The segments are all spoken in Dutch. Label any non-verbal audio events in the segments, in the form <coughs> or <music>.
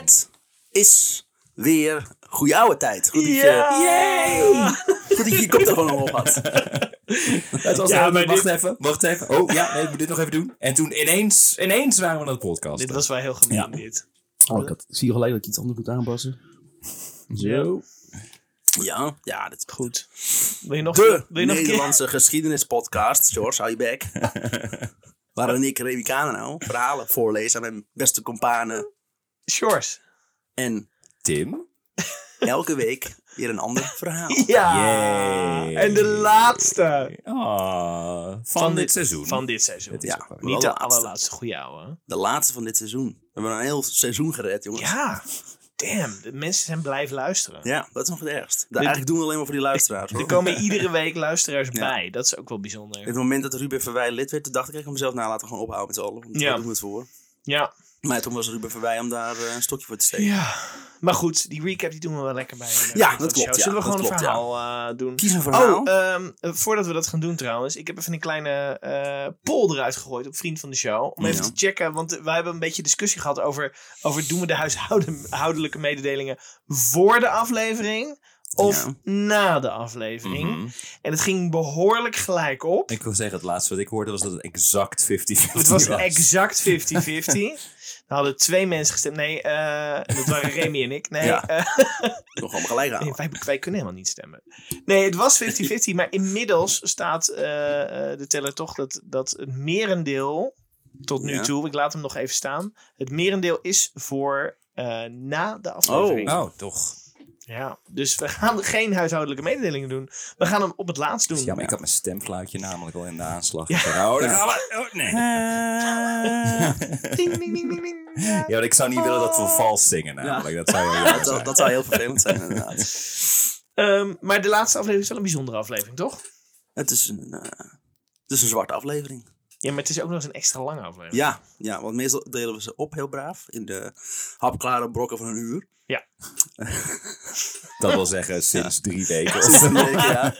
Het is weer goede oude tijd. Goed dat je, Ja! goed dat je je koptelefoon op had. <laughs> Het was Ja, wacht dit- even, wacht even. Oh ja, nee, ik moet dit nog even doen. En toen ineens, ineens waren we aan het podcast. Dit was wel heel gemeen, Ja. dit. Oh, ik, had, zie al gelijk dat ik iets anders moet aanpassen. Zo. Ja, ja, dit is Goed. Wil je nog, De wil je nog een keer? Nederlandse geschiedenispodcast. George, hou je bek. <laughs> Waarin ik, Remy nou, verhalen voorlees aan mijn beste companen. Shores. En Tim. <laughs> elke week weer een ander verhaal. Ja! Yay. En de laatste. Ah, van, dit seizoen. Van dit seizoen. Het is Ja. ook wel- Niet de laatste. allerlaatste goede ouwe. De laatste van dit seizoen. We hebben een heel seizoen gered, jongens. Ja. Damn, de mensen zijn blijven luisteren. Ja, dat is nog het ergst. Da- Eigenlijk doen we het alleen maar voor die luisteraars. <laughs> Hoor. Er komen <laughs> iedere week luisteraars Ja. bij. Dat is ook wel bijzonder. Op het moment dat Ruben Verwij lid werd, toen dacht ik, ik mezelf nou laten we gewoon ophouden met z'n allen. Want Ja. daar doen we het voor. Ja. Maar toen was Ruben Verwij om daar eh, een stokje voor te steken. ja. Maar goed, die recap die doen we wel lekker bij. eh, Ja, dat klopt, show. ja, Zullen we gewoon klopt, een ja. verhaal eh, doen? Kies een verhaal. Oh, ehm, eh, voordat we dat gaan doen trouwens. Ik heb even een kleine poll eruit gegooid op Vriend van de Show. Om even te checken, want wij hebben een beetje discussie gehad over, over doen we de huishoudelijke mededelingen voor de aflevering of Ja. na de aflevering. Mhm. En het ging behoorlijk gelijk op. Ik wil zeggen, het laatste wat ik hoorde was dat het exact 50-50 Het was exact <laughs> 50-50. Er hadden twee mensen gestemd. Nee, eh, dat waren <laughs> Remy en ik. Nee, Ja. eh, <laughs> Nog allemaal gelijk Nee, houden. wij, wij kunnen helemaal niet stemmen. Nee, het was 50-50, maar inmiddels staat eh, eh, de teller toch dat, dat het merendeel, tot nu Ja. toe, ik laat hem nog even staan, het merendeel is voor eh, na de aflevering. Oh, toch. Ja, dus we gaan <laughs> geen huishoudelijke mededelingen doen. We gaan hem op het laatst doen. Ja, maar ik had mijn stemfluitje namelijk al in de aanslag. Ja. Oh, daar gaan we. Oh, nee. <laughs> Ding, ding, ding, ding, ding. Ja, want ik zou niet willen dat we vals zingen namelijk. Dat zou heel Dat, zou- zijn. dat zou heel vervelend zijn, inderdaad. Ehm, maar de laatste aflevering is wel een bijzondere aflevering, toch? Het is een, eh, het is een zwarte aflevering. Ja, maar het is ook nog eens een extra lange aflevering. Ja, ja, want meestal delen we ze op heel braaf. In de hapklare brokken van een uur. Ja. <laughs> Dat wil zeggen sinds drie weken. of ja.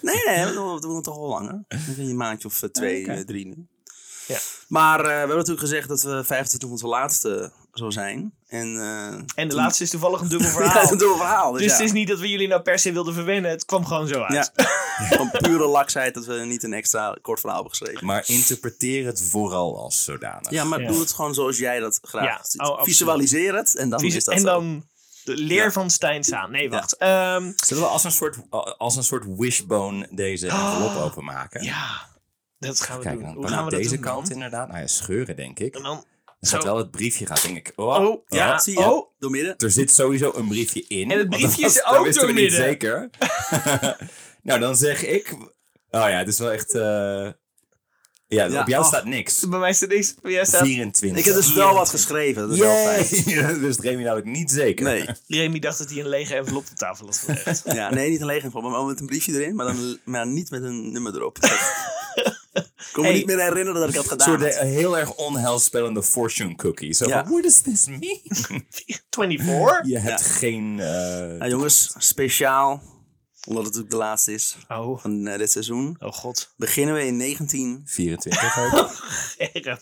Nee, nee, we doen, we doen het toch al langer. Dan ben je een maandje of eh, twee, Oké. eh, drie nu. Ja. Maar eh, we hebben natuurlijk gezegd dat we 25 onze laatste zou zijn. En, eh, En de laatste is toevallig een dubbel <laughs> Ja, verhaal. een dubbel verhaal. Dus, Dus ja. het is niet dat we jullie nou per se wilden verwennen. Het kwam gewoon zo uit. Ja. <laughs> Van pure laksheid dat we niet een extra kort verhaal hebben geschreven. Maar interpreteer het vooral als zodanig. Ja, maar Ja. doe het gewoon zoals jij dat graag Ja, ziet. oh. Visualiseer het en dan is dat en zo. dan de leer Ja. van Stijn Saan. Nee, wacht. Ehm, Zullen we als een soort, als een soort wishbone deze envelop openmaken? ja, dat gaan we Kijk, doen. dan Hoe gaan we dat deze doen dan? kant inderdaad. Nou ja, scheuren denk ik. En Dan gaat zo. wel het briefje gaat denk ik. Oh, Oh, ja. oh. Zie je? Oh. Door midden. Er zit sowieso een briefje in. En het briefje is ook wisten we niet zeker. <laughs> nou, dan zeg ik... Oh ja, het is wel echt... eh, Ja, Ja, op jou oh. staat niks. bij mij staat niks. Bij jij staat... 24. Ik heb dus wel wat geschreven. Dat is wel fijn. <laughs> Wist Remy namelijk niet zeker. Nee. Remy dacht dat hij een lege envelop op tafel had gelegd. Ja, nee, niet een lege envelop, maar met een briefje erin, maar, dan, maar niet met een nummer erop. <laughs> Ik <laughs> kon me Hey. niet meer herinneren dat ik had Een gedaan. soort eh, heel erg onheilspellende fortune cookie. Zo Ja. van, what does this mean? <laughs> 24? <laughs> Je hebt geen... eh, Nou, jongens, speciaal, omdat het natuurlijk de laatste is Oh. van eh, dit seizoen, Oh god. beginnen we in 19, 24 ook. Erm.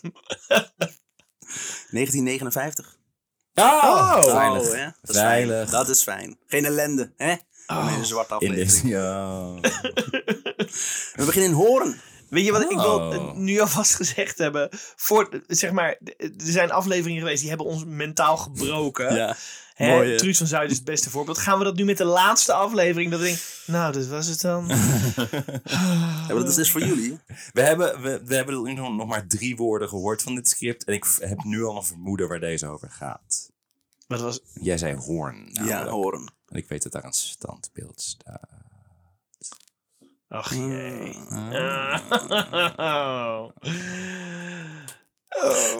1959. Oh, Oh, veilig. hè? Dat is Veilig. Fijn. Dat is fijn. Geen ellende, hè? Oh. In deze zwarte In aflevering. deze... Ja. We beginnen in Hoorn. Weet je wat ik wil Oh. nu alvast <laughs> gezegd hebben? Voor, zeg maar, er zijn afleveringen geweest die hebben ons mentaal gebroken. Ja. Hè? Mooi? Truus van Zuid is het beste voorbeeld. Gaan we dat nu met de laatste aflevering? Dat ik denk, nou, dat was het dan. <laughs> ja maar dat is dus voor jullie. We hebben, we, we hebben nu nog maar drie woorden gehoord van dit script. En ik heb nu al een vermoeden waar deze over gaat. Wat was... Jij zei hoorn. Ja. Hoorn. En ik weet dat daar een standbeeld staat. Ach jee. Oh.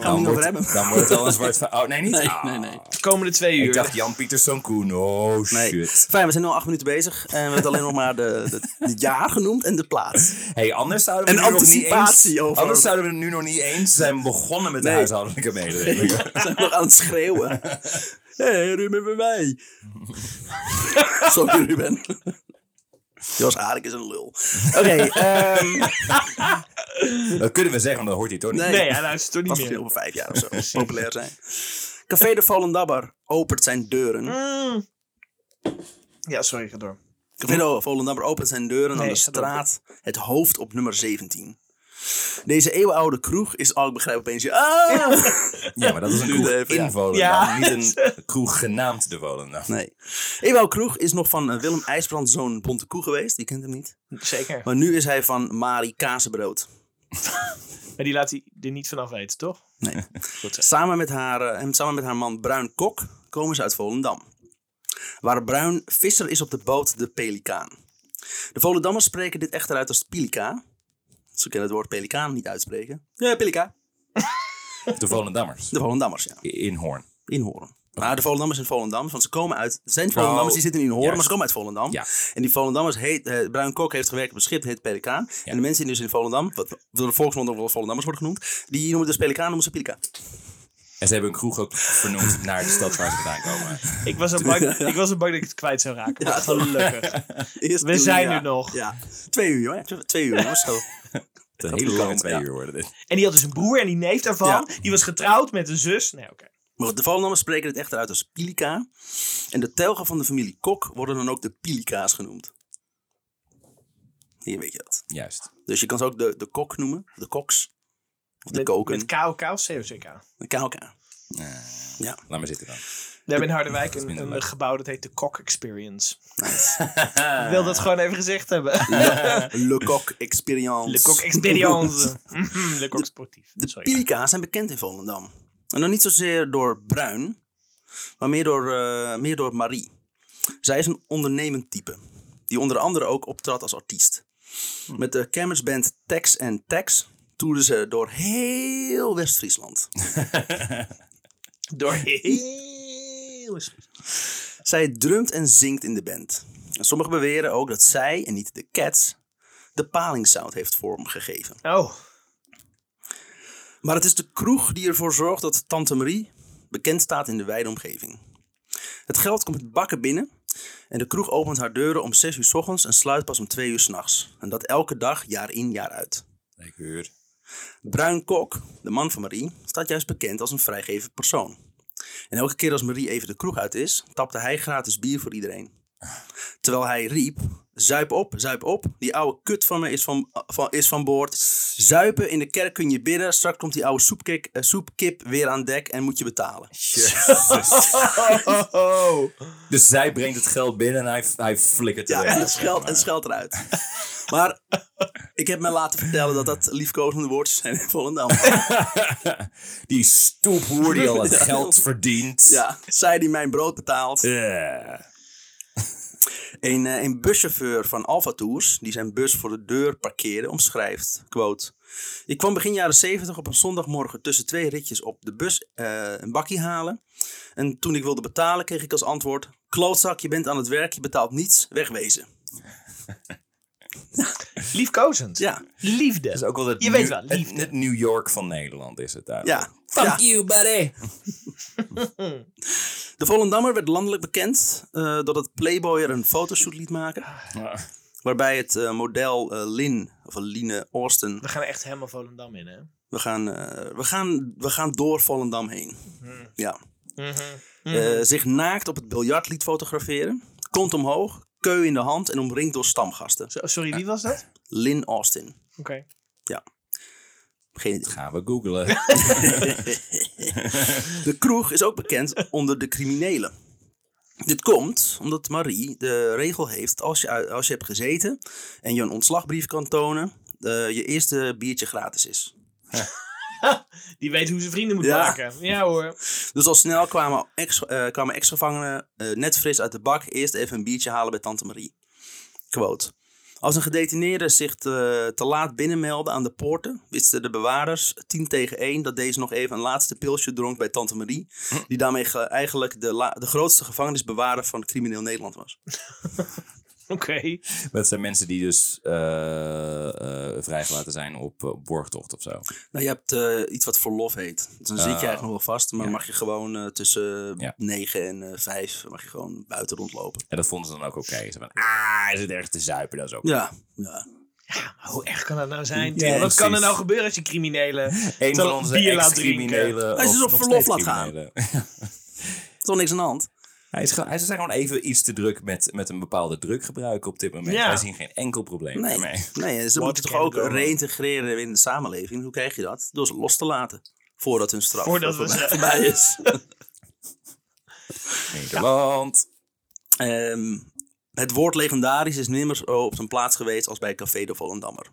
Gaan we Dan het niet over wordt, hebben. dan wordt het wel een <laughs> zwart van... Oh, nee, niet? Nee, Ah. nee, nee. Komende twee uur. Ik dacht Jan Pieterszoon Koen. Oh, Nee. shit. Fijn, we zijn nu al acht minuten bezig. En we hebben alleen nog maar de, de, het jaar genoemd en de plaats. Hey, anders zouden we En nu nog niet eens... over- Anders zouden we nu nog niet eens zijn begonnen met de Nee. huishoudelijke mededelingen. <laughs> We zijn nog aan het schreeuwen. Hé, <laughs> hey, Ruben bij mij. Sorry, Ruben. Jos Arik is een lul. <laughs> Oké, ehm <laughs> Dat kunnen we zeggen, want dan hoort hij toch niet. Nee. Nee, hij luistert toch niet meer. over vijf jaar of zo. Populair zijn. <laughs> Café de Volendammer opent zijn deuren. Mm. Ja, sorry, ga door. Café de Volendammer opent zijn deuren aan de straat Het Hoofd op nummer 17. Deze eeuwenoude kroeg is, al ik begrijp opeens, je, ah! <laughs> Ja, maar dat is een kroeg even, in Volendam, Ja. niet een <laughs> kroeg genaamd de Volendam. Nee. Eeuwenoude kroeg is nog van eh, Willem IJsbrand zoon Bonte Koe geweest, die kent hem niet. Zeker. Maar nu is hij van Marie Kazenbrood. <laughs> Maar die laat hij er niet vanaf weten, toch? Nee. Goed zo. Samen met, haar, eh, en samen met haar man Bruin Kok komen ze uit Volendam. Waar Bruin visser is op de boot de Pelikaan. De Volendammers spreken dit echter uit als Pilika. Ze kennen het woord pelikaan niet uitspreken. Ja, Pilika. <laughs> De Volendammers. De Volendammers, ja. In Hoorn. In Hoorn. Maar de Volendammers zijn Volendammers, want ze komen uit... Zijn Volendammers, die zitten in Hoorn, maar ze komen uit Volendam. Ja. En die Volendammers heet... eh, Bruin Kok heeft gewerkt op een schip, heet Pelikaan. En de mensen die dus in Volendam, wat door de volksmond ook wel Volendammers worden genoemd, die noemen dus Pelikaan, noemen ze Pilika. En ze hebben een kroeg ook vernoemd naar de stad waar ze vandaan komen. <laughs> Ik was, zo bang, <laughs> ik was zo bang dat ik het kwijt zou raken. Maar gelukkig. <laughs> Eerst We zijn ja. er nog. Ja. Twee uur, hoor. Twee- uur, jongens. Zo. Een hele lange komen, twee ja. uur worden dit. En die had dus een broer en die neef daarvan. Ja. Die was getrouwd met een zus. Nee, oké. Maar de Volendammers spreken het echter uit als Pilika. En de telgen van de familie Kok worden dan ook de Pilika's genoemd. Hier weet je dat. Juist. Dus je kan ze ook de, de kok noemen. De koks. Of de Met, koken. met KOK of COCK. De KLK. Ja. Laat maar zitten dan. We hebben in Harderwijk een, gebouw dat heet de Kok Experience. Nice. <laughs> Ik wil dat gewoon even gezegd hebben. <laughs> Le Coq Experience. Le Kok Experience. Mhm, Le Kok Sportief. De zijn bekend in Volendam. En dan niet zozeer door Bruin, maar meer door, eh, meer door Marie. Zij is een ondernemend type, die onder andere ook optrad als artiest. Met de kermisband Tex en Tex toerden ze door heel West-Friesland. <laughs> Door <laughs> heel... Zij drumt en zingt in de band. En sommigen beweren ook dat zij, en niet de Cats, de palingsound heeft vormgegeven. Oh, Maar het is de kroeg die ervoor zorgt dat Tante Marie bekend staat in de wijde omgeving. Het geld komt met bakken binnen en de kroeg opent haar deuren om 6 uur s ochtends en sluit pas om 2 uur s'nachts. En dat elke dag, jaar in, jaar uit. Lekker. Bruin Kok, de man van Marie, staat juist bekend als een vrijgevend persoon. En elke keer als Marie even de kroeg uit is, tapte hij gratis bier voor iedereen. Terwijl hij riep, zuip op, zuip op, die oude kut van me is van, van, is van boord. Zuipen, in de kerk kun je bidden, straks komt die oude soepkik, eh, soepkip weer aan dek en moet je betalen. <laughs> Dus zij brengt het geld binnen en hij, hij flikkert Ja, erin. en het scheld eruit. Maar ik heb me laten vertellen dat dat liefkozende woordjes zijn in Volendam. <laughs> Die stoephoer die al het <laughs> geld verdient. Ja, zij die mijn brood betaalt. Ja. Een, eh, een buschauffeur van Alfa Tours, die zijn bus voor de deur parkeerde, omschrijft, quote... Ik kwam begin jaren 70 op een zondagmorgen tussen twee ritjes op de bus eh, een bakkie halen. En toen ik wilde betalen, kreeg ik als antwoord... Klootzak, je bent aan het werk, je betaalt niets, wegwezen. <laughs> <laughs> Liefkozend. Ja, Liefde. Dat is ook wel het, Je weet New- wel, het, liefde. het New York van Nederland is het daar. ja. Fuck ja. you, buddy. <laughs> De Volendammer werd landelijk bekend eh, doordat Playboy er een fotoshoot liet maken. Waarbij het eh, model eh, Lynn, of Line Austin, We gaan echt helemaal Volendam in, hè? we gaan, eh, we gaan, we gaan door Volendam heen. Ja. Mhm. Eh, zich naakt op het biljart liet fotograferen. Kont omhoog, keu in de hand en omringd door stamgasten. Sorry, wie was dat? Lynn Austin. Oké. Ja. Geen idee. Gaan we googlen. <laughs> De kroeg is ook bekend onder de criminelen. Dit komt omdat Marie de regel heeft als je, als je hebt gezeten en je een ontslagbrief kan tonen, eh, je eerste biertje gratis is. <laughs> Die weet hoe ze vrienden moet Ja. maken. Ja hoor. Dus al snel kwamen, eh, kwamen ex-gevangenen eh, net fris uit de bak eerst even een biertje halen bij Tante Marie. Quote. Als een gedetineerde zich te, te laat binnenmeldde aan de poorten, wisten de bewaarders 10 tegen 1 dat deze nog even een laatste pilsje dronk bij Tante Marie, die daarmee ge- eigenlijk de, de grootste gevangenisbewaarder van crimineel Nederland was. <laughs> <laughs> Oké. Dat zijn mensen die dus eh, eh, vrijgelaten zijn op, eh, op borgtocht of zo. Nou, je hebt eh, iets wat verlof heet. Dus dan zit je Oh. eigenlijk nog wel vast, maar Ja. mag je gewoon eh, tussen Ja. 9 en eh 5 mag je gewoon buiten rondlopen. En dat vonden ze dan ook oké. Ze van, ah, is het erg te zuipen, dat is ook. Ja, ja. Ja, hoe erg kan dat nou zijn? Ja? Wat kan er nou gebeuren als je criminelen <laughs> Een van onze bier laat ex-criminelen. Hij is of dus op verlof laat gaan. criminelen. <laughs> Toch niks aan de hand. Hij is, gewoon- hij is gewoon even iets te druk met, met een bepaalde druggebruik op dit moment. Ja. Wij zien geen enkel probleem Nee, ermee. nee ze moeten toch ook reïntegreren in de samenleving. Hoe krijg je dat? Door ze los te laten. Voordat hun straf Voordat voorbij, we ze- <laughs> voorbij is. <laughs> Nederland. Ehm, het woord legendarisch is nimmer zo op zijn plaats geweest als bij Café de Volendammer.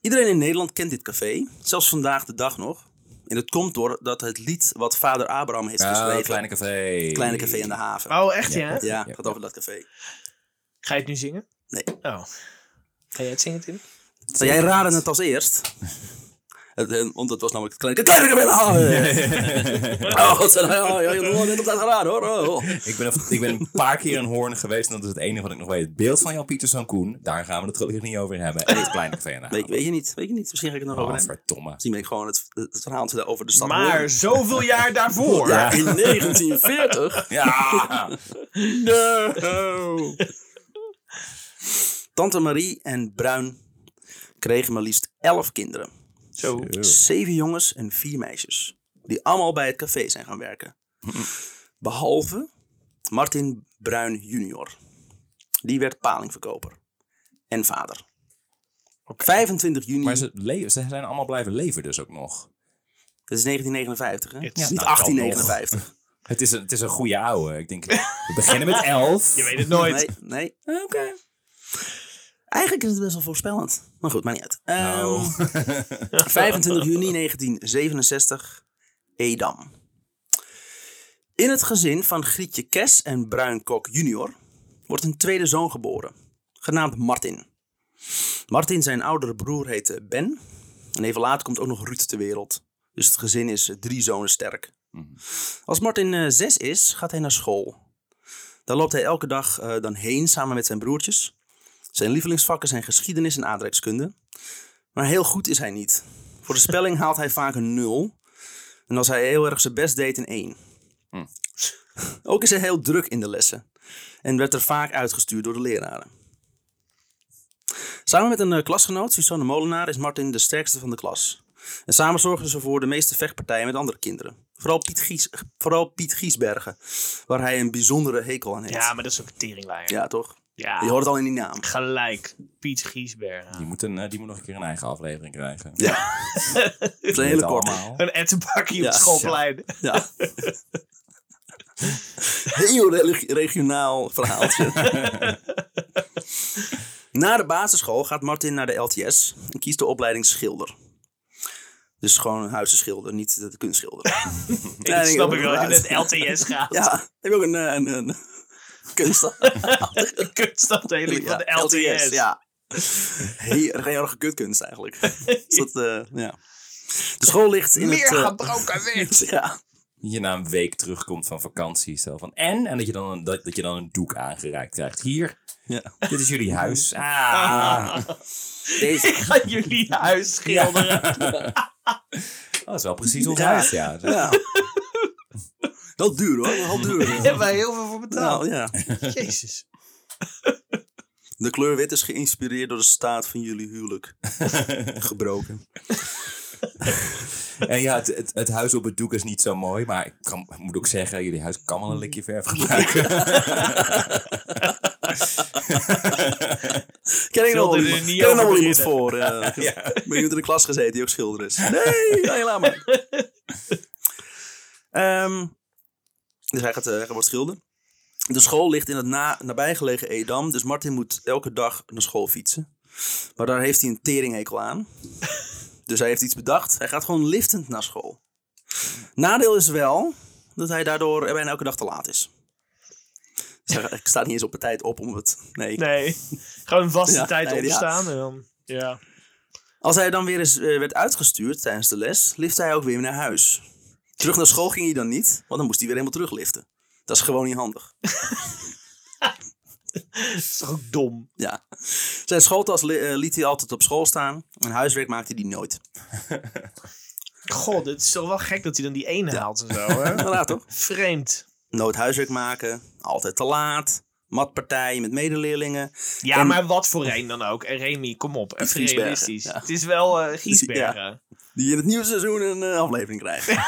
Iedereen in Nederland kent dit café, zelfs vandaag de dag nog. En het komt doordat het lied wat vader Abraham heeft Ah, geschreven... kleine café. Kleine Café in de Haven. Oh, echt ja? ja, ja, gaat over dat café. Ga je het nu zingen? Nee. Oh. Ga jij het zingen, Tim? Zal jij raden het als eerst? Eh, want het was namelijk het kleine, kleine Café in de Haven. <laughs> oh, god, ja, ja, ja, hoor. Oh, oh. Ik ben, ik ben een paar keer in Hoorn geweest en dat is het enige wat ik nog weet. Het beeld van Jan Pieterszoon Koen, daar gaan we het gelukkig niet over hebben. En het kleine café Weet, weet je niet, weet je niet. Misschien ga ik het nog over Oh, hebben. verdomme. Misschien ben ik gewoon het, het verhaal over de stad Maar Hoorn. zoveel jaar daarvoor. Ja, in 1940. Ja! <laughs> No. Tante Marie en Bruin kregen maar liefst elf kinderen. Zo. Zeven jongens en vier meisjes. Die allemaal bij het café zijn gaan werken. Behalve Martin Bruin junior. Die werd palingverkoper. En vader. 25 juni. Maar ze, ze zijn allemaal blijven leven dus ook nog. Dat is 1959, hè? Het- Niet nou, <laughs> 1859. Het is een, het is een goede ouwe. Ik denk, we beginnen met elf. <laughs> Je weet het nooit. Nee, nee. Oké. Eigenlijk is het best wel voorspellend. Maar goed, maar niet uit. Ehm, <laughs> Oh. 25 juni 1967, Edam. In het gezin van Grietje Kes en Bruin Kok junior wordt een tweede zoon geboren, genaamd Martin. Martin, zijn oudere broer, heette Ben. En even later komt ook nog Ruud ter wereld. Dus het gezin is eh, drie zonen sterk. Als Martin eh, zes is, gaat hij naar school. Daar loopt hij elke dag eh, dan heen samen met zijn broertjes. Zijn lievelingsvakken zijn geschiedenis en aardrijkskunde. Maar heel goed is hij niet. Voor de spelling haalt hij vaak een nul. En als hij heel erg zijn best deed, een 1. Ook is hij heel druk in de lessen. En werd er vaak uitgestuurd door de leraren. Samen met een eh, klasgenoot, Suzanne Molenaar, is Martin de sterkste van de klas. En samen zorgen ze voor de meeste vechtpartijen met andere kinderen. Vooral Piet, Gies, vooral Piet Giesbergen, waar hij een bijzondere hekel aan heeft. Ja, maar dat is ook een teringlaaier. Ja, toch? Ja, Je hoort het al in die naam. gelijk. Piet Giesberg. Die moet, een, eh, die moet nog een keer een eigen aflevering krijgen. Ja. <laughs> Het is een hele korte. Een ettenbakje op Ja, het schoolplein. Ja. Heel regionaal verhaaltje. <laughs> Na de basisschool gaat Martin naar de LTS en kiest de opleiding schilder. Dus gewoon een huizenschilder, niet de kunstschilder. <laughs> Ik snap ik wel dat je met LTS gaat. Ja, heb je ook een, eh, een, een kunst. Een <laughs> kunstafdeling van de LTS. Ja. <laughs> Heel erg heel erg kutkunst eigenlijk. Dus dat, eh, ja. De school ligt in Meer het... eh, gebroken wit. <laughs> ja, Dat je na een week terugkomt van vakantie. Zo van, en? En dat je, dan een, dat, dat je dan een doek aangereikt krijgt. Hier, ja. dit is jullie huis. Ah. Deze, Ik ga jullie huis schilderen. Oh, dat is wel precies ons Ja. huis, ja. Ja. Wel duur hoor, wel duur. Daar hebben wij heel veel voor betaald. Nou, ja. <laughs> Jezus. <laughs> De kleur wit is geïnspireerd door de staat van jullie huwelijk. <laughs> Gebroken. En ja, het, het, het huis op het doek is niet zo mooi. Maar ik kan, moet ook zeggen, jullie huis kan wel een likje verf gebruiken. Ken ik nog er iemand, iemand voor. eh Ja. Ben je in de klas gezeten die ook schilder is? Nee, nee laat maar. Ehm, dus hij, gaat, eh, hij wordt schilder. De school ligt in het na, nabijgelegen Edam. Dus Martin moet elke dag naar school fietsen. Maar daar heeft hij een teringhekel aan. <laughs> Dus hij heeft iets bedacht. Hij gaat gewoon liftend naar school. Nadeel is wel dat hij daardoor er bijna elke dag te laat is. Dus hij, hij staat niet eens op de tijd op om het... Nee. Nee. Gewoon een vaste Ja, tijd nee, ja. opstaan. En dan, ja. Als hij dan weer eens eh, werd uitgestuurd tijdens de les, lifte hij ook weer naar huis. Terug naar school ging hij dan niet, want dan moest hij weer helemaal terugliften. Dat is gewoon niet handig. <laughs> Dat is toch ook dom. Ja. Zijn schooltas li- eh, liet hij altijd op school staan en huiswerk maakte hij nooit. <laughs> God, het is toch wel gek dat hij dan die één haalt en zo, hè? <laughs> Ja, toch? Vreemd. Nooit huiswerk maken, altijd te laat, matpartijen met medeleerlingen. Ja, En- maar wat voor een dan ook. En Remy, kom op. Even realistisch. ja. Het is wel eh Giesbergen. Die in het nieuwe seizoen een eh, aflevering krijgen. <laughs>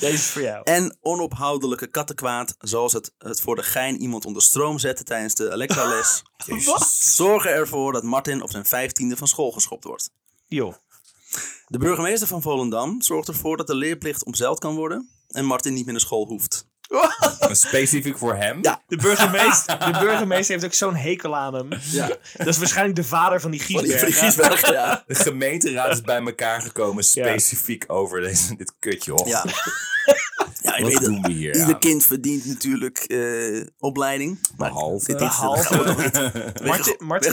Deze is voor jou. en onophoudelijke kattenkwaad, zoals het, het voor de gein iemand onder stroom zetten tijdens de elektrales. <laughs> Zorgen ervoor dat Martin op zijn vijftiende van school geschopt wordt. Joh. De burgemeester van Volendam zorgt ervoor dat de leerplicht omzeild kan worden en Martin niet meer naar school hoeft. Specifiek voor hem? Ja. De burgemeester, <laughs> de burgemeester heeft ook zo'n hekel aan hem. Ja, Dat is waarschijnlijk de vader van die van die Giesbergen. Giesbergen, ja. De gemeenteraad is bij elkaar gekomen specifiek over deze, dit kutje. Och, Ja. <laughs> ja, je Wat weet doen we hier? Ieder aan? kind verdient natuurlijk eh, opleiding. Maar Behalve. dit is- Behalve. niet. <laughs> Martin, Martin,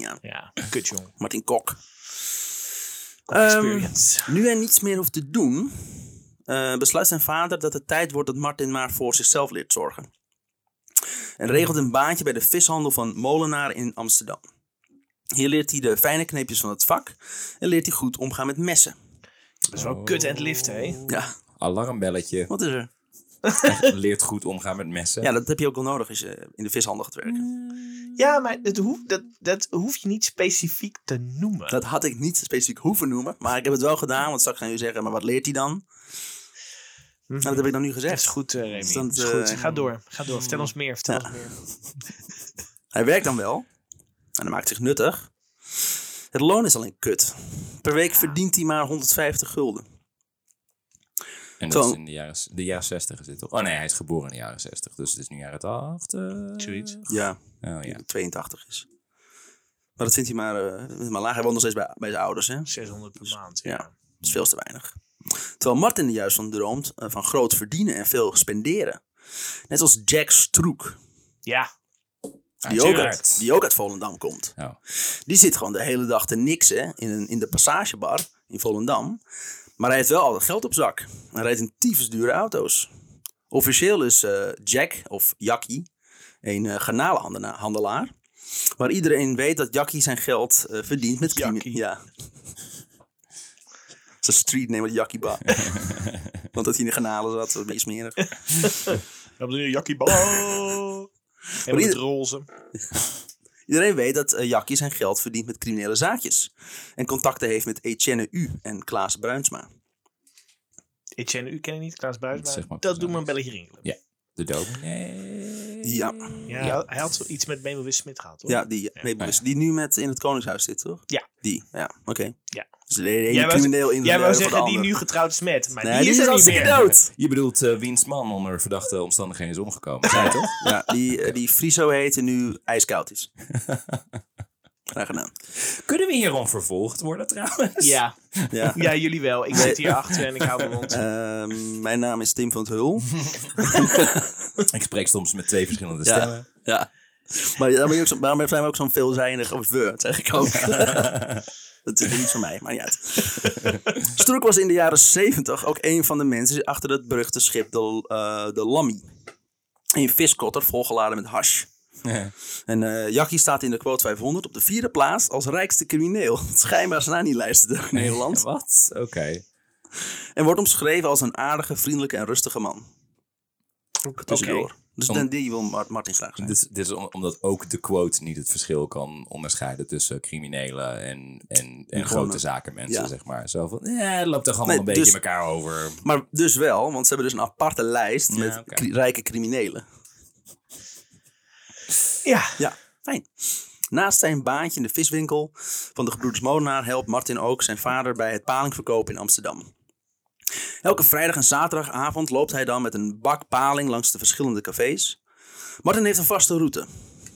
ja. Ja, kut jong. Martin Kok. Experience. Ehm, nu hij niets meer hoeft te doen, eh, besluit zijn vader dat het tijd wordt dat Martin maar voor zichzelf leert zorgen. En regelt een baantje bij de vishandel van Molenaar in Amsterdam. Hier leert hij de fijne kneepjes van het vak en leert hij goed omgaan met messen. Dat is wel kut en het lift, hè? Ja, Alarmbelletje. wat is er? Leert goed omgaan met messen. Ja, dat heb je ook wel nodig als je in de vishandel gaat werken. Ja, maar dat, hoef, dat, dat hoef je niet specifiek te noemen. Dat had ik niet specifiek hoeven noemen, maar ik heb het wel gedaan, want straks gaan jullie zeggen, maar wat leert hij dan? Nou, dat heb ik dan nu Dat gezegd. is goed, eh, Remy. Dus Dat dat, is goed. eh, Ga door. Ga door. Vertel ons meer. Vertel Ja. ons meer. <laughs> Hij werkt dan wel. En hij maakt zich nuttig. Het loon is alleen kut. Per week verdient hij maar 150 gulden. En dat Zo. is in de jaren, de jaren 60 is dit toch? Oh nee, hij is geboren in de jaren 60. Dus het is nu jaren 80. Zoiets. Ja, Oh ja. 82 is. Maar dat vindt hij maar, eh, maar laag. Hij woont nog steeds bij, bij zijn ouders. Hè? Dat 600 per maand. Ja. ja. is veel te weinig. Terwijl Martin er juist van droomt eh, van groot verdienen en veel spenderen. Net als Jack Stroek, Ja. die ook, uit, die ook uit Volendam komt. Oh. Die zit gewoon de hele dag te niksen in, een, in de passagebar in Volendam. Maar hij heeft wel altijd geld op zak. Hij rijdt in tyfus dure auto's. Officieel is eh, Jack, of Jackie, een uh, garnalenhandelaar. Maar iedereen weet dat Jackie zijn geld eh, verdient met crimi- Jackie. Ja. Zijn street name was Jackie Ba. <laughs> Want dat hij in de garnalen zat, was een beetje smerig. Dat bedoel je Jackie Bal. <laughs> En met ieder- roze. Iedereen weet dat eh, Jackie zijn geld verdient met criminele zaakjes. En contacten heeft met Etienne U en Klaas Bruinsma. Etienne, u ken je niet, Klaas maar Dat doet precies. me een belletje rinkelen. Ja. De dominee. Ja. Ja, hij had iets met Memo Wis Smit gehad, hoor. Ja, die, nee, bewust. die nu met in het Koningshuis zit, toch? Ja. Die, ja, oké. Ja. Dus de ene crimineel in de Jij wou van de zeggen die nu getrouwd is met, maar Nee, die, is er niet meer. dood. Je bedoelt eh, wiens man onder verdachte omstandigheden is omgekomen. Zei je toch? Ja, die, eh, die Friso heet en nu ijskoud is. <laughs> Graag gedaan. Kunnen we hierom vervolgd worden trouwens? Ja. Ja. <laughs> ja, jullie wel. Ik zit hier achter en ik hou mijn mond. Ehm, mijn naam is Tim van het Hul. <laughs> Ik spreek soms met twee verschillende Ja. stemmen. Ja. Maar daarom, ben je ook zo, daarom zijn we ook zo'n veelzijdig dat zeg ik ook. Dat is niet van mij, maar niet uit. <laughs> Stroek was in de jaren 70 ook een van de mensen achter het beruchte schip de, eh, de Lammy. Een viskotter volgeladen met hash. En eh Jackie staat in de quote 500 op de vierde plaats als rijkste crimineel. <laughs> Schijnbaar staan die lijsten in Nederland. <laughs> Wat? Oké. En wordt omschreven als een aardige, vriendelijke en rustige man. Tussendoor. Dus Om- dan die wil Mart- Martin graag zijn. Dit, dit is om- omdat ook de quote niet het verschil kan onderscheiden tussen criminelen en, en, en grote zakenmensen, ja. zeg maar. Zo van, ja, het loopt toch allemaal Nee, een beetje dus- in elkaar over. Maar dus wel, want ze hebben dus een aparte lijst Ja, met cri- rijke criminelen. Ja. Ja, fijn. Naast zijn baantje in de viswinkel van de gebroeders Molenaar helpt Martin ook zijn vader bij het palingverkoop in Amsterdam. Elke vrijdag en zaterdagavond loopt hij dan met een bak paling langs de verschillende cafés. Martin heeft een vaste route.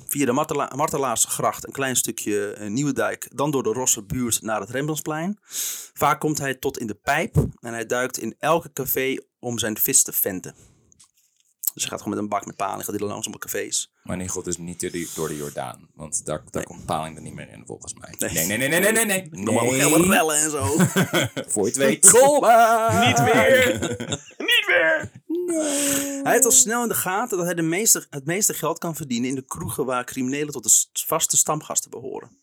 Via de Martela Martelaarsgracht een klein stukje eh, Nieuwedijk, dan door de Rosse buurt naar het Rembrandtsplein. Vaak komt hij tot in de pijp en hij duikt in elke café om zijn vis te venten. Dus hij gaat gewoon met een bak met paling, gaat hij langs op de cafés. Maar in God is niet door de, door de Jordaan. Want daar, daar komt paling er niet meer in, volgens mij. Nee. Nee, nee, nee, nee, nee, nee. nee. Helemaal rellen en zo. <laughs> Voor je het weet. Kom maar! Niet meer. <laughs> Niet meer. Hij heeft al snel in de gaten dat hij de meeste, het meeste geld kan verdienen in de kroegen waar criminelen tot de vaste stamgasten behoren.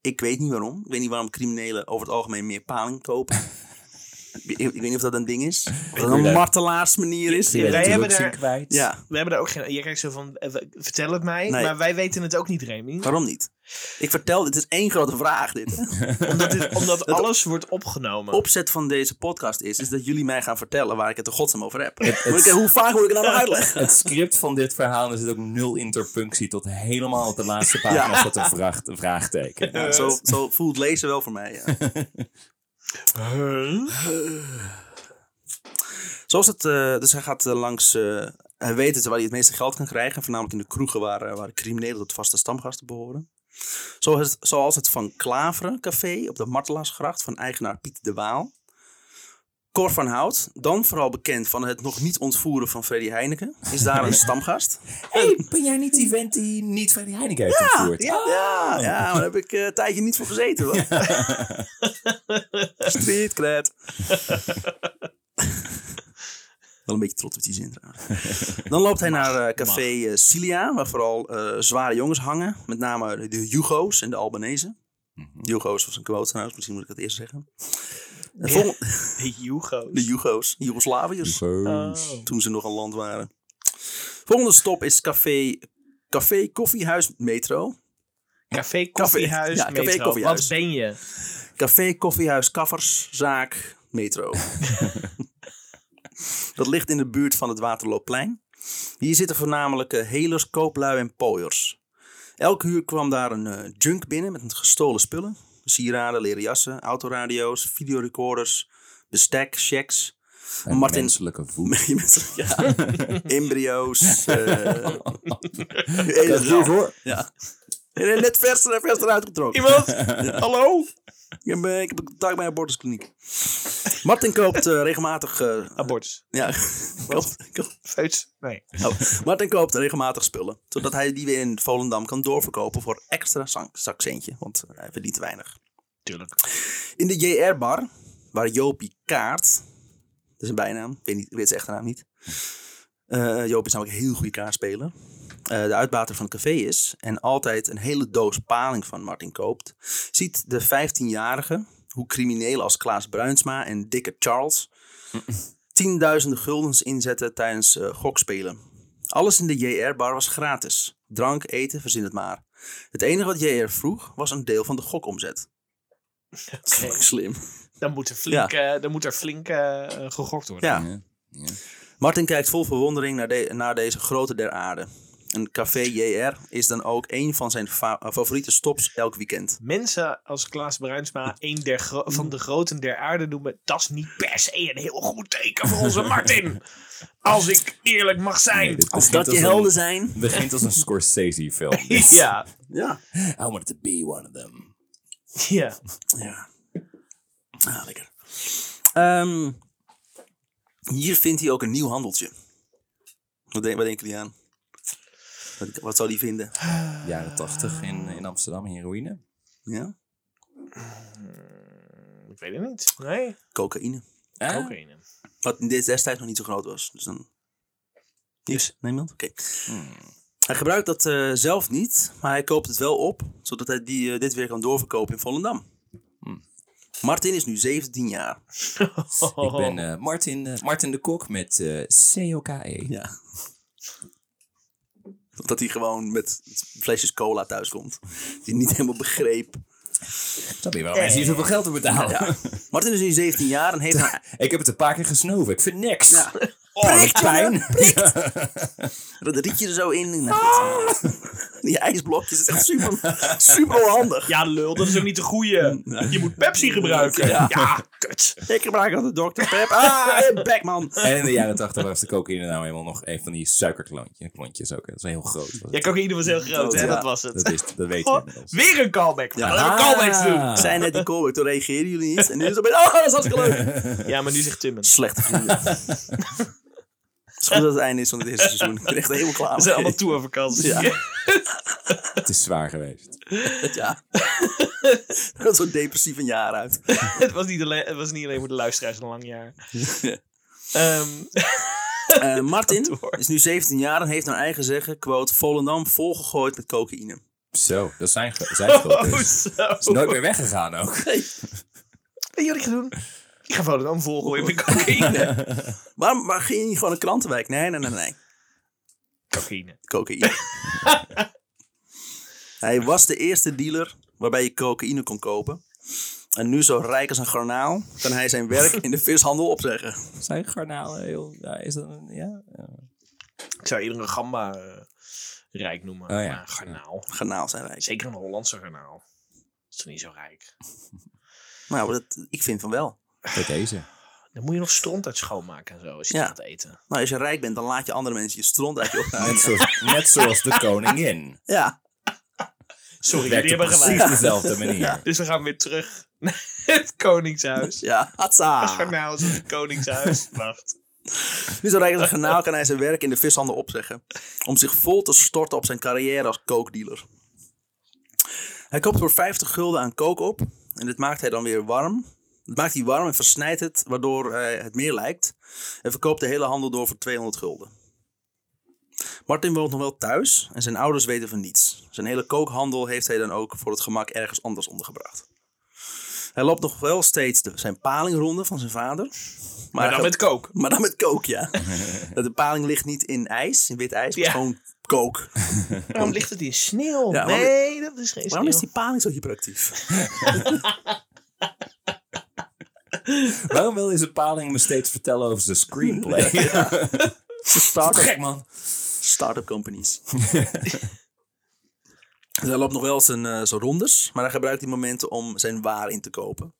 Ik weet niet waarom. Ik weet niet waarom criminelen over het algemeen meer paling kopen. <laughs> Ik, ik weet niet of dat een ding is. Of dat een martelaarsmanier is. Ja, Wij hebben daar... daar- kwijt. Ja, We hebben daar ook geen... Je kijkt zo van, eh, vertel het mij. Nee. Maar wij weten het ook niet, Remy. waarom niet? Ik vertel, het is één grote vraag dit. <laughs> Omdat, dit, omdat alles wordt opgenomen. opzet van deze podcast is, is dat jullie mij gaan vertellen waar ik het de godsnaam over heb. Ik- hoe vaak moet ik het nou <laughs> uitleggen? Het script van dit verhaal er zit ook nul interpunctie tot helemaal op de laatste pagina staat een, vraag, een vraagteken. Ja, zo, zo voelt lezen wel voor mij. Ja. <laughs> Zoals het, eh, dus hij gaat eh, langs, eh, hij weet het waar hij het meeste geld kan krijgen. Voornamelijk in de kroegen waar, waar criminelen tot vaste stamgasten behoren. Zoals het, zoals het Van Klaveren café op de Martelaarsgracht van eigenaar Piet de Waal. Cor van Hout, dan vooral bekend van het nog niet ontvoeren van Freddy Heineken, is daar een <laughs> stamgast. hey, ben jij niet die vent die niet die Heineken heeft ontvoerd? Ja, ja, ja, maar daar heb ik eh, een tijdje niet voor gezeten. hoor. <laughs> Street cred. <laughs> Wel een beetje trots op die zin trouwens. Dan loopt hij naar eh, café eh, Cilia, waar vooral zware jongens hangen. Met name de Hugo's en de Albanese. Hugo's was een quote trouwens, misschien moet ik dat eerst zeggen. En vol- De Hugo's. de Hugo's, Joegoslaviërs, Oh. toen ze nog een land waren. Volgende stop is café, café Koffiehuis Metro. Café, koffiehuis, ja, café, metro. koffiehuis. Wat ben je? Café, koffiehuis, kafferszaak, metro. <laughs> dat ligt in de buurt van het Waterloopplein. Hier zitten voornamelijk eh, helers, kooplui en pooiers. Elke uur kwam daar een eh, junk binnen met gestolen spullen. Sieraden, leren jassen, autoradio's, videorecorders, bestek, checks. Een Martin- menselijke voet. <laughs> Ja, <laughs> embryo's. <laughs> eh Dat is hiervoor. ja. En net vers, eh, vers eruit getrokken. Iemand? Hallo? Ik heb, ik heb contact bij een abortuskliniek. <laughs> Martin koopt eh, regelmatig... eh, Abortus. ja, <laughs> koopt, koopt- Feuts? Nee. oh, Martin koopt regelmatig spullen. Zodat hij die weer in Volendam kan doorverkopen voor extra zak, zakcentje. Want hij verdient te weinig. Tuurlijk. In de JR-bar, waar Jopie Kaart... Dat is een bijnaam. Ik weet, niet, ik weet zijn echte naam niet. Eh Jopie is namelijk een heel goede kaartspeler. Eh, de uitbater van het café is en altijd een hele doos paling van Martin koopt, ziet de 15-jarige hoe criminelen als Klaas Bruinsma en Dikke Charles <laughs> tienduizenden guldens inzetten tijdens eh, gokspelen. Alles in de JR-bar was gratis. Drank, eten, verzin het maar. Het enige wat JR vroeg was een deel van de gokomzet. <laughs> Dat is slim. Dan moet er flink, eh, dan moet er flink eh, gegokt worden. Ja. Ja, ja. Martin kijkt vol verwondering naar, de- naar deze grote der aarde. Een café JR is dan ook een van zijn fa- eh, favoriete stops elk weekend. Mensen als Klaas Bruinsma een der van de groten der aarde noemen, dat is niet per se een heel goed teken voor onze Martin. <laughs> Als ik eerlijk mag zijn. Nee, Als dat je een- helden zijn. <laughs> begint als een Scorsese-film. <laughs> ja, Ja. I wanted to be one of them. ja. Ja. Ah, lekker. Ehm, hier vindt hij ook een nieuw handeltje. Wat, denk, wat denken jullie aan? Wat, wat zou hij vinden? Jaren tachtig in, in Amsterdam, heroïne. Ja? Ik weet het niet. Nee, Cocaïne. Ah, cocaïne. Wat destijds nog niet zo groot was. Dus dan... Niks? Nee, iemand? Oké. Hij gebruikt dat eh, zelf niet, maar hij koopt het wel op, zodat hij die, eh, dit weer kan doorverkopen in Volendam. Martin is nu 17 jaar. Ik ben eh, Martin, eh, Martin de Kok met eh COKE. Ja. Dat hij gewoon met flesjes cola thuis komt. Die niet helemaal begreep. Snap je wel mensen die zoveel geld te betalen? Ja. Martin is nu 17 jaar en heeft <laughs> Ik heb het een paar keer gesnoven. Ik vind niks. Ja. Oh, dat Prikt, <laughs> dat rietje er zo in. Nou, <laughs> goed. Die ijsblokjes is echt super, super handig. Ja, lul, dat is ook niet de goeie. Je moet Pepsi gebruiken. Ja. Ja, kut. Ik gebruik altijd Dr. Pep. Ah, hey, <laughs> Beckman. En in de jaren tachtig was de cocaïne nou helemaal nog een van die suikerklontjes. Klontjes ook. Dat is heel groot. Ja, cocaïne was heel groot, hè? Ja. Dat was het. Dat, is, dat weten we Oh, weer een callback. Ja. Ja. Laten we callbacks doen. Ah. Ik zei net die callback, toen reageerden jullie niet. En nu is het opeens, oh, dat is hartstikke leuk. Ja, maar nu zegt Timmen. Slechte vrienden. Het is goed dat het einde is van dit eerste seizoen. Ik ben echt helemaal klaar. We zijn allemaal toe aan vakantie. Ja. <laughs> Het is zwaar geweest. <laughs> Ja. <laughs> Dat zo'n depressief een jaar uit. het, was niet alleen, het was niet alleen voor de luisteraars een lang jaar. Ehm, Eh, Martin is nu 17 jaar en heeft naar eigen zeggen, quote, Volendam volgegooid met cocaïne. Zo, dat zijn, zijn oh, dus. zo. Is nooit meer weggegaan ook. Weet je wat ik ga doen? Ik ga Volendam volgooien met cocaïne. <laughs> Waarom waar ging je niet gewoon een krantenwijk? Nee, nee, nee, nee. cocaïne. Cocaïne. <laughs> hij was de eerste dealer waarbij je cocaïne kon kopen. En nu zo rijk als een garnaal, kan hij zijn werk <laughs> in de vishandel opzeggen. Zijn garnalen heel... Ja, is dat een... Ja? ja. Ik zou iedere gamba eh, rijk noemen. Oh ja. Maar garnaal. Garnaal zijn rijk. Zeker een Hollandse garnaal. is toch niet zo rijk? Nou, dat, ik vind van wel. Bij deze. Dan moet je nog stront uit schoonmaken en zo, als je Ja. het gaat eten. Nou, als je rijk bent, dan laat je andere mensen je stront uit je <laughs> Net opnemen. zoals, net zoals de koningin. Ja, Sorry, jullie op hebben precies gelijk. dezelfde manier. Dus we gaan weer terug naar het koningshuis. ja, hatsa. Garnaal is het koningshuis. Wacht. Nu zo rijk als een garnaal kan hij zijn werk in de vishandel opzeggen. Om zich vol te storten op zijn carrière als kookdealer. Hij koopt voor 50 gulden aan kook op. En dit maakt hij dan weer warm. Het maakt hij warm en versnijdt het, waardoor hij het meer lijkt. En verkoopt de hele handel door voor 200 gulden. Martin woont nog wel thuis en zijn ouders weten van niets. Zijn hele kookhandel heeft hij dan ook voor het gemak ergens anders ondergebracht. Hij loopt nog wel steeds de, zijn palingronde van zijn vader. Maar dan met kook. maar dan met kook, ja. <laughs> de paling ligt niet in ijs, in wit ijs, maar Ja. gewoon kook. Waarom ligt het in sneeuw? Ja, waarom- nee, dat is geen Waarom is sneeuw. die paling zo hyperactief? <laughs> <laughs> Waarom wil deze paling me steeds vertellen over zijn screenplay? <laughs> Start-up, Gek man. start-up companies. Dus <laughs> hij loopt nog wel zijn, eh, zijn rondes, maar hij gebruikt die momenten om zijn waar in te kopen.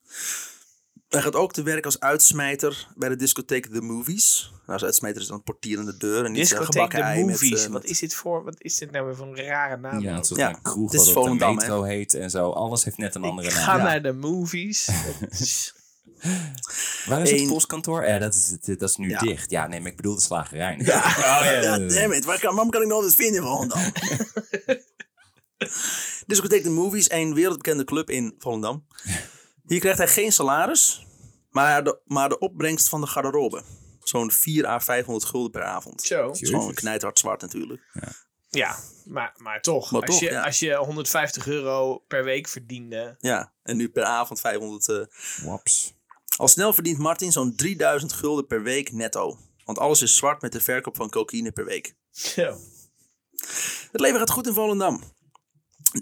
Hij gaat ook te werk als uitsmijter bij de discotheek The Movies. Nou, als uitsmijter is dan een portier aan de deur en niet een Discotheek gebakken ei Movies. met, eh, wat is dit voor? Wat is dit nou weer voor een rare naam? Ja, het is Ja, een kroeg het is wat op de metro heet en zo. Alles heeft net een andere Ik naam. ga Ja. naar de movies. Waar is het Eén- postkantoor? Eh, dat, is, het- dat is nu Ja. dicht. Ja, nee, maar ik bedoel de slagerij. Ja, <laughs> Oh, ja, ja, ja, ja. <laughs> damn it. Waar kan, waarom kan ik nog eens vinden in Volendam? Discotheek The Movies, een wereldbekende club in Volendam. Hier krijgt hij geen salaris, maar de, maar de opbrengst van de garderobe. Zo'n 4 à 500 gulden per avond. Zo. Dat is gewoon knijthard zwart natuurlijk. Ja, maar, maar toch. Maar als, toch, je, ja. als je 150 euro per week verdiende. Ja, en nu per avond 500. eh. Waps. Al snel verdient Martin zo'n 3000 gulden per week netto. Want alles is zwart met de verkoop van cocaïne per week. Zo. Het leven gaat goed in Volendam.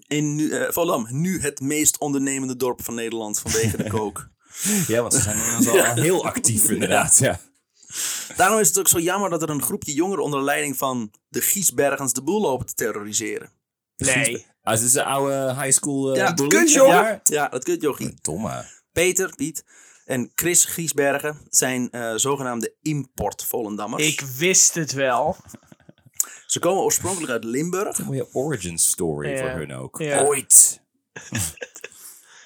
In nu, eh, Volendam, nu het meest ondernemende dorp van Nederland vanwege de <laughs> kook. Ja, want ze zijn inmiddels al <laughs> heel actief inderdaad. Ja. Daarom is het ook zo jammer dat er een groepje jongeren onder leiding van de Giesbergens de boel lopen te terroriseren. Nee. Ah, het is een oude high school uh, Ja, zeg jongen. maar. Ja, dat kunt jochie. Domme. Peter, Piet en Chris Giesbergen zijn eh, zogenaamde import-Volendammers. Ik wist het wel. Ze komen oorspronkelijk uit Limburg. Een mooie origin story Ja. voor hun ook. Ja. Ooit.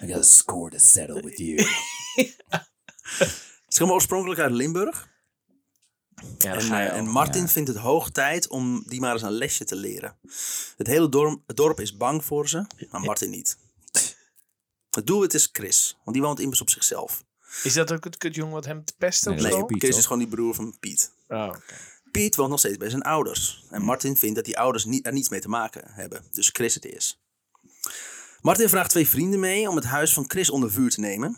I got a score to settle with you. <laughs> Ze komen oorspronkelijk uit Limburg. Ja, En, eh, en Martin Ja. vindt het hoog tijd om die maar eens een lesje te leren. Het hele dorp, het dorp is bang voor ze, maar Martin niet. Het doelwit is Chris, want die woont immers op zichzelf. Is dat ook het kutjong wat hem te pesten of Nee, zo? Nee, Piet, Chris toch? is gewoon die broer van Piet. Oh, oké. Piet woont nog steeds bij zijn ouders. En Martin vindt dat die ouders niet, er niets mee te maken hebben. Dus Chris het is. Martin vraagt twee vrienden mee om het huis van Chris onder vuur te nemen.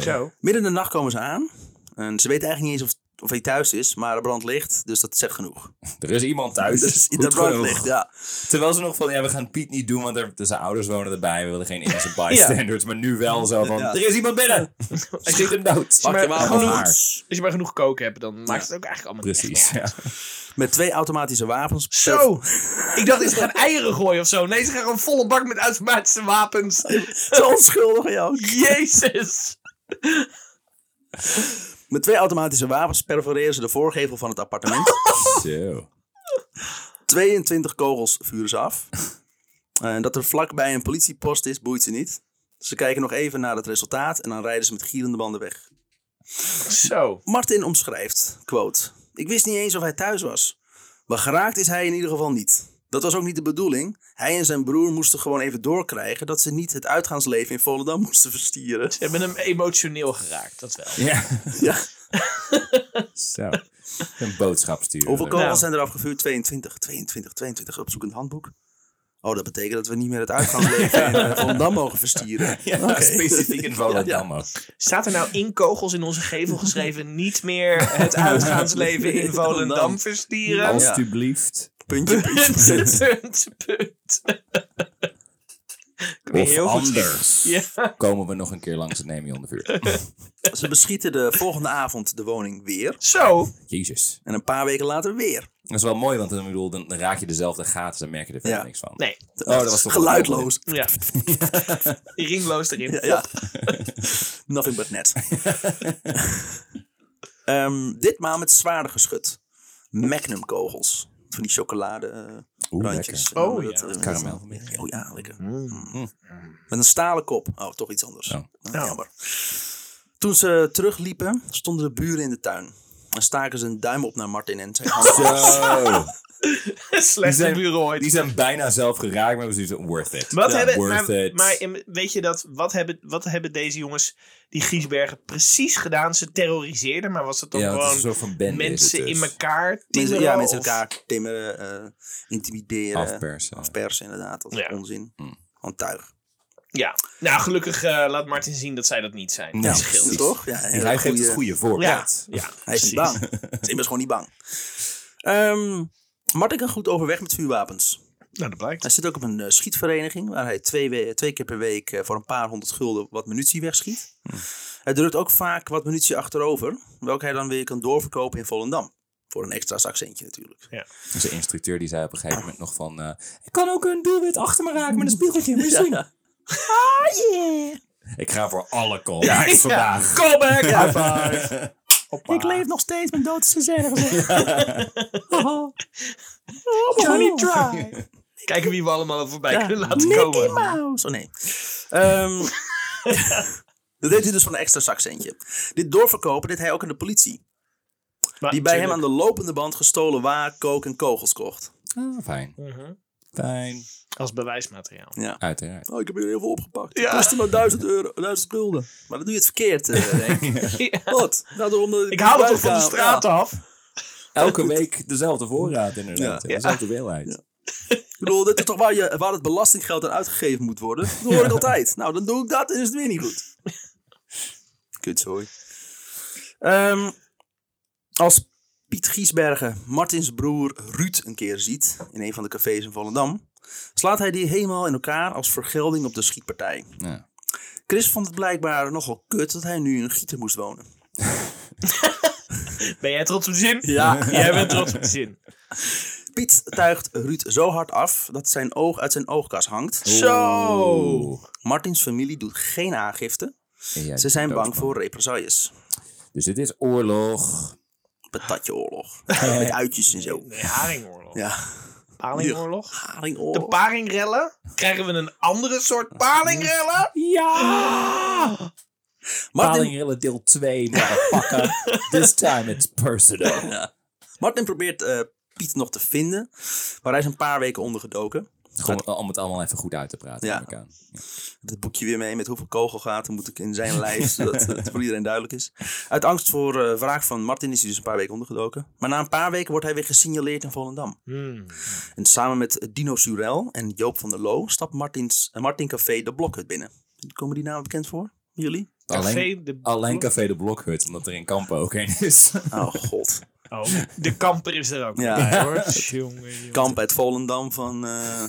Zo. Midden in de nacht komen ze aan. En ze weten eigenlijk niet eens of, of hij thuis is, maar er brandt licht, dus dat zegt genoeg. <laughs> Er is iemand <laughs> thuis. Dus er genoeg. licht, ja. Terwijl ze nog van, ja, we gaan Piet niet doen, want er, zijn ouders wonen erbij. We willen geen innocent <laughs> bystanders. Maar nu wel zo van, Ja. er is iemand binnen. Schiet hem dood. Pak je maar genoeg-. Als je maar genoeg kook hebt, dan maakt het ook eigenlijk allemaal Precies. Ja. Met twee automatische wapens. Zo! Ik dacht, ze gaan eieren gooien of zo. Nee, ze gaan gewoon volle bak met automatische wapens. Zo onschuldig jou. Jezus! Met twee automatische wapens perforeren ze de voorgevel van het appartement. <laughs> Zo. 22 kogels vuren ze af. En dat er vlakbij een politiepost is, boeit ze niet. Ze kijken nog even naar het resultaat en dan rijden ze met gierende banden weg. Zo. Martin omschrijft, quote, Ik wist niet eens of hij thuis was. Maar geraakt is hij in ieder geval niet. Dat was ook niet de bedoeling. Hij en zijn broer moesten gewoon even doorkrijgen dat ze niet het uitgaansleven in Volendam moesten verstieren. Ze hebben hem emotioneel geraakt, dat wel. Ja. Ja. <laughs> Zo. Een boodschap sturen. Hoeveel kogels Nou. zijn er afgevuurd? 22, 22, 22 op zoek in het handboek. Oh, dat betekent dat we niet meer het uitgangsleven <laughs> in uh, Volendam mogen verstieren. <laughs> Ja, specifiek in Volendam ook. Staat er nou in kogels in onze gevel geschreven... niet meer het uitgaansleven in Volendam verstieren? Alsjeblieft. Puntje, puntje, punt, <laughs> punt. punt, punt. Kun je Of heel goed- anders <laughs> Ja. komen we nog een keer langs het neem je onder vuur. <laughs> Ze beschieten de volgende avond de woning weer. Zo. Jezus. En een paar weken later weer. Dat is wel mooi, want dan, bedoel, dan raak je dezelfde gaten en merk je er verder Ja. niks van. Nee. Oh, dat was toch Geluidloos. Ja. Ringloos erin. Ja, ja. Nothing but net. Ehm, ditmaal met zwaarder geschut. Magnum kogels. Van die chocolade eh, Oeh, randjes. lekker. Oh, ja. met, eh, Karamel. Oh ja, lekker. Mm. Met een stalen kop. Oh, toch iets anders. Oh. Nou, jammer. Toen ze terugliepen, stonden de buren in de tuin. En staken ze een duim op naar Martin en zijn <laughs> handen. <laughs> Zijn- bureau ooit. Die zijn bijna zelf geraakt, maar we zien ze worth it. Wat Ja, hebben, worth maar, it. maar in- weet je dat, wat hebben, wat hebben deze jongens, die Giesbergen, precies gedaan? Ze terroriseerden, maar was het dan ja, gewoon het mensen in dus. elkaar Mensen, timmeren? ja, mensen of- elkaar timmeren, eh, intimideren. Afpersen. Afpersen, inderdaad. Dat is Ja. onzin. Mm. Gewoon tuig. Ja, nou gelukkig eh, laat Martin zien dat zij dat niet zijn. Ja, dat scheelt. Toch? Ja, hij geeft goeie- het goede Ja, voorbeeld. ja, Hij is niet bang. <laughs> Hij is immers gewoon niet bang. Ehm, Martin kan goed overweg met vuurwapens. Nou, dat blijkt. Hij zit ook op een eh, schietvereniging waar hij twee, we- twee keer per week eh, voor een paar honderd gulden wat munitie wegschiet. Hij drukt ook vaak wat munitie achterover, welke hij dan weer kan doorverkopen in Volendam. Voor een extra zakcentje natuurlijk. Zijn instructeur die zei op een gegeven moment nog van... eh, ik kan ook een doelwit achter me raken met een spiegeltje. Moet je zien? Ja. Ik ga voor alle callbacks vandaag. Callback! High five! <laughs> Hoppa. Ik leef nog steeds, mijn dood is gezegd. Johnny Dry. Kijken wie we allemaal voorbij kunnen laten komen. Mouse. Oh nee. Ehm, <laughs> dat deed hij dus van een extra zakcentje. Dit doorverkopen deed hij ook aan de politie. Maar Die bij hem aan de lopende band gestolen waar, kook en kogels kocht. Ah, fijn. Mhm. Fijn. Als bewijsmateriaal. Ja. Uiteraard. Oh, ik heb er heel veel opgepakt. Ja. Het kostte maar duizend euro, duizend gulden. Maar dan doe je het verkeerd, eh, <laughs> Henk. Ja. Wat? Nou, Ik haal het toch van de Ja. straat af? Elke week dezelfde voorraad inderdaad. Ja. Dezelfde hoeveelheid. Ja. Ik bedoel, dit is toch waar, je, waar het belastinggeld aan uitgegeven moet worden? Dat hoor ik altijd. Nou, dan doe ik dat en is het weer niet goed. Kutzooi. Ehm als Piet Giesbergen Martins broer Ruud een keer ziet in een van de cafés in Volendam, slaat hij die helemaal in elkaar als vergelding op de schietpartij. Ja. Chris vond het blijkbaar nogal kut dat hij nu in een gieter moest wonen. Ben jij trots op de zin? Ja. <laughs> Jij bent trots op de zin. Piet tuigt Ruud zo hard af dat zijn oog uit zijn oogkas hangt. Zo. Martins familie doet geen aangifte. Ze zijn bang voor represailles. Dus dit is oorlog. Patatjeoorlog. <laughs> Met uitjes en zo. Nee, haringoorlog. Ja. Palingoorlog? De Haringoorlog. paringrellen? Krijgen we een andere soort palingrellen? Ja! Martin, Palingrillen deel 2, motherfucker. <laughs> This time it's personal. Martin probeert eh, Piet nog te vinden. Maar hij is een paar weken ondergedoken. Gewoon om het allemaal even goed uit te praten. Ja. aan. Het boekje weer mee met hoeveel kogelgaten moet ik in zijn <laughs> lijf. zodat het voor iedereen duidelijk is. Uit angst voor eh wraak van Martin is hij dus een paar weken ondergedoken. Maar na een paar weken wordt hij weer gesignaleerd in Volendam. Hmm. En samen met Dino Surel en Joop van der Loo stapt Martins, eh, Martin Café de Blokhut binnen. Komen die namen bekend voor? Jullie? Café Alleen, de alleen Café de Blokhut, omdat er in Kampen ook een is. Oh god. Oh, de kamper is er ook. Ja. bij, hoor. Jongen, jongen. Kamp uit Volendam van, eh,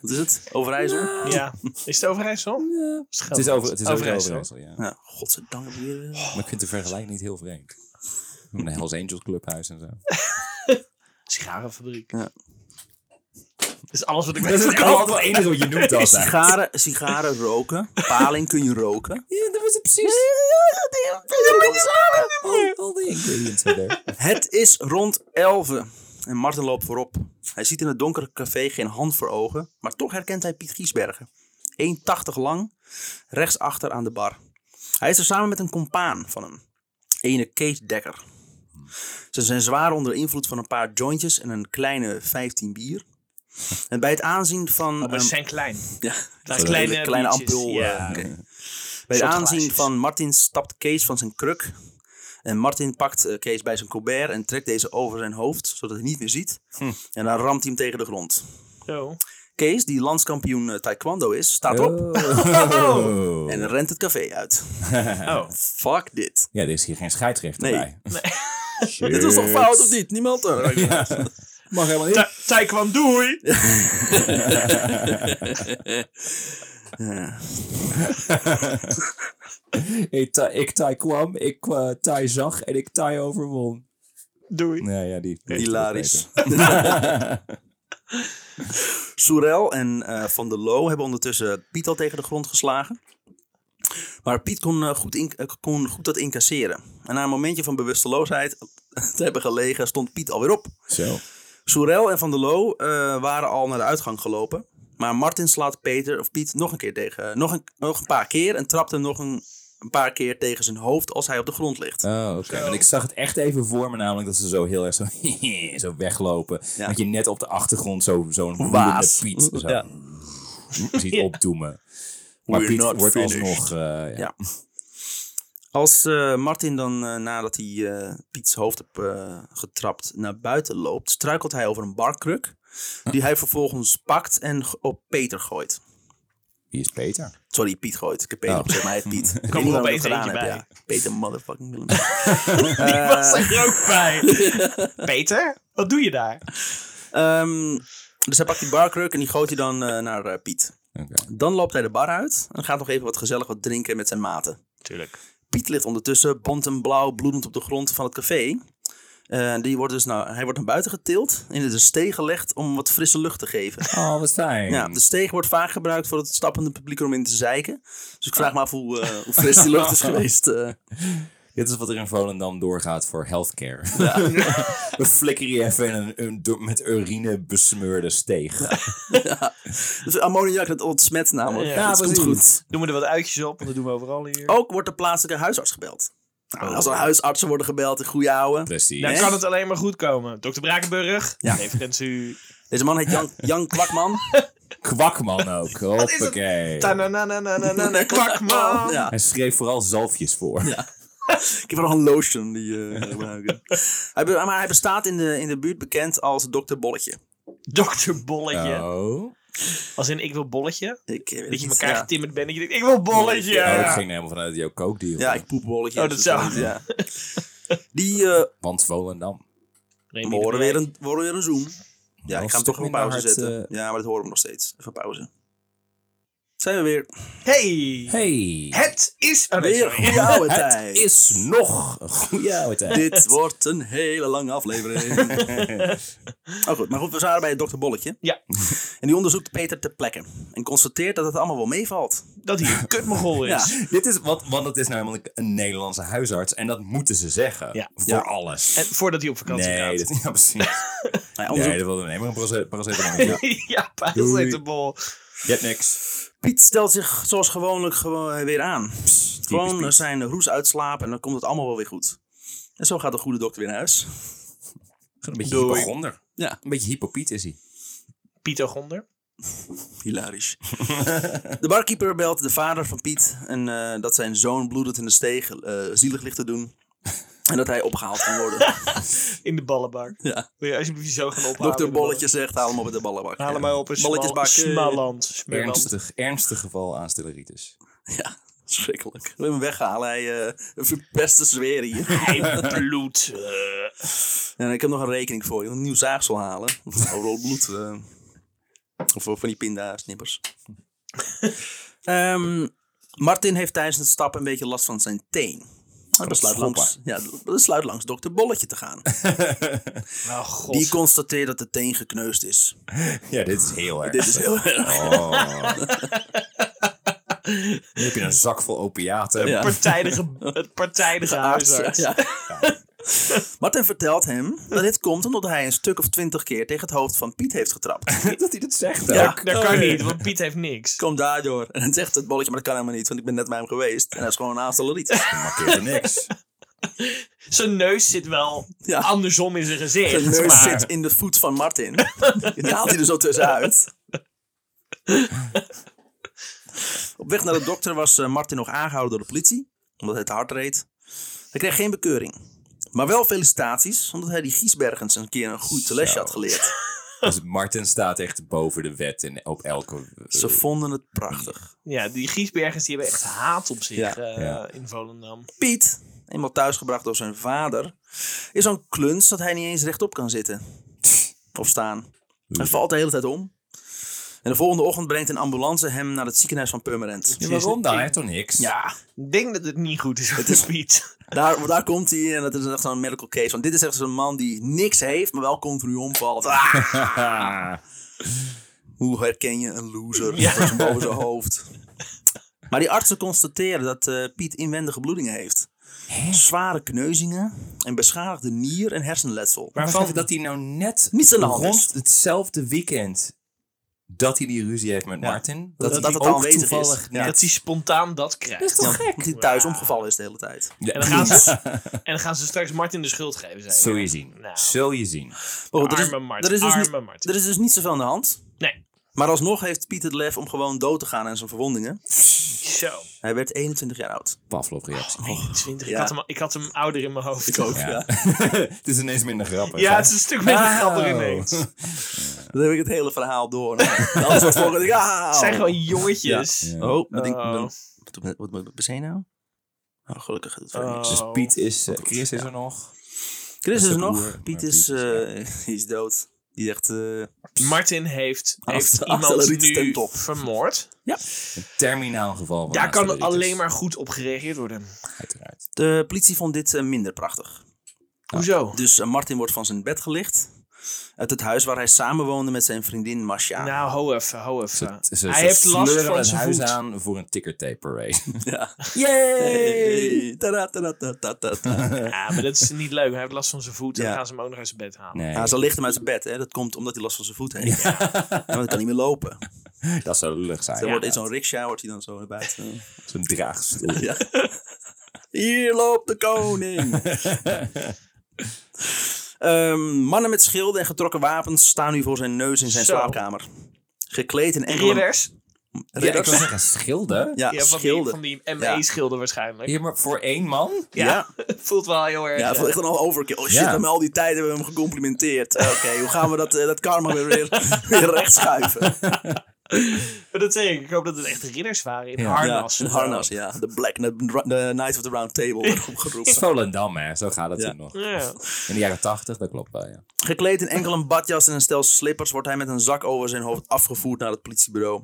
wat is het? Overijssel? Ja. Is het Overijssel? Ja. Het is over, het is over Overijssel. Overijssel, ja. Ja, godzijdank. heb je- Maar ik vind de vergelijking niet heel vreemd. Een Hells Angels clubhuis en zo. <laughs> Sigarenfabriek. Ja. Dat is alles wat ik Dat is ook altijd het enige wat je noemt altijd. Sigaren, sigaren roken. Paling kun je roken. Ja, dat was het precies. Het is rond 11 en Martin loopt voorop. Hij ziet in het donkere café geen hand voor ogen, maar toch herkent hij Piet Giesbergen. 1,80 lang, rechtsachter aan de bar. Hij is er samen met een compaan van hem, ene Kees Dekker. Ze zijn zwaar onder invloed van een paar jointjes en een kleine 15 bier. En bij het aanzien van... Oh, maar ze ehm, zijn klein. ja, Dat kleine kleine ampul. ja. eh, oké. Bij het aanzien van Martin stapt Kees van zijn kruk. En Martin pakt eh, Kees bij zijn colbert en trekt deze over zijn hoofd, zodat hij niet meer ziet. En dan ramt hij hem tegen de grond. Zo. Kees, die landskampioen eh, taekwondo is, staat op Oh. <laughs> en rent het café uit. <laughs> Oh. Fuck dit. Ja, er is hier geen scheidsrechter Nee. bij. Shit. <laughs> Dit is toch fout of niet? Niemand er. Mag helemaal niet. Ta taekwondo. <laughs> Ja. ik, ta ik tai kwam, ik eh, tai zag en ik tai overwon. Doei. Nee, ja, die. Hilarisch. <laughs> Soerel en eh, Van der Loo hebben ondertussen Piet al tegen de grond geslagen. Maar Piet kon, eh, goed, in- kon goed dat incasseren. En na een momentje van bewusteloosheid <laughs> te hebben gelegen, stond Piet alweer op. Zo. Soerel en Van der Loo eh, waren al naar de uitgang gelopen. Maar Martin slaat Peter of Piet nog een keer tegen. Nog een, nog een paar keer en trapt hem nog een, een paar keer tegen zijn hoofd als hij op de grond ligt. Oh, oké. Want ik zag het echt even voor me, namelijk dat ze zo heel erg zo, <laughs> zo weglopen. Ja. Dat je net op de achtergrond zo- zo'n woedende Waas. Piet zo Ja. <laughs> ziet opdoemen. Maar We're Piet wordt finished. alsnog... eh, ja. Ja. Als eh, Martin dan eh, nadat hij eh, Piets hoofd heeft eh, getrapt naar buiten loopt, struikelt hij over een barkruk. Die hij vervolgens pakt en op Peter gooit. Wie is Peter? Sorry, Piet gooit. Ik heb Peter Oh. gezegd, maar hij heet Piet. <laughs> Ik er opeens dat gedaan eentje heb. Ja. Peter motherfucking Willem. <laughs> <laughs> Die was er ook bij. Peter, wat doe je daar? Ehm, dus hij pakt die barkruk en die gooit hij dan eh, naar eh, Piet. Oké. Dan loopt hij de bar uit en gaat nog even wat gezellig wat drinken met zijn maten. Tuurlijk. Piet ligt ondertussen bont en blauw bloedend op de grond van het café. Eh, die wordt dus nou, hij wordt naar buiten getild en in de steeg gelegd om wat frisse lucht te geven. <laughs> Oh, wat fijn. Ja, de steeg wordt vaak gebruikt voor het stappende publiek om in te zeiken. Dus ik vraag me af hoe, hoe fris die lucht is <laughs> geweest. eh. Dit is wat er in Volendam doorgaat voor healthcare. <laughs> We flikkeren je even in een, met urine besmeurde steeg. Dus ammoniak, dat ontsmet namelijk. Ja, Ja, dat komt goed. Doen we er wat uitjes op, want dat doen we overal hier. Ook wordt de plaatselijke huisarts gebeld. Nou, als er huisartsen worden gebeld, in goede ouwe. Precies. Dan kan het alleen maar goed komen. Dr. Brakenburg, Ja. referentie. Deze man heet Jan, Jan Kwakman. <laughs> Kwakman ook. Hoppakee. <laughs> Kwakman. Ja. Hij schreef vooral zalfjes voor. Ik heb nog een lotion die eh, gebruiken. hij, be- maar hij bestaat in de, in de buurt bekend als Dr. Bolletje. Dr. Bolletje. Oh. Als in ik wil bolletje. Ik, eh, weet Dat je niet, elkaar ja. getimmerd bent en je denkt, ik wil bolletje. Oh, ik ging helemaal vanuit jouw kookdeal. Ja, ik poep bolletje. Oh, dat zou- Ja. <laughs> Die, eh Want Volendam. Remy we horen weer een, we horen weer een zoom. Ja, Wel ik ga hem een toch op pauze zetten. eh. Ja, maar dat horen we nog steeds. Even pauze. Zijn we weer. Hey. Hey. Het is... Nee, Weer goede <laughs> oude Het tijd. is nog een goede oude tijd. Dit wordt een hele lange aflevering. <laughs> oh goed, maar goed, we waren bij Dr. Bolletje. Ja, En die onderzoekt Peter ter plekke. En constateert dat het allemaal wel meevalt. dat hij een kutmogol <laughs> is. Ja. Dit is, want, want het is namelijk een Nederlandse huisarts. En dat moeten ze zeggen. Ja. Voor Ja. alles. En voordat hij op vakantie nee, gaat. dat, ja, precies. Hij nee, dat wilde nee, maar een parace- paracetamol. Ja. ja, paracetamol. Je hebt niks. Piet stelt zich zoals gewoonlijk gewoon weer aan. gewoon Piet. eh, zijn roes uitslapen en dan komt het allemaal wel weer goed. En zo gaat de goede dokter weer naar huis. Gewoon een beetje Doei. hypochonder. Ja, Een beetje hypopiet is hij. Pieter Gonder. hilarisch. <laughs> de barkeeper belt de vader van Piet en eh, dat zijn zoon bloedend in de steeg eh, zielig ligt te doen. En dat hij opgehaald kan worden. <laughs> In de ballenbak. ja. Wil je alsjeblieft zo gaan ophalen? Dokter Bolletje zegt, haal hem op met de ballenbak. Haal hem maar op een Bolletjesbak. smal, eh, smalland. Smerland. Ernstig, ernstig geval aan stelleritis. Ja, schrikkelijk. We hem weghalen. Hij eh verpest de sfeer hier. Hij bloed. eh. <laughs> En ik heb nog een rekening voor je. Een nieuw zaagsel halen. Overal bloed. eh. of van die pinda-snippers. <laughs> Ehm, Martin heeft tijdens het stappen een beetje last van zijn teen. Hij besluit schoppen. langs, ja, besluit langs dokter Bolletje te gaan. <laughs> Oh god. Die constateert dat de teen gekneusd is. Ja, dit is heel erg. Dit is heel erg. Oh. <laughs> Nu heb je een zak vol opiaten. Ja. partijdige, het <laughs> partijdige huisarts. Ja. <laughs> Martin vertelt hem dat dit komt omdat hij een stuk of twintig keer tegen het hoofd van Piet heeft getrapt. <laughs> dat hij dat zegt Ja. ook. Dat kan niet, want Piet heeft niks. Komt daardoor. En dan zegt het bolletje, maar dat kan helemaal niet, want ik ben net bij hem geweest. En hij is gewoon een aanstelleriet. <laughs> Markeert er niks. Zijn neus zit wel Ja. andersom in zijn gezicht. Zijn neus maar- zit in de voet van Martin. Die haalt hij er zo tussenuit. Op weg naar de dokter was eh, Martin nog aangehouden door de politie. Omdat hij te hard reed. Hij kreeg geen bekeuring. Maar wel felicitaties, omdat hij die Giesbergens een keer een goed lesje had geleerd. <laughs> Dus Martin staat echt boven de wet in, op elke... eh, Ze vonden het prachtig. Ja, die Giesbergers die hebben echt haat op zich Ja. eh, Ja. in Volendam. Piet, eenmaal thuisgebracht door zijn vader, is zo'n kluns dat hij niet eens rechtop kan zitten. Of staan. Hij valt de hele tijd om. En de volgende ochtend brengt een ambulance hem naar het ziekenhuis van Purmerend. Ja, waarom dan? Hij heeft toch niks? Ja, Ik denk dat het niet goed is voor de Piet. daar, daar komt hij en dat is echt zo'n medical case. Want dit is echt zo'n man die niks heeft, maar wel continu omvalt. Ah, <laughs> hoe herken je een loser ja. boven zijn hoofd? Maar die artsen constateren dat eh, Piet inwendige bloedingen heeft. Zware kneuzingen en beschadigde nier- en hersenletsel. Maar Waarvan- van dat hij nou net Niets aan de hand rond is. hetzelfde weekend dat hij die ruzie heeft met Ja. Martin, Dat- dat, dat hij het ook aanwezig is. toevallig Ja. net- Dat hij spontaan dat krijgt. Ja, omdat hij thuis omgevallen is de hele tijd. Ja. En, dan gaan ze, en dan gaan ze straks Martin de schuld geven. Zul je zien. Nou, Zul je zien. Er, is, arme Martin. er, is dus arme niet, Martin. er is dus niet zoveel aan de hand. Nee. Maar alsnog heeft Piet het lef om gewoon dood te gaan aan zijn verwondingen. Zo. Hij werd 21 jaar oud. Pavlov-reactie. 21. ja. Ik, had hem, ik had hem ouder in mijn hoofd. ook, Ja. ja. het is ineens minder grappig. Ja, hè? het is een stuk minder Oh. grappig ineens. Dan heb ik het hele verhaal door. Nou, volgende ah, Het zijn gewoon jongetjes. Ja. Oh, wat denk Oh. Wat wat- wat moet ik nou? Oh, gelukkig gaat het verder niks. Dus Oh. Piet is... eh, Chris is er nog. Chris is is er nog. Piet is, Piet is, eh, die is dood. Die echt... eh, Martin heeft, <laughs> heeft iemand nu top. vermoord. Een terminaal geval van Daar kan alleen maar goed op gereageerd worden. Uiteraard. de politie vond dit eh, minder prachtig. Hoezo? Dus eh, Martin wordt van zijn bed gelicht. Uit het huis waar hij samenwoonde met zijn vriendin Masha. Nou, ho even, ho even. Ze, ze, Hij ze heeft last van het zijn huis voet. aan voor een ticker tape parade. <laughs> Ja. Yay! Tada, tada, tada, tada. Ja, maar dat is niet leuk. Hij heeft last van zijn voet en Ja. dan gaan ze hem ook nog uit zijn bed halen. Nee, Ja, ze licht hem uit zijn bed. Hè. Dat komt omdat hij last van zijn voet heeft. Ja. <laughs> want hij kan niet meer lopen. <laughs> dat zou lullig zijn. Dan wordt in zo'n rickshaw wordt hij dan zo naar buiten. Zo'n draagstoel. Ja. Hier loopt de koning. Ehm, mannen met schilden en getrokken wapens staan nu voor zijn neus in zijn Zo. slaapkamer. Gekleed in enkele... Ridders? Ja, ik wil zeggen schilden. Ja, Ja, van die, schilden. van die Ja. ME-schilden waarschijnlijk. Ja, maar voor één man? Ja, Ja. <laughs> voelt wel heel erg. Ja, het eh, voelt echt een al overkill. Oh shit, hebben al die tijd hebben we hem gecomplimenteerd. Oké, hoe gaan we dat, eh, dat karma weer, weer, <laughs> weer recht schuiven? <laughs> <laughs> maar dat zeg ik. Ik hoop dat het echt ridders waren in Ja. harnas. Ja, een harnas, ja. De Black, de, de Knight of the Round Table werd <laughs> opgeroepen. Volendam, hè. Zo gaat het Ja. nog. Ja. In de jaren tachtig, dat klopt wel, ja. Gekleed in enkel een badjas en een stel slippers wordt hij met een zak over zijn hoofd afgevoerd naar het politiebureau.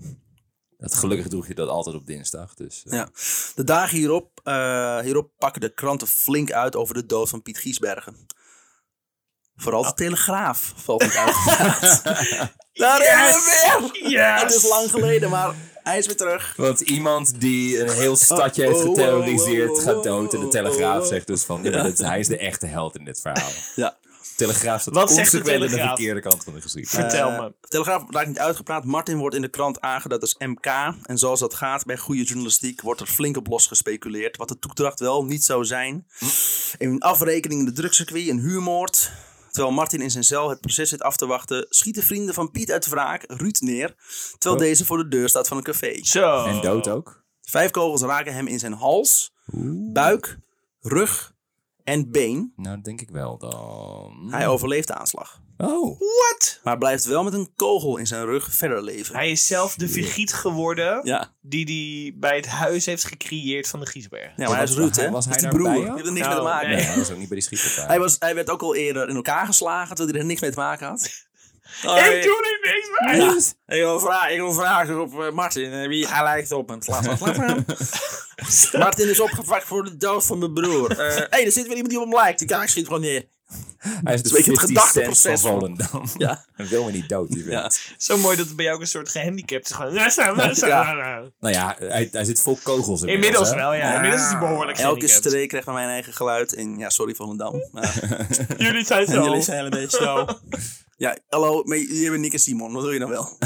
Dat, gelukkig droeg je dat altijd op dinsdag, dus... eh, Ja. De dagen hierop, eh, hierop pakken de kranten flink uit over de dood van Piet Giesbergen. Vooral de Telegraaf <laughs> valt niet uit. <laughs> Daar hebben we weer! Yes! Het is lang geleden, maar hij is weer terug. Want iemand die een heel stadje heeft Oh, oh, geterroriseerd oh, oh, gaat dood. En de oh, Telegraaf oh. zegt dus van, ja, dit- hij is de echte held in dit verhaal. Ja. Telegraaf staat Wat zegt de aan de Telegraaf? verkeerde kant van de geschiedenis. Vertel Eh, me. Telegraaf raakt niet uitgepraat. Martin wordt in de krant aangeduid als MK. En zoals dat gaat bij goede journalistiek wordt er flink op los gespeculeerd. Wat de toedracht wel niet zou zijn. Een afrekening in de drugscircuit, een huurmoord. Terwijl Martin in zijn cel het proces zit af te wachten, schieten vrienden van Piet uit wraak Ruud neer. Terwijl Oh. deze voor de deur staat van een café. Zo. En dood ook. Vijf kogels raken hem in zijn hals, buik, rug en been. Nou, dat denk ik wel dan. Hij overleeft de aanslag. Oh. What? Maar blijft wel met een kogel in zijn rug verder leven. Hij is zelf de vergiet geworden Ja, die hij bij het huis heeft gecreëerd van de Giesberg. ja maar hij is was- Ruud, hij- hè? was Dat is hij die broer. Je ook? hebt er niks Nou, mee te maken. nee. Nee, hij was ook niet bij die schietpartij. Hij, was, hij werd ook al eerder in elkaar geslagen, terwijl hij er niks mee te maken had. <laughs> Ik doe er niks mee! Ja. Ik wil vragen, ik wil vragen op eh, Martin. eh, Wie hij lijkt op hem. Laat maar, laat maar aan. <laughs> Martin is opgepakt voor de dood van mijn broer. Hé, hey, er zit weer iemand die op hem lijkt. Die kan ik schiet gewoon neer. <laughs> Hij is de een beetje het 50 cent van gedachteproces van- Volendam. <laughs> Ja. Hij wil me niet dood, die <laughs> Ja. vent. Zo mooi dat het bij jou ook een soort gehandicapt is. Gewoon, nou, Ja. nou, ja, hij, hij zit vol kogels Inmiddels hè? wel, ja. Inmiddels is hij behoorlijk Elke streek krijgt van mijn eigen geluid. En ja, sorry Volendam. Maar, Jullie zijn en zo. jullie zijn een beetje zo. Ja, hallo, maar jullie hebben Nick en Simon. Wat wil je nou wel?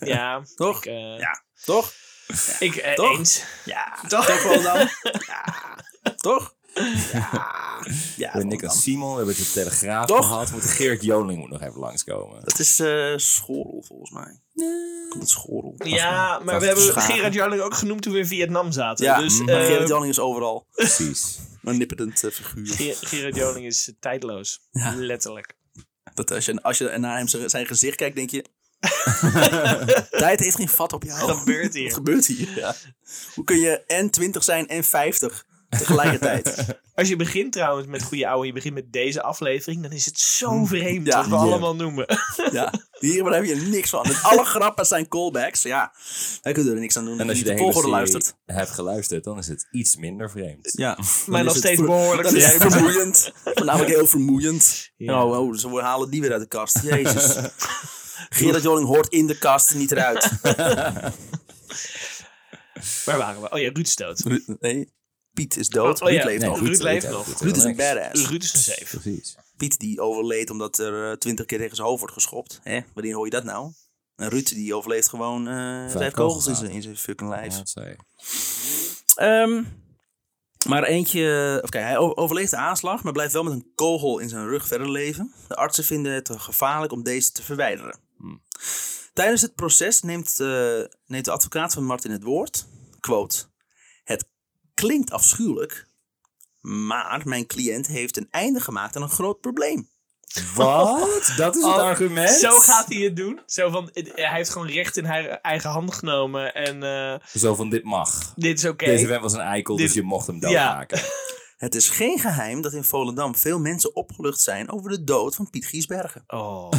Ja, Toch? ik, eh, Ja. Toch? ik eh, Toch? eens. Ja. Toch? Toch Volendam? Ja. Toch? <laughs> Ja. Ja, We hebben Nick en. Simon, we hebben de Telegraaf Toch? gehad. Moet Geert Joling moet nog even langskomen. Dat is eh Schorel volgens mij. Komt het Schorel? Ja, maar we hebben schagen. Gerard Jarling ook genoemd toen we in Vietnam zaten. Ja, dus maar eh, Gerrit Janning is overal. <laughs> Precies. Een nipperend eh, figuur. Ger- Gerard Joling is eh, tijdloos. Ja. Letterlijk. Dat als je, als je naar hem zijn zijn gezicht kijkt, denk je... <laughs> Tijd heeft geen vat op jou. Wat gebeurt hier? Wat gebeurt hier? Ja. Hoe kun je en 20 zijn en 50 <laughs> tegelijkertijd? <laughs> Als je begint trouwens met goede ouwe, je begint met deze aflevering, dan is het zo vreemd Ja. wat we allemaal noemen. <laughs> Ja, hier heb je niks van. Alle grappen zijn callbacks. Ja, wij kunnen er niks aan doen. En als je de de hele volgorde serie luistert. hebt geluisterd, dan is het iets minder vreemd. Ja, dan Maar is nog steeds behoorlijk Dan is het vreemd. vermoeiend. Namelijk heel vermoeiend. Ja. Oh, oh, ze halen die weer uit de kast. Jezus. Gerard Joling hoort in de kast, niet eruit. Waar waren we? Oh ja, Ruud. Ru- Nee, Piet is dood. Oh, oh ja, Ruud leeft nee, nog. Ruud leeft nog. Ruud is een badass. Ruud is een safe. Precies. Piet die overleed omdat er eh, twintig keer tegen zijn hoofd wordt geschopt. Hè? Wanneer hoor je dat nou? En Ruud die overleeft gewoon eh vijf kogels in zijn, in zijn fucking lijf. Ja. Ehm, maar eentje, of kijk, hij overleeft de aanslag, maar blijft wel met een kogel in zijn rug verder leven. De artsen vinden het gevaarlijk om deze te verwijderen. Tijdens het proces neemt, eh, neemt de advocaat van Martin het woord. Quote, klinkt afschuwelijk, maar mijn cliënt heeft een einde gemaakt aan een groot probleem. Wat? Dat is het Oh, argument? Zo gaat hij het doen. Zo van, hij heeft gewoon recht in haar eigen hand genomen en eh, Zo van, dit mag. dit is oké. Deze vent was een eikel, Dit- dus je mocht hem Ja. <laughs> Het is geen geheim dat in Volendam veel mensen opgelucht zijn over de dood van Piet Giesbergen. Oh,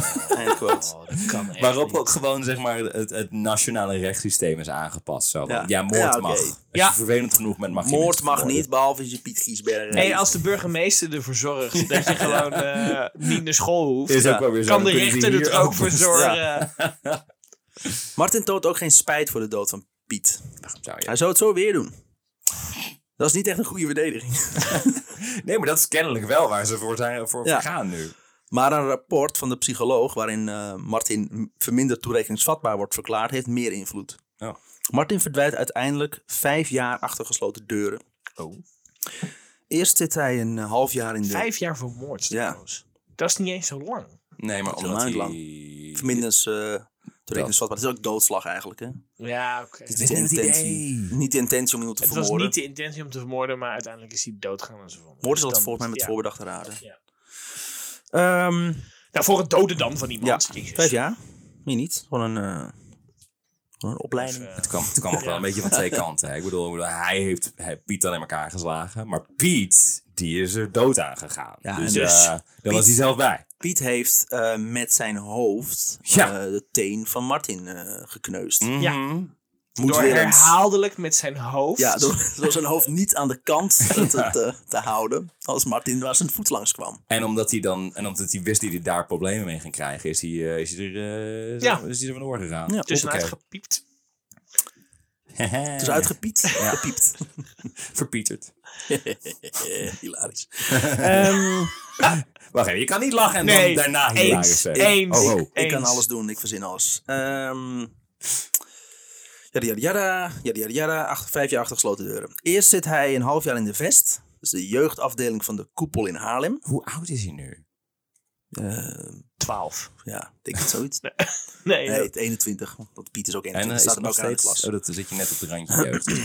quote. oh, dat kan echt Waarop niet. ook gewoon zeg maar, het, het nationale rechtssysteem is aangepast. Zo Ja. ja. moord Ja, mag. Als Ja. je vervelend genoeg bent, mag je Moord mag niet, behalve als je Piet Giesbergen Hey, heet. als de burgemeester ervoor zorgt <laughs> dat je gewoon eh, niet naar school hoeft, Is Ja. ook wel weer zo. kan de rechter er ook voor zorgen. Martin toont ook geen spijt voor de dood van Piet. Zou je- Hij zou het zo weer doen. Dat is niet echt een goede verdediging. <laughs> Nee, maar dat is kennelijk wel waar ze voor zijn voor Ja. gaan nu. Maar een rapport van de psycholoog waarin eh, Martin verminderd toerekeningsvatbaar wordt verklaard, heeft meer invloed. Oh. Martin verdwijnt uiteindelijk vijf jaar achter gesloten deuren. Oh. Eerst zit hij een half jaar in de Vijf jaar vermoord Ja. trouwens. Dat is niet eens zo lang. Nee, maar is omdat een hij... verminderd uh, toerekeningsvatbaar. Het is ook doodslag eigenlijk. Hè? Het Ja, oké. is niet de het intentie. idee. Niet de intentie om iemand te Het was vermoorden. niet de intentie om te vermoorden, maar uiteindelijk is hij doodgaan en zo van. Moord is Dus altijd dan volgens mij met ja. voorbedachte raden. Ja. Ehm, Nou, voor het doden dan van ja, iemand. Jezus. vijf jaar. Meer niet. Gewoon een, eh, gewoon een opleiding. Het kwam, het kwam ook wel een beetje van twee <laughs> kanten. hè. Ik bedoel, hij heeft hij, Piet dan in elkaar geslagen. Maar Piet, die is er dood aan gegaan. Ja, dus eh, daar was hij zelf bij. Piet heeft eh, met zijn hoofd Ja. eh, de teen van Martin eh, gekneusd. Ja. Mhm. door herhaaldelijk met zijn hoofd. Ja, door, <laughs> door zijn hoofd niet aan de kant <laughs> te, te, te houden. Als Martin waar zijn voet langs kwam. En omdat hij dan, en omdat hij wist dat hij daar problemen mee ging krijgen, is hij, eh, is hij er, eh, Ja. is hij er vandoor gegaan. Ja, Hoppakee. gepiept. Het is <laughs> uitgepiet. Gepiept. <laughs> Verpieterd. <laughs> Hilarisch. Wacht even, je kan niet lachen en Nee, dan daarna eens, hilarisch zijn. eens. Oh, oh. Ik kan alles doen, ik verzin alles. Ehm Jada, jada, jada, jada, jada, jada, acht, vijf jaar achter gesloten deuren. Eerst zit hij een half jaar in de Vest. Dat is de jeugdafdeling van de Koepel in Haarlem. Hoe oud is hij nu? Ehm, 12. ja, ik denk het zoiets. <laughs> Nee, Nee, dat- het 21. Want Piet is ook En 21. eh, staat er nog ook de steeds... klas. Oh, dat zit je net op de randje jeugd. <clears throat>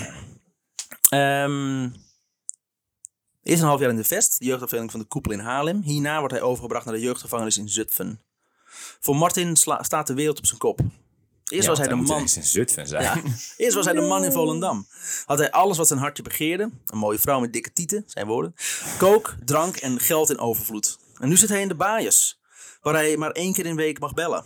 Ehm, eerst een half jaar in de Vest, de jeugdafdeling van de Koepel in Haarlem. Hierna wordt hij overgebracht naar de jeugdgevangenis in Zutphen. Voor Martin staat de wereld op zijn kop. Eerst was hij de man. in Zutphen zijn. Ja. Eerst was hij de man in Volendam. Had hij alles wat zijn hartje begeerde. Een mooie vrouw met dikke tieten, zijn woorden. Kook, drank en geld in overvloed. En nu zit hij in de baaiers. Waar hij maar één keer in de week mag bellen.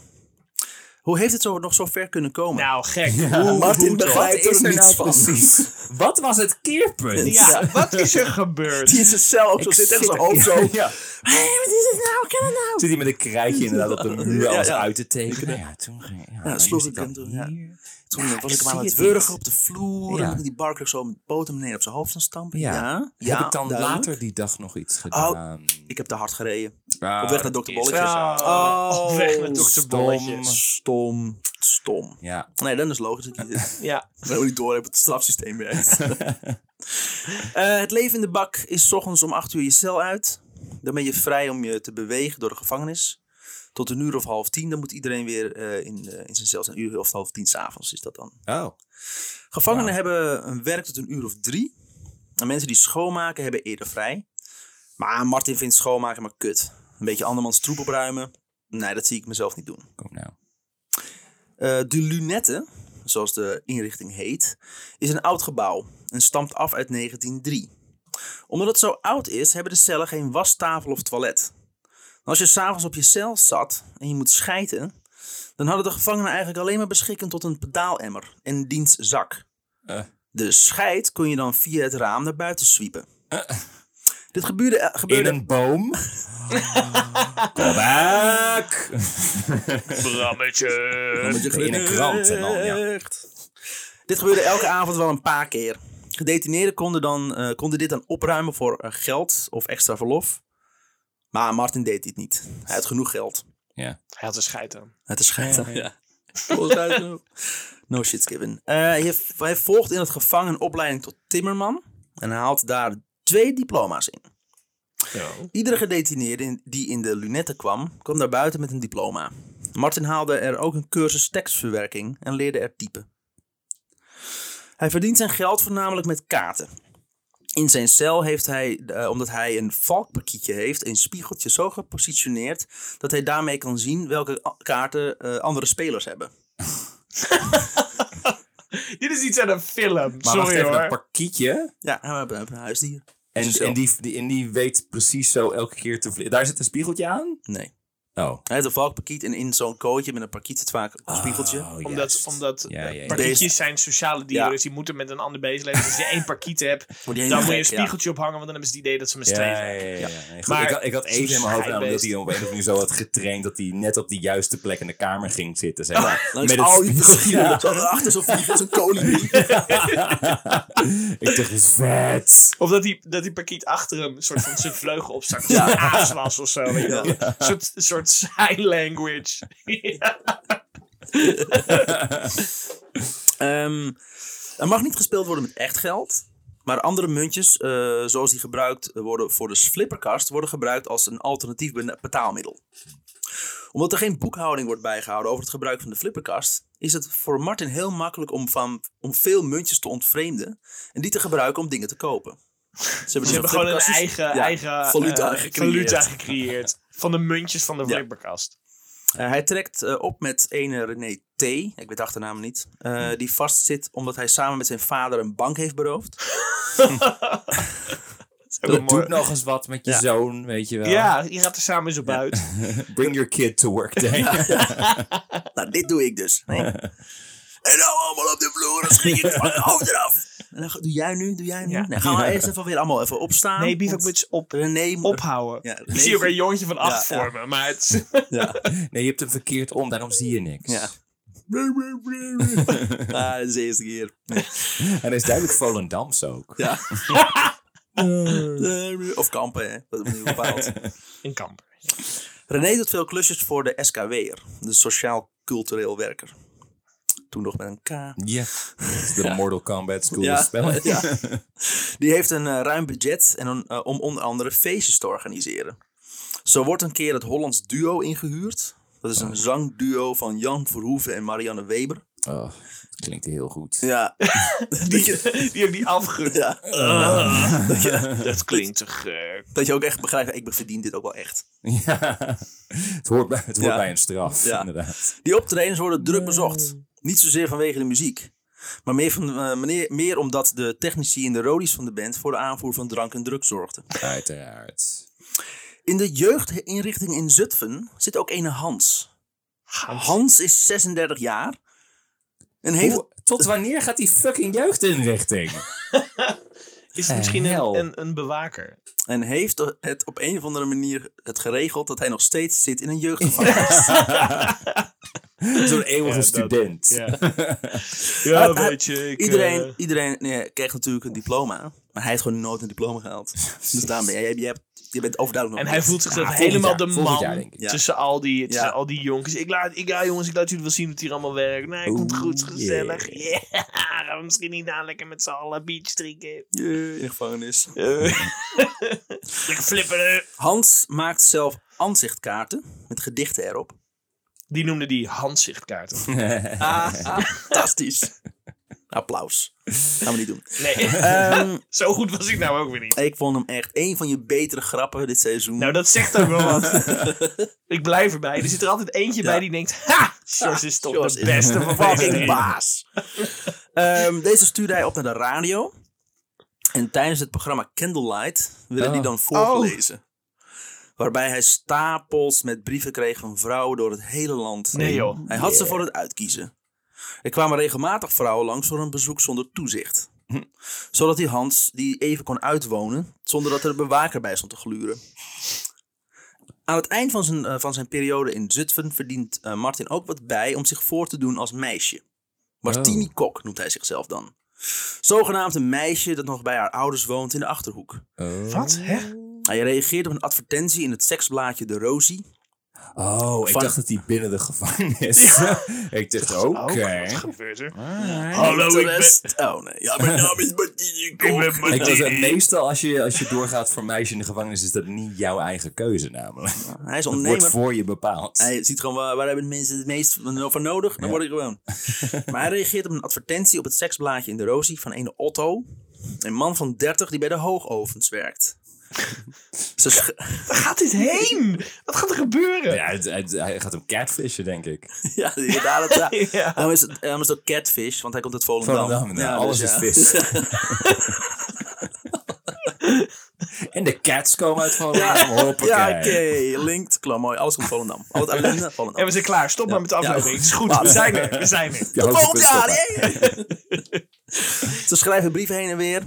Hoe heeft het zo, nog zo ver kunnen komen? Nou, gek. Martin hoe toch? begrijpt er niets nou van. precies? <laughs> Wat was het keerpunt? Ja, wat is er gebeurd? Die in zijn cel ook zo Ik zit tegen zijn hoofd zo. <laughs> Ja. Hé, wat is het nou? Kan het nou? Zit hij met een krijtje inderdaad op de muur alles ja. uit te tekenen? Ja, toen ging ja, sloeg ik hem toen. Toen Ja, was ik hem aan het wurgen op de vloer. Ja. En die Barker zo met boter beneden op zijn hoofd gaan stampen. Ja. Ja, Heb ik dan duidelijk. later die dag nog iets gedaan? Ik heb te hard gereden. Op weg naar Dr. Bolletje. Oh, op weg naar Dr. stom. Stom. Stom. Ja. Nee, dan is logisch dat je <laughs> Ja. niet door hebt het strafsysteem werkt. <laughs> Eh, het leven in de bak is 's ochtends om 8 uur je cel uit. Dan ben je vrij om je te bewegen door de gevangenis. Tot een uur of half tien, dan moet iedereen weer eh, in, eh, in zijn cel zijn. Een uur of half tien s'avonds is dat dan. Oh. Gevangenen hebben een werk tot een uur of drie. En mensen die schoonmaken hebben eerder vrij. Maar Martin vindt schoonmaken maar kut. Een beetje andermans troep opruimen. Nee, dat zie ik mezelf niet doen. Kom nou. Eh, de Lunette, zoals de inrichting heet, is een oud gebouw en stamt af uit 1903. Omdat het zo oud is, hebben de cellen geen wastafel of toilet. Als je s'avonds op je cel zat en je moet schijten, dan hadden de gevangenen eigenlijk alleen maar beschikken tot een pedaalemmer en diens zak. Eh. De scheid kon je dan via het raam naar buiten zwiepen. Dit gebeurde, eh, In gebeurde een boom. <laughs> Kom back. Brammetje. In een krant en al, ja. Dit gebeurde elke avond wel een paar keer. Gedetineerden konden, dan, eh, konden dit dan opruimen voor eh, geld of extra verlof. Maar Martin deed dit niet. Hij had genoeg geld. Ja. Hij had een scheid aan. Het is schijt. Ja. <laughs> no shit's given. Eh, hij, hij volgt in het gevangen een opleiding tot timmerman. En hij haalt daar twee diploma's in. Ja. Iedere gedetineerde in- die in de lunetten kwam, kwam naar buiten met een diploma. Martin haalde er ook een cursus tekstverwerking en leerde er typen. Hij verdient zijn geld voornamelijk met kaarten. In zijn cel heeft hij, eh, omdat hij een valkparkietje heeft, een spiegeltje zo gepositioneerd dat hij daarmee kan zien welke kaarten eh, andere spelers hebben. <laughs> Dit is iets uit een film. Maar wacht Sorry even, hoor. een parkietje. Ja, we hebben een huisdier. En, en, die, die, en die weet precies zo elke keer te vliegen. Daar zit een spiegeltje aan? Nee. Oh. Hij heeft een valkparkiet en in zo'n kootje met een parkiet zit vaak een spiegeltje. Oh, Omdat, omdat Ja, ja, ja. parkietjes zijn sociale dieren, Ja. dus die moeten met een ander beest leven. Dus als je één parkiet hebt, <laughs> dan moet je een spiegeltje ophangen, want dan hebben ze het idee dat ze met Ja, twee ja, zijn. ja, ja, ja. Goed, Maar ik, had, ik had even in mijn hoofd namelijk dat hij op een of andere zo had getraind dat hij net op de juiste plek in de kamer ging zitten. Zeg maar. <laughs> Langs Met het al achter zo'n kolibrie. <laughs> ik dacht, vet. Of dat die, dat die parkiet achter hem een soort van zijn vleugel opstak. Ja. Een aas was of zo. Weet je wel. Een soort, soort <laughs> sign language. <laughs> Ehm, er mag niet gespeeld worden met echt geld. Maar andere muntjes, eh, zoals die gebruikt worden voor de flipperkast, worden gebruikt als een alternatief betaalmiddel. Omdat er geen boekhouding wordt bijgehouden over het gebruik van de flipperkast, is het voor Martin heel makkelijk om, van, om veel muntjes te ontvreemden en die te gebruiken om dingen te kopen. Ze hebben, Ze dus gewoon een eigen, ja, eigen valuta, eh, gecreëerd. valuta gecreëerd. Van de muntjes van de Ja. flipperkast. Eh, hij trekt eh, op met ene René T. Ik weet de achternaam niet. eh, die vastzit omdat hij samen met zijn vader een bank heeft beroofd. <laughs> <laughs> Dat Doe nog eens wat met je Ja. zoon, weet je wel. Ja, je gaat er samen zo buiten. <laughs> Bring your kid to work day. Nou, dit doe ik dus. Nee. En nou allemaal op de vloer, dan schiet je van de hoofd eraf. En dan ga- doe jij nu, doe jij nu. Ja. Dan gaan we eerst even weer allemaal even opstaan. Nee, bivakmuts op, René moet... ophouden. Ja, ik zie ook een jongetje van acht Ja, ja. voor me, maar het is-. <laughs> Nee, je hebt hem verkeerd om, daarom zie je niks. ja. <laughs> ah, dat is de eerste keer. Nee. En hij is duidelijk Volendams ook. Ja. <laughs> of kampen, hè. Dat is niet bepaald. een kamp. René doet veel klusjes voor de SKW'er, de Sociaal Cultureel Werker. Toen nog met een K. Ja. De <laughs> Mortal Kombat School Ja, of Spelling. <laughs> ja. <laughs> Die heeft een eh, ruim budget en een, eh, om onder andere feestjes te organiseren. Zo wordt een keer het Hollands Duo ingehuurd. Dat is een zangduo van Jan Verhoeven en Marianne Weber. Oh, dat klinkt heel goed. Ja, Die, die heb die ja. Dat klinkt te gek. dat je ook echt begrijpt, ik verdien dit ook wel echt. Ja. Het hoort bij, het hoort Ja. bij een straf, Ja. inderdaad. Die optredens worden druk bezocht. Niet zozeer vanwege de muziek, maar meer, van, eh, meneer, meer omdat de technici en de rodies van de band voor de aanvoer van drank en drugs zorgden. Uiteraard. In de jeugdinrichting in Zutphen zit ook een Hans. Hans is 36 jaar. En heeft, Hoe- tot wanneer gaat die fucking jeugdinrichting? <laughs> Is het misschien een, een bewaker? en heeft het op een of andere manier het geregeld dat hij nog steeds zit in een <laughs> jeugdgevangenis. <laughs> <laughs> Zo'n eeuwige Ja, dat- student. Ja, <laughs> ja Hij- weet je. Ik, iedereen eh, iedereen nee, krijgt natuurlijk een diploma. Maar hij heeft gewoon nooit een diploma gehaald. <laughs> Dus daarom ben jij, je, hebt, je bent overduidelijk en nog hij niet. voelt zich dan helemaal jaar, de man jaar, tussen, al die, tussen al die jongens. Ik laat, ik, ja, jongens, ik laat jullie wel zien het hier allemaal werkt. Nee, komt goed, gezellig. yeah. Ja, gaan we misschien niet aan lekker met z'n allen beach drinken. Yeah, in de gevangenis. Eh. lekker flippen. Hans maakt zelf aanzichtkaarten met gedichten erop. Die noemde die handzichtkaarten. Ah, <laughs> ah, fantastisch. Applaus. Gaan we niet doen. Nee, Ehm, <laughs> zo goed was ik nou ook weer niet. ik vond hem echt een van je betere grappen dit seizoen. Nou, dat zegt ook wel wat. <laughs> ik blijf erbij. Er zit er altijd eentje bij die denkt... Ha! Sjors is toch de beste van fucking fucking baas. Ehm, deze stuurde hij op naar de radio. En tijdens het programma Candlelight werden die Oh. dan voorgelezen. Waarbij hij stapels met brieven kreeg van vrouwen door het hele land. Nee, joh. Hij had ze voor het uitkiezen. Er kwamen regelmatig vrouwen langs voor een bezoek zonder toezicht. Zodat hij Hans die even kon uitwonen, zonder dat er een bewaker bij stond te gluren. Aan het eind van zijn, eh, van zijn periode in Zutphen verdient eh, Martin ook wat bij om zich voor te doen als meisje. Martini Kok noemt hij zichzelf dan. Zogenaamd een meisje dat nog bij haar ouders woont in de Achterhoek. Oh. Wat? Hè? Hij reageerde op een advertentie in het seksblaadje De Rosie. Oh, ik Van- dacht dat hij binnen de gevangenis. <laughs> ik dacht, oké. Oh, wat gebeurt er? Hallo, ik ben- Interest. Oh nee, ja, mijn naam is Martini Kok. Ik ben Ik was, Martini. meestal als je, als je doorgaat voor meisje in de gevangenis, is dat niet jouw eigen keuze namelijk. Hij is Het wordt ondernemer. voor je bepaald. Hij ziet gewoon waar, waar hebben mensen het meest van nodig, dan word ik gewoon. <laughs> maar hij reageert op een advertentie op het seksblaadje in de Rosie van een Otto. Een man van 30 die bij de hoogovens werkt. Ze Waar gaat dit heen? Wat gaat er gebeuren? Ja, hij gaat hem catfishen, denk ik. <laughs> ja, inderdaad. <laughs> Ja. Ja. Daarom is het, daarom is het ook catfish, want hij komt uit Volendam. Volendam, nou, Ja, alles dus is ja. vis. <laughs> En de cats komen uit Volendam. Ja, oké. Linked. Klaar, mooi. Alles komt Volendam. Al het ellende, Volendam. En we zijn klaar. Stop maar met de aflevering. Het is goed. We zijn er. We zijn er. Tot volgend jaar! Ze schrijven brieven heen en weer.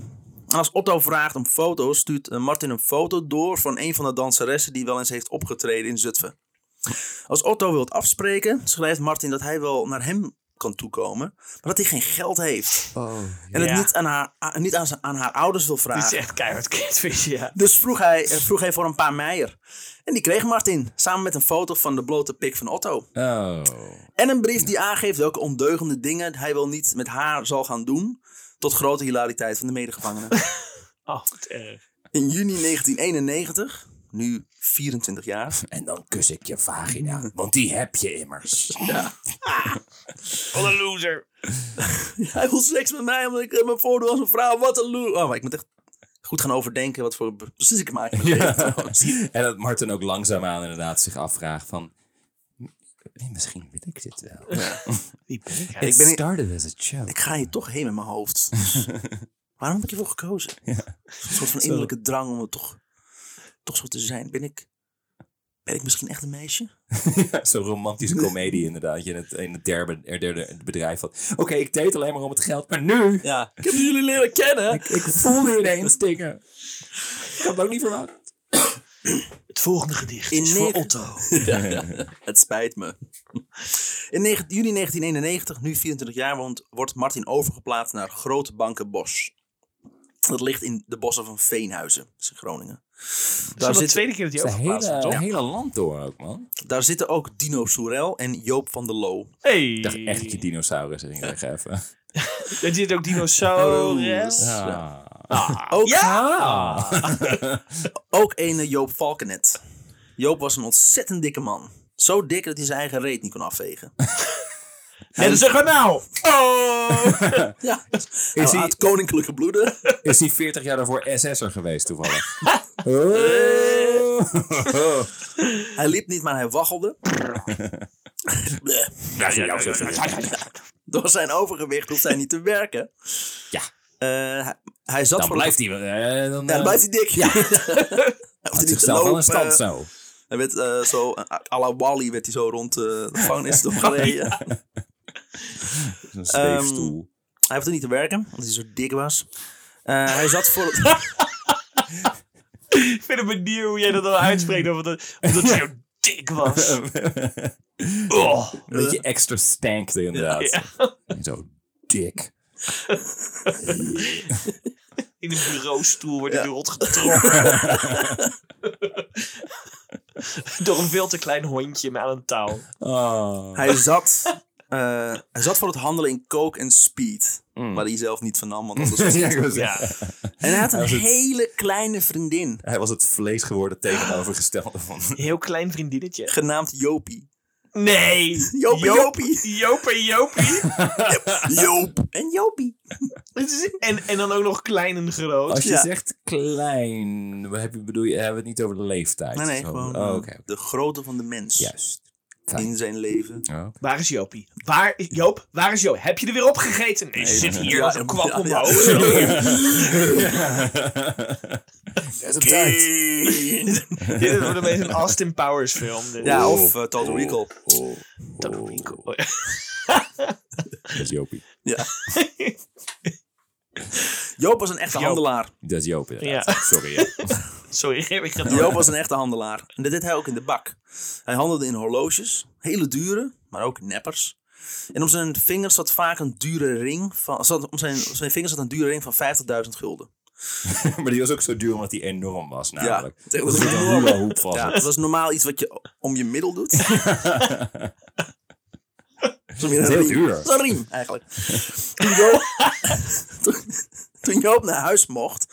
En als Otto vraagt om foto's, stuurt eh, Martin een foto door van een van de danseressen die wel eens heeft opgetreden in Zutphen. Als Otto wil het afspreken, schrijft Martin dat hij wel naar hem kan toekomen, maar dat hij geen geld heeft. Oh, En het Ja. niet, aan haar, niet aan, zijn- aan haar ouders wil Dit vragen. is echt keihard catfish, ja. Dus vroeg hij, eh, vroeg hij voor een paar meijer. En die kreeg Martin, samen met een foto van de blote pik van Otto. Oh. En een brief die aangeeft welke ondeugende dingen hij wel niet met haar zal gaan doen. Tot grote hilariteit van de medegevangenen. <laughs> Oh, wat erg. In juni 1991, nu 24 jaar. <laughs> En dan kus ik je vagina, want die heb je immers. <laughs> Wat een loser. Hij wil seks met mij omdat ik eh, me voordoe als een vrouw. Wat een loer. Oh, maar ik moet echt goed gaan overdenken wat voor beslissing ik maak. trouwens. En dat Martin ook langzaamaan inderdaad zich afvraagt van... "Nee, Misschien wil ik dit wel. <laughs> Wie ben ik Ik eigenlijk? ben- It started as a joke. Ik ga hier toch heen met mijn hoofd. Dus <laughs> waarom heb ik hiervoor gekozen? Een soort van innerlijke drang om het toch, toch zo te zijn. Ben ik, ben ik misschien echt een meisje? <laughs> Zo'n romantische komedie inderdaad. Je in het, in het derde, er derde bedrijf had. Oké, ik deed alleen maar om het geld. Maar nu, Ja. Ik heb jullie leren kennen. ik, ik voelde ineens dingen. Ik had het ook niet verwacht. Het volgende gedicht In is voor Otto. <laughs> Het spijt me. In negen- juni 1991, nu 24 jaar, woont, wordt Martin overgeplaatst naar Grote Banken Bos. Dat ligt in de bossen van Veenhuizen, dat is in Groningen. Dat is de tweede keer dat hij overgeplaatst wordt, hele, toch? hele land door ook, man. daar zitten ook Dino Soerel en Joop van der Loo. Hey. Ik dacht echt dat je dinosaurus ging even. <laughs> Er zit ook <laughs> dinosaurus. Ja. Ook, Ja! <laughs> ook een eh, Joop Valkenet. Joop was een ontzettend dikke man. Zo dik dat hij zijn eigen reet niet kon afvegen. <laughs> Net als een. Oh! <laughs> Ja, Is hij hij- had koninklijke bloeden. Is hij 40 jaar daarvoor SS'er geweest toevallig? Oh. Hij liep niet, maar hij waggelde. Door zijn overgewicht hoeft hij niet te werken. Ja. Eh, hij, hij zat Dan voor blijft hij... eh, dan, Ja, dan eh, blijft hij dik. Ja. <laughs> hij <laughs> niet te zichzelf wel in stand zo. Hij werd zo, à la Wally werd hij zo rond de <laughs> gevangenis doorgereden. Een zweefstoel. Hij hoefde niet te werken, omdat hij zo dik was. Hij zat voor... Ik vind het benieuwd hoe jij dat al uitspreekt. Omdat, hij zo dik was. Oh. Een beetje extra stank er inderdaad. Ja. Zo dik. <laughs> In een bureaustoel wordt hij rot getrokken. <laughs> Door een veel te klein hondje met aan een touw. Oh. hij, zat, eh, hij zat voor het handelen in coke en speed. Waar hij zelf niet van nam, want anders was <laughs> Ja, Ja. En hij had een het- hele kleine vriendin, Hij was het vlees geworden tegenovergestelde van... Heel klein vriendinnetje. genaamd Jopie. Nee. <laughs> <laughs> Joop en Jopie. Joop <laughs> en Jopie. Joop en Jopie. En, en dan ook nog klein en groot. Als je Ja. zegt klein, wat heb je, bedoel je, hebben we het niet over de leeftijd? Nee, nee, Zo. gewoon Oh, eh, oké. de grootte van de mens Juist. Fijn. in zijn leven. Oh. Waar is Jopie? Waar is Joop? Waar is Joop? Heb je er weer opgegeten? Nee, ze zit hier als een kwap. Er <laughs> is een tijd. <laughs> Dit wordt opeens een Austin Powers film. Dit. Ja, Oh. of eh, Total Recall. Oh, Dat oh, ik cool. Ja. Dat is Jopie. Ja. <laughs> Joop was een echte Joop. handelaar. Dat is Joop, inderdaad. Ja. Sorry. Ja. <laughs> Sorry, ik ga door. Joop was een echte handelaar. En dat deed hij ook in de bak. Hij handelde in horloges, hele dure, maar ook neppers. En om zijn vingers zat vaak een dure ring van. Zat, om zijn, om zijn vingers zat een dure ring van 50.000 gulden. <laughs> maar die was ook zo duur omdat die enorm was, namelijk. Ja, dat was een Ja, het. dat was normaal iets wat je om je middel doet. <laughs> Dat een is heel riem. duur. Dat is een riem, eigenlijk. Toen Joop, <laughs> toen, toen Joop naar huis mocht,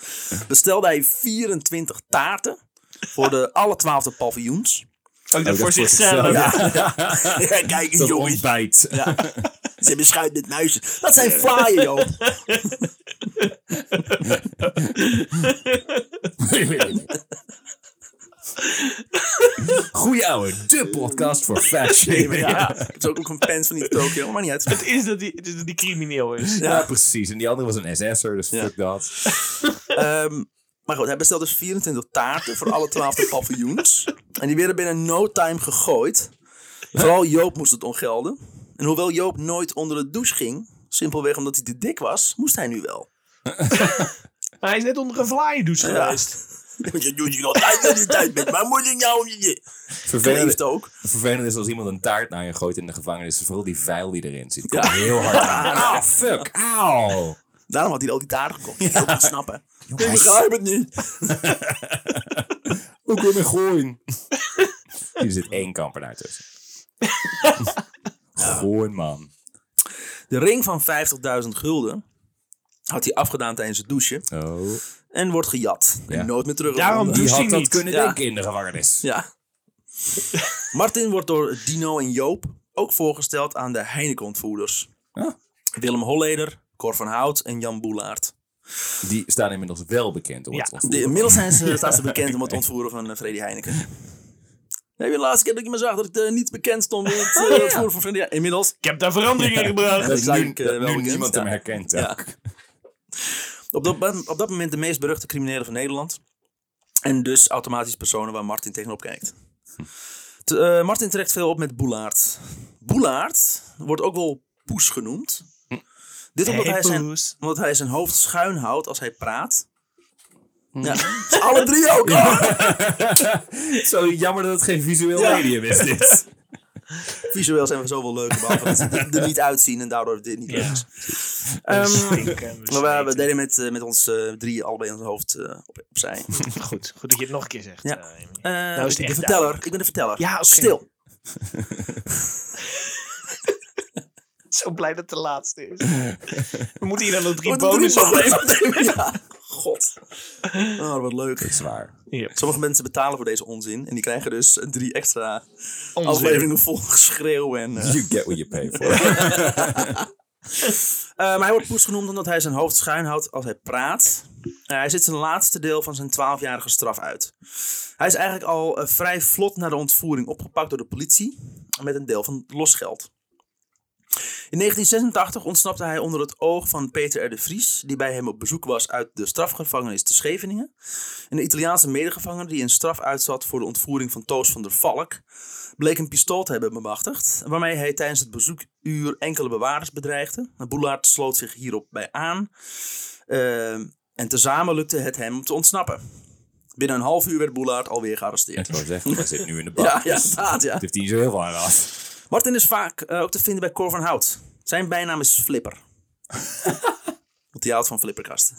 bestelde hij 24 taarten voor de alle 12 paviljoens. Ook dat Oh, voor zichzelf. Ja, ja. <laughs> ja kijk eens, ontbijt. Ja. Ze hebben schuit met muisjes. Dat zijn flaaien, Joop. <laughs> <laughs> Goeie ouwe, de podcast voor fat <laughs> shaming. Ja. Ik heb zo ook een pens van die Tokyo, maar niet uit. Het is dat die, het is dat die crimineel is. Ja, precies. En die andere was een SS'er, dus Ja. fuck dat. <laughs> Ehm, maar goed, hij bestelde dus 24 taarten voor alle 12 paviljoens. En die werden binnen no time gegooid. Vooral Joop moest het ongelden. En hoewel Joop nooit onder de douche ging, simpelweg omdat hij te dik was, moest hij nu wel. Maar hij is net onder een vlaaiendouche Ja. geweest. Je doet je altijd dat je tijd bent, maar moet ik nou je Vervelend, ook. vervelend is als iemand een taart naar je gooit in de gevangenis. Vooral die vuil die erin zit. Ja. heel hard aan. Ah, fuck. Auw. Daarom had hij al die taarten gekocht. Ik wil het snappen. <laughs> Ik begrijp het niet. <laughs> Ook weer gooien. Hier zit één kampenaar tussen. Gewoon <laughs> man. De ring van 50.000 gulden had hij afgedaan tijdens het douchen Oh. En wordt gejat. Ja. Nooit meer terug. Daarom Die had dat niet. kunnen Ja. denken in de gevangenis. Ja. Martin wordt door Dino en Joop ook voorgesteld aan de Heineken-ontvoerders. Ah. Willem Holleder, Cor van Hout en Jan Boelaert. Die staan inmiddels wel bekend om het Ja. ontvoeren. De, inmiddels zijn ze, <laughs> staan ze bekend om het ontvoeren van uh, Freddy Heineken. Heb je de laatste keer dat ik me zag dat ik eh, niet bekend stond met het eh, ontvoeren van Freddy Heineken? Inmiddels. Ik heb daar verandering in gebracht. Dat Dat is nu, eh, wel nu bekend, niemand ja. hem herkent. Ja. Op dat, op dat moment de meest beruchte criminelen van Nederland. En dus automatisch personen waar Martin tegenop kijkt. T- eh, Martin trekt veel op met Boelaert. Boelaert wordt ook wel Poes genoemd. Dit omdat, Hey, hij zijn, Poes. omdat hij zijn hoofd schuin houdt als hij praat. Ja, alle drie ook. <laughs> Zo jammer dat het geen visueel Ja. medium is dit. <laughs> Visueel zijn we zoveel leuker, behalve dat ze er niet uitzien en daardoor dit niet leuk Ja. is. Ehm, maar we, we deden met, eh, met ons eh, drie allebei ons hoofd eh, op, opzij. <laughs> Goed, goed dat je het nog een keer zegt. Ja. Nou is het de verteller. Ik ben de verteller. Ja. Stil. <laughs> <laughs> Zo blij dat het de laatste is. <laughs> We moeten hier dan nog drie bonus Ja, <laughs> god. Oh, wat leuk. Zwaar. Ja. Sommige mensen betalen voor deze onzin. En die krijgen dus drie extra Onzin. afleveringen vol geschreeuw. En, eh, You get what you pay for. Eh, maar hij wordt Poes genoemd omdat hij zijn hoofd schuin houdt als hij praat. Eh, hij zit zijn laatste deel van zijn 12-jarige straf uit. Hij is eigenlijk al eh, vrij vlot na de ontvoering opgepakt door de politie. Met een deel van het losgeld. In 1986 ontsnapte hij onder het oog van Peter R. de Vries, die bij hem op bezoek was uit de strafgevangenis te Scheveningen. Een Italiaanse medegevangene die een straf uitzat voor de ontvoering van Toos van der Valk, bleek een pistool te hebben bemachtigd, waarmee hij tijdens het bezoekuur enkele bewaarders bedreigde. Boelaert sloot zich hierop bij aan eh, en tezamen lukte het hem te ontsnappen. Binnen een half uur werd Boelaert alweer gearresteerd. Ik wou zeggen, hij zit nu in de bak. <laughs> Ja, ja, inderdaad, ja. Het heeft hij niet zo heel veel aan gehad. Martin is vaak eh, ook te vinden bij Cor van Hout. Zijn bijnaam is Flipper. <laughs> Want hij houdt van flipperkasten.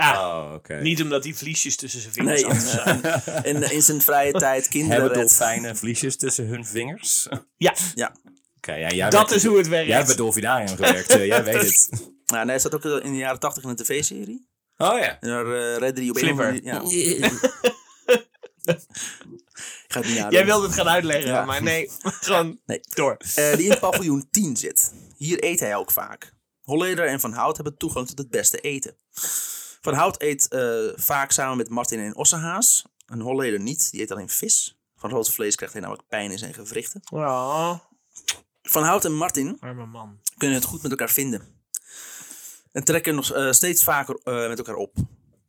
Oh, oké. Niet omdat hij vliesjes tussen zijn vingers Nee, had. en, eh, <laughs> en in zijn vrije tijd <laughs> kinderen Hebben dolfijnen vliesjes tussen hun vingers? Ja, Ja, ja, jij dat is hoe het werkt. Jij hebt bij Dolfinarium gewerkt, eh, jij weet het. nou, en hij zat ook in de jaren tachtig in een tv-serie. Oh ja. En daar eh, redde hij op een of Flipper. andere manier- ja. Ga het niet nadoen. Jij wilde het gaan uitleggen, Ja. maar nee, <laughs> gewoon Nee. door. Eh, die in paviljoen <laughs> 10 zit. Hier eet hij ook vaak. Holleder en Van Hout hebben toegang tot het beste eten. Van Hout eet eh, vaak samen met Martin en Ossenhaas. En Holleder niet, die eet alleen vis. Van rood vlees krijgt hij namelijk pijn in zijn gewrichten. Oh, Van Hout en Martin arme man. kunnen het goed met elkaar vinden. En trekken nog eh, steeds vaker eh, met elkaar op.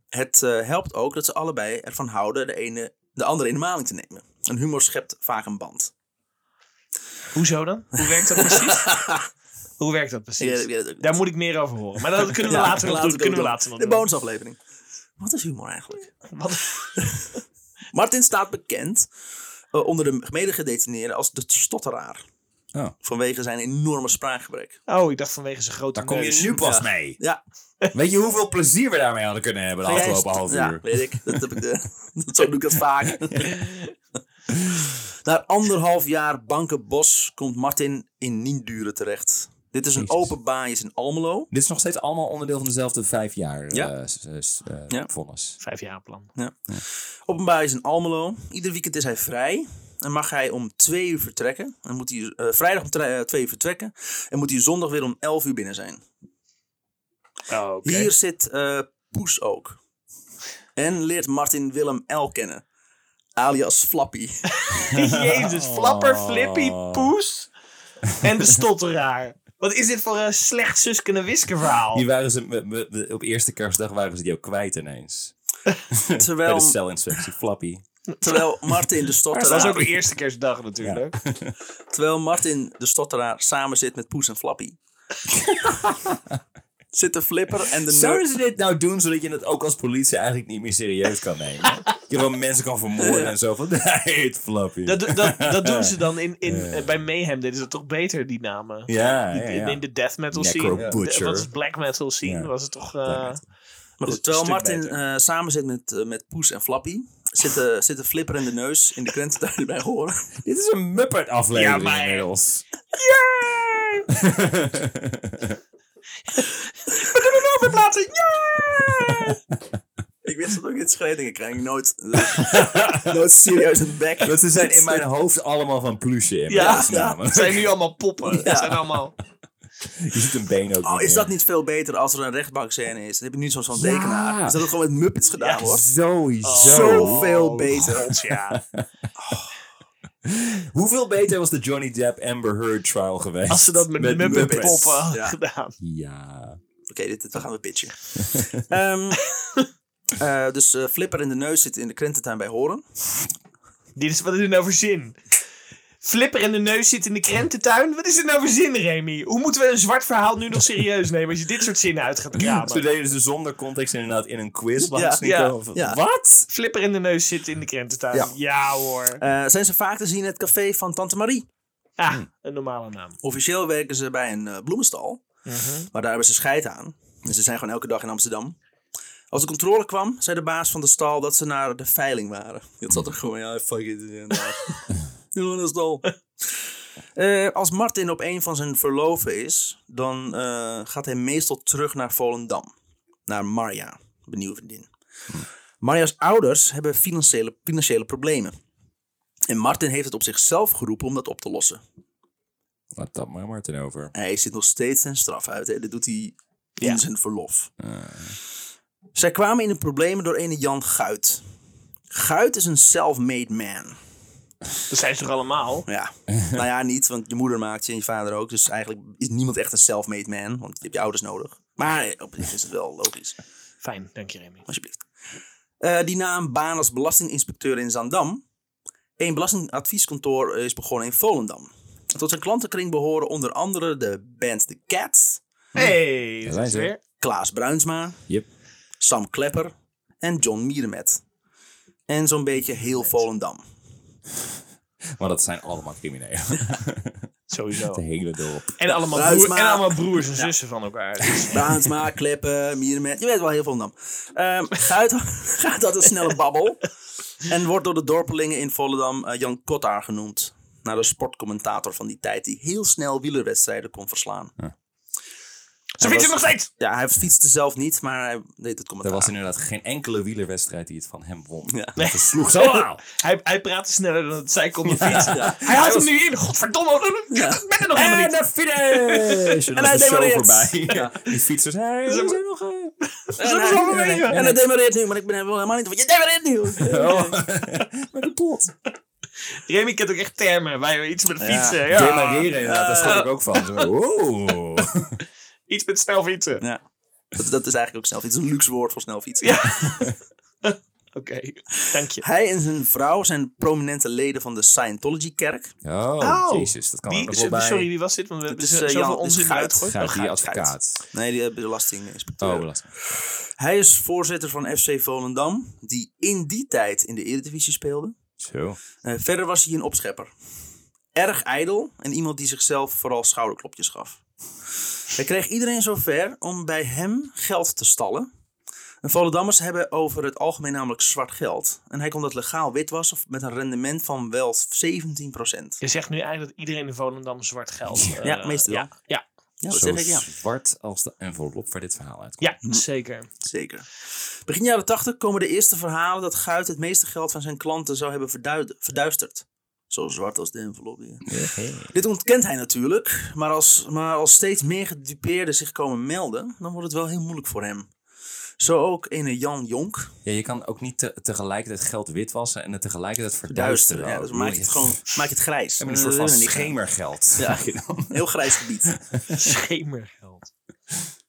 Het eh, helpt ook dat ze allebei ervan houden de, ene, de andere in de maling te nemen. En humor schept vaak een band. Hoezo dan? Hoe werkt dat precies? <laughs> Hoe werkt dat precies? Daar moet ik meer over horen. Maar dat kunnen we <laughs> Ja, later nog laten doen. we Kunnen we doen. later nog De bonusaflevering. Wat is humor eigenlijk? Wat? <laughs> Martin staat bekend eh, onder de medegedetineerden als de stotteraar. Oh. Vanwege zijn enorme spraakgebrek. Oh, ik dacht vanwege zijn grote Daar kom je nu pas Ja. mee. Ja, Weet je hoeveel plezier we daarmee hadden kunnen hebben de afgelopen half Ja, uur? weet ik. Dat heb ik de, dat, zo doe ik dat vaak. <laughs> Na anderhalf jaar bankenbos komt Martin in Nienduren terecht. Dit is een Jezus. open baaiers in Almelo. Dit is nog steeds allemaal onderdeel van dezelfde vijf jaar Ja. eh, s- eh, Ja. vonnis. Vijf jaar plan. Open baaiers in Almelo. Ieder weekend is hij vrij. En mag hij om twee uur vertrekken. En moet hij eh, vrijdag om twee uur vertrekken. En moet hij zondag weer om elf uur binnen zijn. Oh, oké. Hier zit eh, Poes ook. En leert Martin Willem L kennen. Alias Flappy. <laughs> Jezus, flapper, flippy, poes en de stotteraar. Wat is dit voor een slecht Suske en Wiske verhaal? Die waren ze, me- me- me- op eerste kerstdag waren ze die ook kwijt ineens. <laughs> Bij de Terwijl, celinspectie, Flappy. terwijl Martin de dat stotteraar... was ook de eerste kerstdag natuurlijk. Terwijl Martin de stotteraar samen zit met Poes en Flappy. <laughs> zit de flipper en de Zouden ze dit nou doen zodat je het ook als politie eigenlijk niet meer serieus kan nemen? <laughs> je gewoon mensen kan vermoorden en zo van, <laughs> nee, het Flappy. Dat, dat, dat doen ze dan in, in, bij Mayhem. Deden ze toch beter, die namen. ja, ja, In, ja. in de death metal Necro scene. Butcher. De- wat is black metal scene? Ja. Was het toch... Black eh, metal. Maar goed, terwijl Martin eh, samen zit met, eh, met Poes en Flappy... Zit de, zit de flipper en de neus in de krententuin <laughs> bij horen. Dit is een Muppet aflevering Ja, maar- inmiddels. Overplaatsing, ja! Ik wist dat ook in scheidingen krijg ik nooit, nooit serieus een bek. Dat ze zijn in mijn hoofd allemaal van plusje in Ja, ja, het zijn nu allemaal poppen. Het zijn allemaal... Je ziet een been ook Oh, is dat niet veel beter als er een rechtbankscène is? Dan heb je nu zo'n zo'n Ja. tekenaar. Is dat ook gewoon met Muppets gedaan Ja, wordt? Sowieso. Zoveel beter. God, ja. <laughs> <laughs> Hoeveel beter was de Johnny Depp Amber Heard trial geweest? Als ze dat met, Met Muppet poppen hadden Ja. gedaan. Ja. Oké, we gaan we pitchen. <laughs> Ehm, eh, dus eh, Flipper in de neus zit in de krententuin bij Horen. Dit is, wat is dit nou voor zin? Flipper in de neus zit in de krententuin? Wat is dit nou voor zin, Remy? Hoe moeten we een zwart verhaal nu nog serieus nemen als je dit soort zinnen uit gaat <laughs> kramen? deden ze zonder context inderdaad in een quiz. Ja, Ja, ja, ja. Wat? Flipper in de neus zit in de krententuin. Ja. Ja, hoor. Eh, zijn ze vaak te zien in het café van Tante Marie. Ah, een normale naam. Officieel werken ze bij een eh, bloemenstal. Mhm. Maar daar hebben ze scheid aan. En ze zijn gewoon elke dag in Amsterdam. Als de controle kwam, zei de baas van de stal dat ze naar de veiling waren. Dat zat er gewoon, ja, fuck it. <laughs> Nou. Doe naar de stal. Eh, als Martin op een van zijn verloven is, dan eh, gaat hij meestal terug naar Volendam. Naar Marja, een nieuwe vriendin. Marja's ouders hebben financiële, financiële problemen. En Martin heeft het op zichzelf geroepen om dat op te lossen. Wat dat maar Martin over. Hij zit nog steeds zijn straf uit. Hè? Dat doet hij in Ja. zijn verlof. Zij kwamen in de problemen door ene Jan Guit. Guit is een self-made man. Dat zijn ze toch allemaal? Ja, nou ja, niet, want je moeder maakt je en je vader ook. Dus eigenlijk is niemand echt een self-made man, want je hebt je ouders nodig. Maar op zich is het wel logisch, Fijn, dank je, Remy. alsjeblieft. Eh, die na een baan als belastinginspecteur in Zandam. Een belastingadvieskantoor is begonnen in Volendam. Tot zijn klantenkring behoren onder andere de band The Cats, Hey, zijn dat is ze. weer. Klaas Bruinsma, Yep. Sam Klepper en John Mierenmet. En zo'n beetje heel Volendam. Maar dat zijn allemaal criminelen. <laughs> Sowieso. De hele dorp. En allemaal, broer, en allemaal broers en zussen van elkaar. <laughs> Dus Bruinsma, Kleppen, Mierenmet. Je weet wel heel Volendam. Ehm Guit <laughs> gaat dat een snelle babbel. En wordt door de dorpelingen in Volendam eh, Jan Kottaar genoemd. Naar de sportcommentator van die tijd die heel snel wielerwedstrijden kon verslaan. Ze fietsen nog steeds! Ja, hij fietste zelf niet, maar hij deed het Er commentaar. was inderdaad geen enkele wielerwedstrijd die het van hem won. Ja. Nee. <laughs> sloeg zo aan. <laughs> Hij, hij praatte sneller dan het zij kon op de fiets. Hij had hem nu in. Godverdomme. Ik ben er nog helemaal En niet. de finish! En hij dan is de show demareert. voorbij. Ja. <laughs> Die fietsers, hey, we zijn nog... eh, En hij, en hij demareert nu, maar ik ben wel helemaal niet van, je demareert nu! Oh, met een pot. Remy kent ook echt termen. Wij iets met Ja. fietsen. Ja. Demareren inderdaad, daar schrok ik ook van. Zo, Wow. Iets met snel fietsen. Ja. Dat, dat is eigenlijk ook snel fietsen. Het is een luxe woord voor snel fietsen. Ja. <laughs> <laughs> Oké, dank je. Hij en zijn vrouw zijn prominente leden van de Scientology-kerk. Oh, Oh. jezus, dat kan Wie, wel bij. sorry, wie was dit? Want we hebben is, zo- eh, zoveel Jan- onzin Guit. eruit gegooid. Gaat Oh, die Guit. advocaat. Nee, die belastinginspecteur. Oh, belasting. Hij is voorzitter van FC Volendam, die in die tijd in de Eredivisie speelde. Zo. Eh, verder was hij een opschepper. Erg ijdel en iemand die zichzelf vooral schouderklopjes gaf. Hij kreeg iedereen zover om bij hem geld te stallen. En Volendammers hebben over het algemeen namelijk zwart geld. En hij kon dat legaal witwassen met een rendement van wel 17%. Je zegt nu eigenlijk dat iedereen in Volendam zwart geld... eh, Ja, meestal ja, ja, Ja, dat Zo zeg ik ja. zwart als de envelop waar dit verhaal uitkomt. ja, zeker. Zeker. Begin jaren 80 komen de eerste verhalen dat Guit het meeste geld van zijn klanten zou hebben verduisterd. Zo zwart als de envelop. hier. Dit ontkent hij natuurlijk, maar als, maar als steeds meer gedupeerden zich komen melden, dan wordt het wel heel moeilijk voor hem. Zo ook ene Jan Jonk. Ja, je kan ook niet te- tegelijkertijd geld witwassen en het tegelijkertijd Verduisteren. verduisteren. Ja, dus maak je het gewoon maak je het grijs. Een soort van schemergeld. Ja. <laughs> dan. Heel grijs gebied. <laughs> Schemergeld.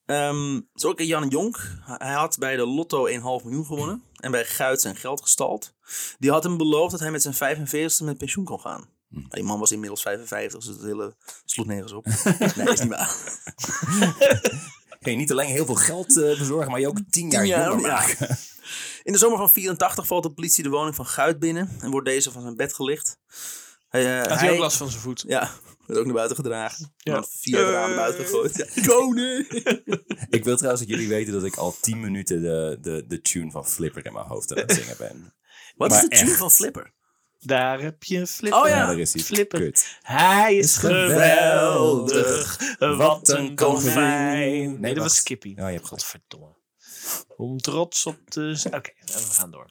Ehm zo ook Jan Jonk. Hij had bij de Lotto 1,5 miljoen gewonnen. En bij Guit zijn geld gestald. Die had hem beloofd dat hij met zijn 45ste met pensioen kon gaan. Maar Die man was inmiddels 55, dus het hele sloeg nergens op. <laughs> nee, is niet waar. <laughs> Kun je niet alleen heel veel geld eh, bezorgen, maar je ook tien jaar, jaar, jonger ja. maken. <laughs> In de zomer van 84 valt de politie de woning van Guit binnen en wordt deze van zijn bed gelicht. Hij, eh, Had hij ook last van zijn voet? Ja, werd ook naar buiten gedragen. Ja. Via het raam naar buiten gegooid. Ja. Woon nee. Ik wil trouwens dat jullie weten dat ik al tien minuten de, de, de tune van Flipper in mijn hoofd aan het zingen ben. Wat is de tune echt. van Flipper? Daar heb je Flipper. Oh ja. Ja, daar is hij. Flipper. Kut. Hij is geweldig. geweldig. Wat een konijn. Nee, Nee, dat was Skippy. Oh, je hebt. Godverdomme. Om trots op te zijn. Oké, we gaan door.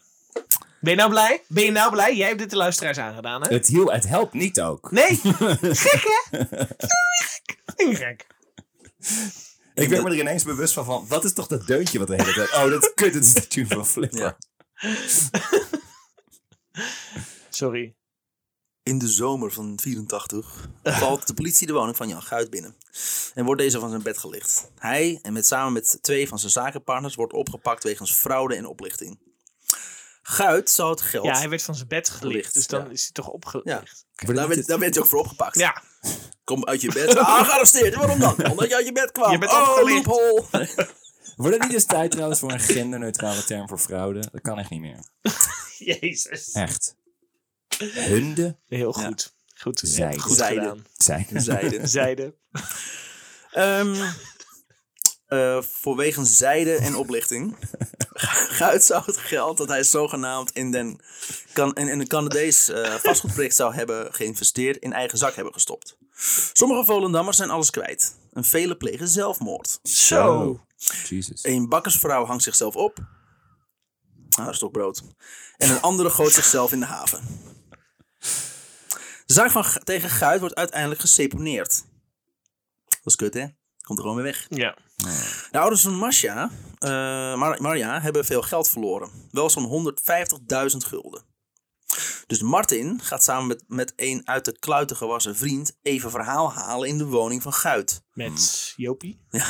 Ben je nou blij? Ben je nou blij? Jij hebt dit de luisteraars aangedaan, hè? Het, hiel, het helpt niet ook. Nee. <laughs> Gek, hè? Gek. Heel Gek. Ik werd me er ineens bewust van, van wat is toch dat deuntje wat de hele tijd... Oh, dat kut, het is de tune van Flipper. Ja. <laughs> Sorry. In de zomer van 84 valt de politie de woning van Jan Guit binnen. En wordt deze van zijn bed gelicht. Hij en met, samen met twee van zijn zakenpartners wordt opgepakt wegens fraude en oplichting. Guit zou het geld... Ja, hij werd van zijn bed gelicht. Gelicht, Dus dan ja. is hij toch opgelicht. Ja. Werd, daar werd hij ook voor opgepakt. Ja. Kom uit je bed. Ah, gearresteerd. Waarom dan? Omdat je uit je bed kwam. Je bent oh, opgelicht. <laughs> Wordt het niet eens tijd trouwens voor een genderneutrale term voor fraude? Dat kan echt niet meer. <laughs> Jezus. Echt. Hunde Heel goed. Goed, Zijde. goed Zijde. gedaan. zijn. Zijde. Zijde. <laughs> Ehm <laughs> eh, en oplichting. Guit zou het geld dat hij zogenaamd in, den, kan, in, in een Canadees eh, vastgoedproject zou hebben geïnvesteerd in eigen zak hebben gestopt. Sommige Volendammers zijn alles kwijt. En vele plegen zelfmoord. Zo. Jesus. Een bakkersvrouw hangt zichzelf op. Ah, stokbrood. En een andere gooit zichzelf in de haven. De zaak van, tegen Guit wordt uiteindelijk geseponeerd. Dat is kut, hè? Komt er gewoon weer weg. Ja. De ouders van Masha, eh, Mar- Marja, hebben veel geld verloren. Wel zo'n 150.000 gulden. Dus Martin gaat samen met, met een uit de kluiten gewassen vriend even verhaal halen in de woning van Guit. Met Jopie. <laughs>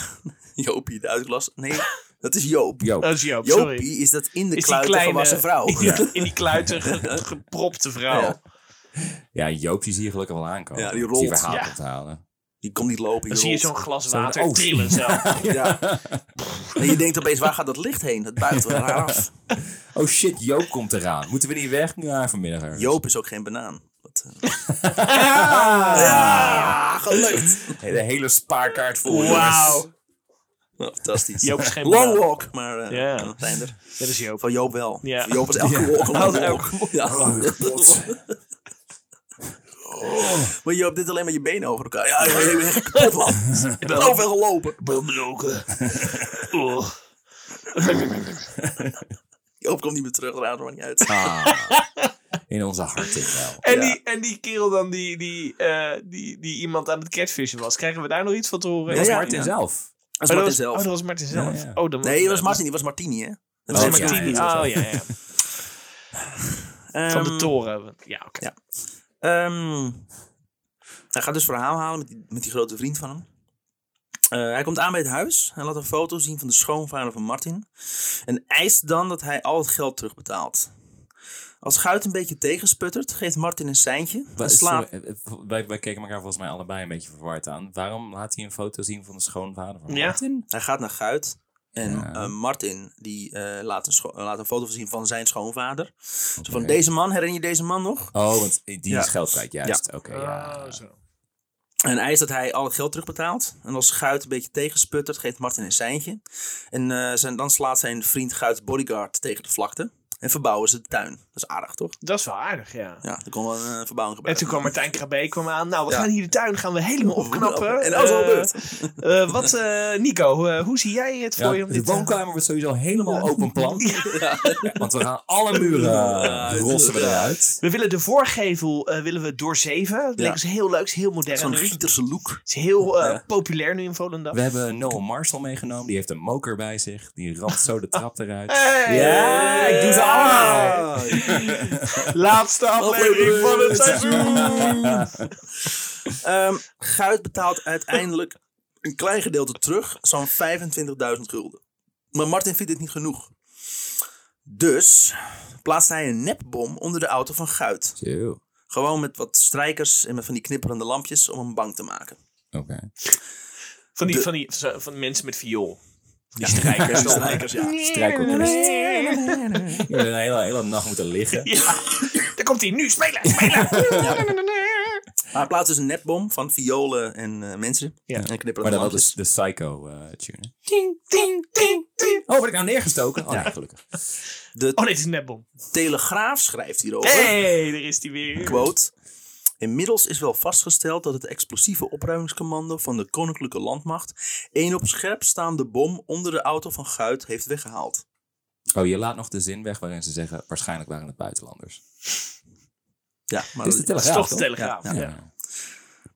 Jopie, de uitklas. Nee, dat is Joop. Joop. Dat is Joop, sorry. Jopie is dat in de Is die kluiten kleine, gewassen vrouw. <laughs> In die, in die kluiten <laughs> ge- gepropte vrouw. Ja. Ja, Joop die zie je gelukkig wel aankomen. Ja, die rolt. verhaal Ja. op te halen. Die komt niet lopen. Dan zie je zo'n glas water oh. trillen zelf. <laughs> Ja. En je denkt opeens, waar gaat dat licht heen? Dat buigt wel raar af. Oh shit, Joop komt eraan. Moeten we niet weg? Ja, vanmiddag ergens. Joop is ook geen banaan. Wat, eh. <laughs> Ja, gelukt. De hele spaarkaart vol. Wauw. Nou, fantastisch. Joop is geen Long walk, maar Ja. dan zijn er. Dat is Joop. Van Joop wel. Ja. Joop is elke walk Elke walk. Ja. <laughs> Maar je hebt dit alleen maar je benen over elkaar. Ja, ik ben echt kapot, man. <laughs> Ik ben zoveel gelopen. Ik ben bedrogen. <laughs> Oh. Joop komt niet meer terug, daar er maar niet uit. Ah, <laughs> in onze harten wel. En, Ja. die, en die kerel dan die, die, eh, die, die iemand aan het catfishen was. Krijgen we daar nog iets van te horen? Dat was ja, Martin ja. zelf. Dat is Oh, Martin was, zelf. oh, dat was Martin zelf. Ja, ja. Oh, dan Nee, dat was Martin, die was Martini, hè? Dat Oh, was ja, Martini. ja, Oh, ja, ja. Van de Ehm, toren. Ja, oké. ja. Ehm, hij gaat dus verhaal halen met die, met die grote vriend van hem. Eh, hij komt aan bij het huis. Hij laat een foto zien van de schoonvader van Martin. En eist dan dat hij al het geld terugbetaalt. Als Guit een beetje tegensputtert, geeft Martin een seintje. En slaat... sorry, eh, eh, wij, wij keken elkaar volgens mij allebei een beetje verward aan. Waarom laat hij een foto zien van de schoonvader van Ja. Martin? Hij gaat naar Guit. En Ja. eh, Martin die, eh, laat, een laat een foto zien van zijn schoonvader. Zo van deze man, herinner je deze man nog? Oh, want die Ja. is geld kwijt, juist. Oké, ja. Oh, zo. En eist dat hij al het geld terugbetaalt. En als Guit een beetje tegensputtert, geeft Martin een seintje. En eh, zijn, dan slaat zijn vriend Guit bodyguard tegen de vlakte. En verbouwen ze de tuin. Dat is aardig, toch? Dat is wel aardig, ja. Ja, er kon wel een eh, verbouwing En gebeuren. toen kwam Martijn Krabbe kwam aan. Nou, we Ja. gaan hier de tuin gaan we helemaal opknappen. En dat is al Eh, gebeurd. eh, wat, eh, Nico, eh, hoe zie jij het Ja, voor je? Om de dit, woonkamer wordt sowieso helemaal open plan. <laughs> Want we gaan alle muren Ja, uh, rossen we ja. eruit. We willen de voorgevel eh, willen we doorzeven. Dat Ja. lijkt ons heel leuk, is heel modern. Zo'n. Gieterse look. Het is heel eh, Ja. populair nu in Volendam. We hebben Noah Marshall meegenomen. Die heeft een moker bij zich. Die ramt zo de trap eruit. Hey! Ja, ik doe ze <laughs> Laatste aflevering van het seizoen. <laughs> Ehm Guit betaalt uiteindelijk een klein gedeelte terug. Zo'n 25.000 gulden. Maar Martin vindt dit niet genoeg. Dus plaatst hij een nepbom onder de auto van Guit. Gewoon met wat strijkers en met van die knipperende lampjes om hem bang te maken. Oké. Van die, De- van die van, van mensen met viool. Die strijkers. Die strijkers, ja. Strijkorkest. <laughs> Je hebt een hele, hele nacht moeten liggen. Ja, daar komt hij nu. Spelen, spelen. Hij plaatst dus een nepbom van violen en eh, mensen. Ja. En Maar knipperende dan wel lampjes. de, de Psycho eh tune. Ting, ting, ting, ting. Oh, word ik nou neergestoken? Oh, Ja. nee, gelukkig. De Oh, dit is een nepbom. Telegraaf schrijft hierover. Hé, daar is hij weer. Quote. Inmiddels is wel vastgesteld dat het explosieve opruimingscommando van de Koninklijke Landmacht een op scherp staande bom onder de auto van Guit heeft weggehaald. Oh, je laat nog de zin weg waarin ze zeggen... waarschijnlijk waren het buitenlanders. Ja, maar, Dit is de Dat is Telegraaf, toch de toch? telegraaf. Ja, Ja, Ja.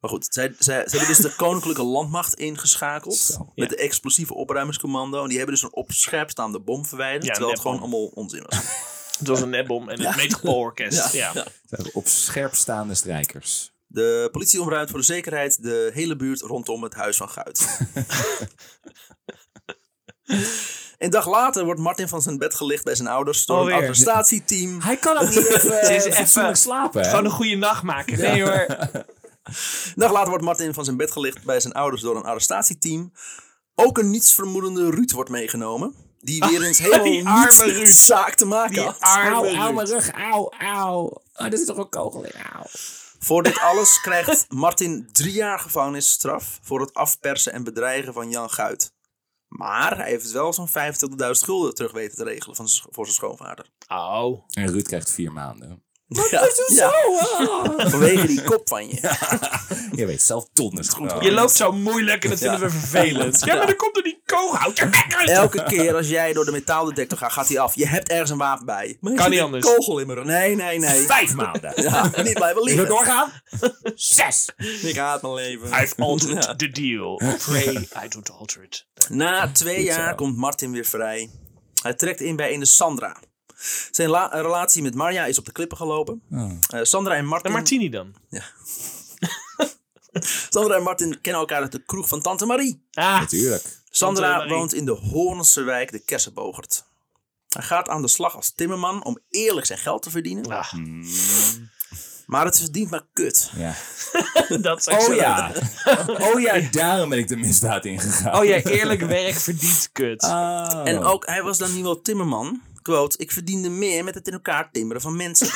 maar goed, zij, zij, ze hebben dus de Koninklijke Landmacht ingeschakeld Zo. met de explosieve opruimingscommando. En die hebben dus een op scherp staande bom verwijderd, Ja, terwijl het gewoon allemaal onzin was. <laughs> Het was een nepbom en het Metropoolorkest. Ja. ja. Ze hebben op scherp staande strijkers. De politie omruimt voor de zekerheid de hele buurt rondom het huis van Guit. <laughs> Een dag later wordt Martin van zijn bed gelicht bij zijn ouders door Alweer. een arrestatieteam. Hij kan ook niet <laughs> even, Ze is eh, even- slapen, hè? Gewoon een goede nacht maken. Nee hoor. Een dag later wordt Martin van zijn bed gelicht bij zijn ouders door een arrestatieteam. Ook een nietsvermoedende Ruud wordt meegenomen. Die weer eens <laughs> helemaal die arme niets met Ruud. <laughs> zaak te maken Die had. arme Auw, Ruud. auw, mijn rug, auw, auw. Oh, dit is toch een kogel in, auw. Voor dit alles krijgt Martin drie jaar gevangenisstraf voor het afpersen en bedreigen van Jan Guit. Maar hij heeft wel zo'n 25.000 gulden terug weten te regelen van, voor zijn schoonvader. Oh. En Ruud krijgt vier maanden. Ja, ja, <laughs> vanwege die kop van je. Je weet zelf donders goed. Je loopt zo moeilijk en dat vinden we vervelend. <laughs> Ja, maar dan komt er die kogel. Houd je bek uit. Elke keer als jij door de metaaldetector gaat, gaat hij af. Je hebt ergens een wapen bij. Maar Kan niet anders. kogel in mijn rug. Nee, nee, nee. Vijf maanden. <laughs> Ja, niet blijven Ik wil liggen. doorgaan. Zes. Ik haat mijn leven. I've altered Ja. the deal. Pray I don't alter it. Na twee jaar zo. komt Martin weer vrij. Hij trekt in bij ene Sandra. Zijn la- relatie met Marja is op de klippen gelopen. Oh. Eh, Sandra en Martin, En Martini dan? <laughs> Sandra en Martin kennen elkaar uit de kroeg van Tante Marie. Ah, Natuurlijk. Sandra Tante Marie. woont in de Hoornse wijk de Kersenbogert. Hij gaat aan de slag als timmerman om eerlijk zijn geld te verdienen. ah, Maar het verdient maar kut. Ja. <laughs> dat is Oh ja. <laughs> Oh ja, daarom ben ik de misdaad ingegaan. Oh ja, eerlijk werk verdient kut. Oh. En ook, hij was dan niet wel timmerman. Quote, ik verdiende meer met het in elkaar timmeren van mensen.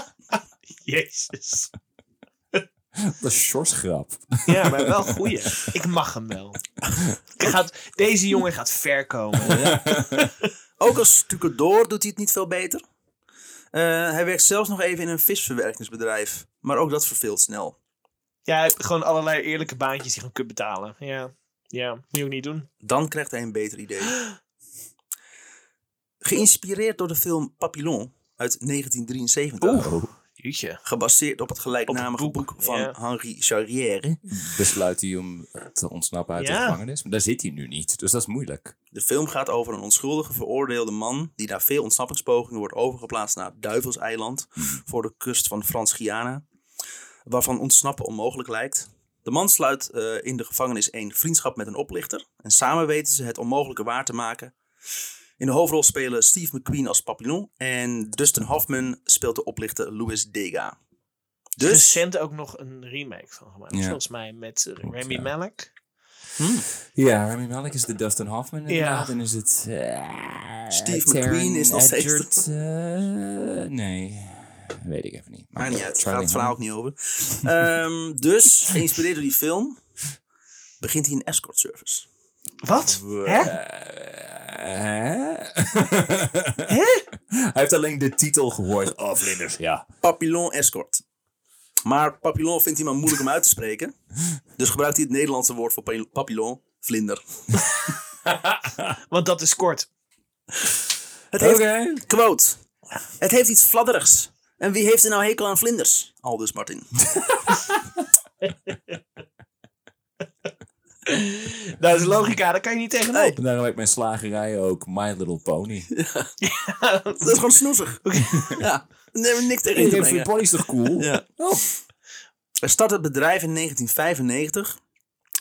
<laughs> Jezus. Dat is Sjors grap. Ja, maar wel goeie. Ik mag hem wel. Gaat, deze jongen gaat ver komen. <laughs> Ook als stucadoor doet hij het niet veel beter. Eh, hij werkt zelfs nog even in een visverwerkingsbedrijf. Maar ook dat verveelt snel. Ja, gewoon allerlei eerlijke baantjes die gewoon kunt betalen. Ja, ja, moet je ook niet doen. Dan krijgt hij een beter idee. Geïnspireerd door de film Papillon uit 1973. Jeetje. Gebaseerd op het gelijknamige Op het boek, boek, van ja. Henri Charrière. Besluit hij om te ontsnappen uit de gevangenis. Maar daar zit hij nu niet, dus dat is moeilijk. De film gaat over een onschuldige veroordeelde man die na veel ontsnappingspogingen wordt overgeplaatst naar het Duivelseiland voor de kust van Frans-Guyana, waarvan ontsnappen onmogelijk lijkt. De man sluit eh, in de gevangenis een vriendschap met een oplichter en samen weten ze het onmogelijke waar te maken. In de hoofdrol spelen Steve McQueen als Papillon en Dustin Hoffman speelt de oplichter Louis Dega. Dus Recent ook nog een remake van gemaakt. Ja. Volgens mij met eh, Rami ja. Malek. Ja, Rami Malek is de Dustin Hoffman inderdaad. Ja. En is het... eh, Steve McQueen is nog steeds- eh, nee, weet ik even niet. Maar niet uit, daar gaat het verhaal ook niet over. <laughs> Ehm, dus, geïnspireerd door die film, begint hij een escort service. Wat? Hè? Hè? Hij heeft alleen de titel gehoord. Oh, vlinders, ja. Papillon escort. Maar papillon vindt hij maar moeilijk om uit te spreken. Dus gebruikt hij het Nederlandse woord voor pa- papillon, vlinder. <laughs> Want dat is kort. Het heeft, Oké. quote, het heeft iets fladderigs. En wie heeft er nou hekel aan vlinders? Aldus Martin. <laughs> <laughs> Dat is logica, daar kan je niet tegenop. Nee. En daarom heb ik mijn slagerij ook My Little Pony. <laughs> Dat is gewoon snoezig. <laughs> Ja, daar hebben we niks tegen in te Hey, brengen. Pony is toch cool? Ja. Oh. Er start het bedrijf in 1995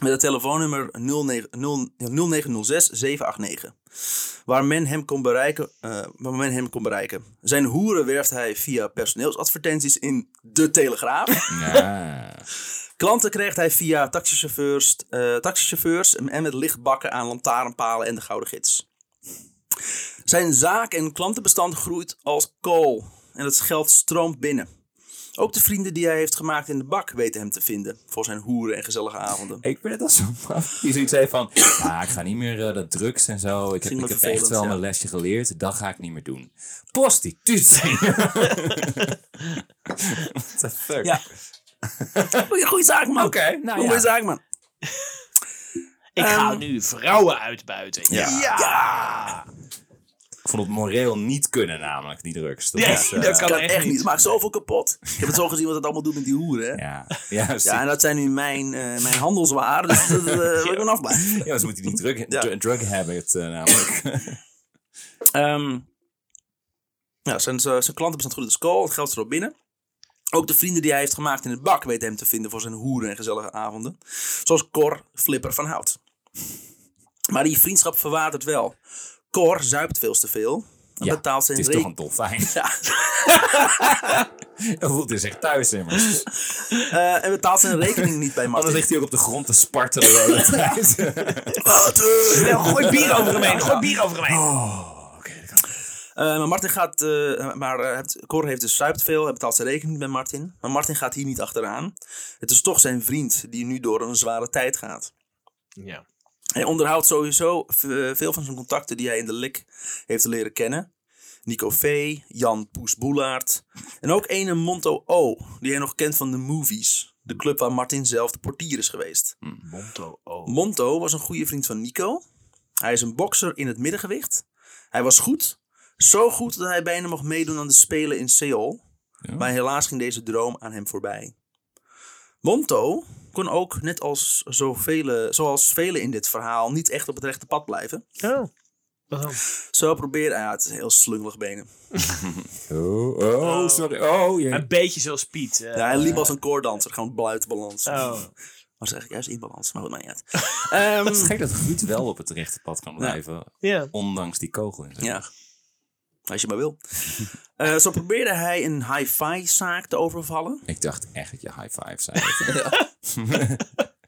met het telefoonnummer 09 0 0906 789. Waar men hem kon bereiken. eh, waar men hem kon bereiken. Zijn hoeren werft hij via personeelsadvertenties in De Telegraaf. Ja. Klanten krijgt hij via taxichauffeurs, eh, taxichauffeurs en met lichtbakken aan lantaarnpalen en de Gouden Gids. Zijn zaak- en klantenbestand groeit als kool en het geld stroomt binnen. Ook de vrienden die hij heeft gemaakt in de bak weten hem te vinden voor zijn hoeren en gezellige avonden. Ik ben het al zo maf. Die zoiets heeft van, ja, ik ga niet meer eh, dat drugs en zo. Ik heb, ik heb echt wel ja. mijn lesje geleerd. Dat ga ik niet meer doen. Prostitutie. <laughs> What the fuck? Ja. <laughs> Goeie, zaak, man. Oké, nou Goeie ja. zaak, man. Ik ga Ehm, nu vrouwen uitbuiten. Ja. Ja, Ik vond het moreel niet kunnen namelijk, die drugs. Dat Nee, was, eh, dat kan kan echt niet. niet. Het maakt zoveel kapot. Ik heb het zo gezien wat het allemaal doet met die hoeren, hè. Ja, ja, Ja, en dat zijn nu mijn, eh, mijn handelswaren, dus dat <laughs> uh, wil ik afblijven. Ja, ze moeten die drug, <laughs> Ja. dr- drug habit eh, namelijk. Ehm, ja, zijn, zijn zijn klantenbestand goed als kool, het geld stroomt binnen. Ook de vrienden die hij heeft gemaakt in het bak weten hem te vinden voor zijn hoeren en gezellige avonden. Zoals Cor Flipper van Hout. Maar die vriendschap verwatert wel. Cor zuipt veel te veel. En ja, betaalt zijn het is toch een dolfijn. <laughs> Ja, <laughs> Dan voelt hij zich thuis immers. <laughs> eh, en betaalt zijn rekening niet bij Anders Martin. ligt hij ook op de grond te spartelen tijd. Snel, gooi bier over hem heen. Gooi bier over hem heen. Oh, oké. dat kan. Eh, maar Martin gaat, eh, maar eh, Cor heeft dus zuipt veel, hij betaalt zijn rekening bij Martin. Maar Martin gaat hier niet achteraan. Het is toch zijn vriend die nu door een zware tijd gaat. Ja. Hij onderhoudt sowieso veel van zijn contacten die hij in de lik heeft leren kennen. Nico V, Jan Poes Boelaert en ook ene Monto O, die hij nog kent van de Movies. De club waar Martin zelf de portier is geweest. Monto O. Monto was een goede vriend van Nico. Hij is een bokser in het middengewicht. Hij was goed. Zo goed dat hij bijna mocht meedoen aan de Spelen in Seoul. Ja. Maar helaas ging deze droom aan hem voorbij. Monto kon ook, net als zoveel, zoals velen in dit verhaal, niet echt op het rechte pad blijven. Oh. Zo probeerde hij, ja, het is heel slungelig benen. <laughs> Oh, oh, sorry. Oh, jee. Een beetje zoals Piet. eh. Ja, hij liep als een koordanser, gewoon buiten balans. Oh. <laughs> Was eigenlijk juist in balans, maar dat maakt niet uit. Ehm, <laughs> Het is gek dat Ruud wel op het rechte pad kan blijven. Ja. Ondanks die kogel in zijn Ja, als je maar wil. <laughs> Eh, zo probeerde hij een hi-fi zaak te overvallen. Ik dacht echt dat je high five zei. <laughs>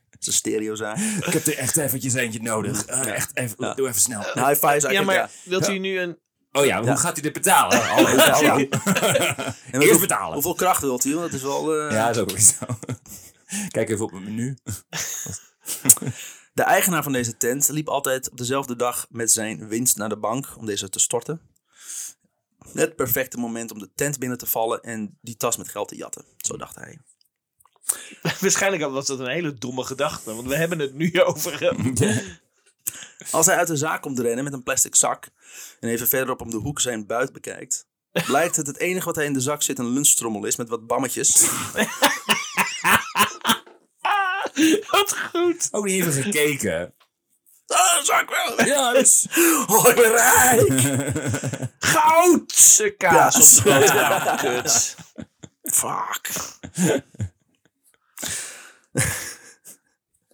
Het is een stereozaak. ik heb er echt eventjes eentje nodig. Eh, echt even, Ja. doe even snel. Hi-fi zaak. Ja, maar ja. wilt u nu een... Oh ja, hoe gaat hij dit betalen? <laughs> Hallo, hallo. En Eerst hoeveel- betalen. Hoeveel kracht wilt u? Want dat is wel... eh, Ja, dat is ook weer zo. Kijk even op het menu. De eigenaar van deze tent liep altijd op dezelfde dag met zijn winst naar de bank om deze te storten. Het perfecte moment om de tent binnen te vallen en die tas met geld te jatten. Zo dacht hij. <laughs> Waarschijnlijk was dat een hele domme gedachte. Want we hebben het nu <laughs> over hem. <laughs> Als hij uit de zaak komt rennen met een plastic zak en even verderop om de hoek zijn buit bekijkt, blijkt het het enige wat hij in de zak zit een lunchtrommel is met wat bammetjes. Wat goed. Ook niet even gekeken. Ah, zak wel. Ja, dus. <laughs> Oh, ik ben rijk. <laughs> Goud! Kaas Ja. op de boterham. Kut. Fuck. <laughs>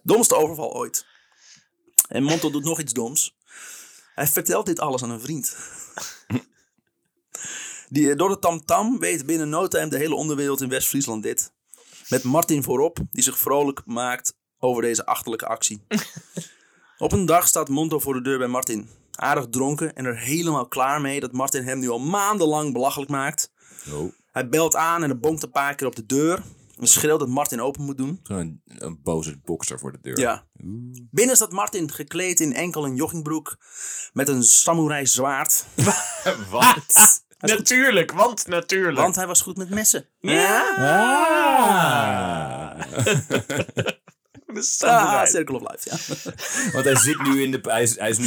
Domste overval ooit. En Montel doet nog iets doms. Hij vertelt dit alles aan een vriend. Die, eh, door de tamtam weet binnen no time de hele onderwereld in West-Friesland dit. Met Martin voorop, die zich vrolijk maakt over deze achterlijke actie. Op een dag staat Monto voor de deur bij Martin. Aardig dronken en er helemaal klaar mee dat Martin hem nu al maandenlang belachelijk maakt. Oh, Hij belt aan en er bonkt een paar keer op de deur. En schreeuwt dat Martin open moet doen. Zo'n een boze bokser voor de deur. Ja. Binnen staat Martin gekleed in enkel en joggingbroek. Met een samurai zwaard. <laughs> Wat? <laughs> Natuurlijk, want natuurlijk. Want hij was goed met messen. Ja. Ah. <laughs> Ah. Circle of Life, ja. <laughs> Want hij zit nu in de... Hij is, hij is nu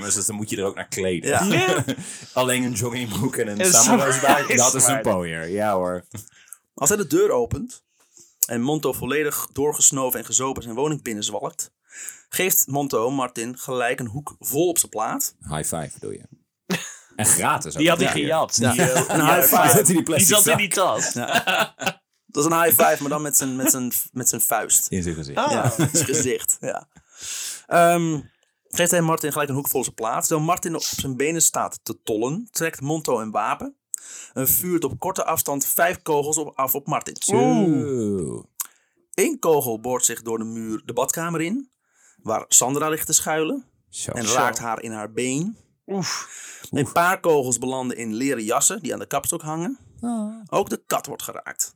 dus dan moet je er ook naar kleden. Ja. Ja. <laughs> Alleen een joggingbroek en een samurai <laughs> dat is een pooier. Ja hoor. Als hij de deur opent en Monto volledig doorgesnoven en gezopen zijn woning binnenzwalkt, geeft Monto Martin gelijk een hoek vol op zijn plaat. High five bedoel je. En gratis ook. Die had hij Ja. gejat. Ja. Die, eh, Een high five. zat in die zat in die tas. Dat is een high five, maar dan met zijn, met zijn, met zijn vuist. in zijn gezicht. Ah. Ja, zijn gezicht. Ja. Ehm, geeft hij Martin gelijk een hoek vol zijn plaat. Terwijl Martin op zijn benen staat te tollen, trekt Monto een wapen. En vuurt op korte afstand vijf kogels op, af op Martin. Oeh. Eén kogel boort zich door de muur de badkamer in, waar Sandra ligt te schuilen. Zo. En raakt haar in haar been. Oef. Een paar kogels belanden in leren jassen die aan de kapstok hangen. Ook de kat wordt geraakt.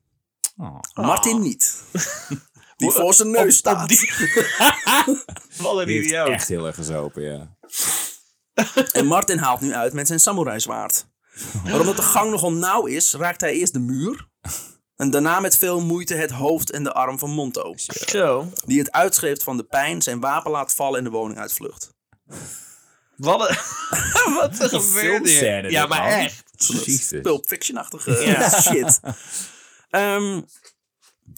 Oh. Martin niet. <laughs> Die voor zijn neus staat. <laughs> Wat een Die heeft idioot. echt heel erg gezopen, ja. <laughs> En Martin haalt nu uit met zijn samurai zwaard. Maar omdat de gang nogal nauw is, raakt hij eerst de muur. En daarna met veel moeite het hoofd en de arm van Monto. Zo. Die het uitschreeft van de pijn, zijn wapen laat vallen en de woning uitvlucht. Wat een... Wat er hier. Ja, maar man. echt. Pulp Fiction-achtige Ja. shit. Ehm,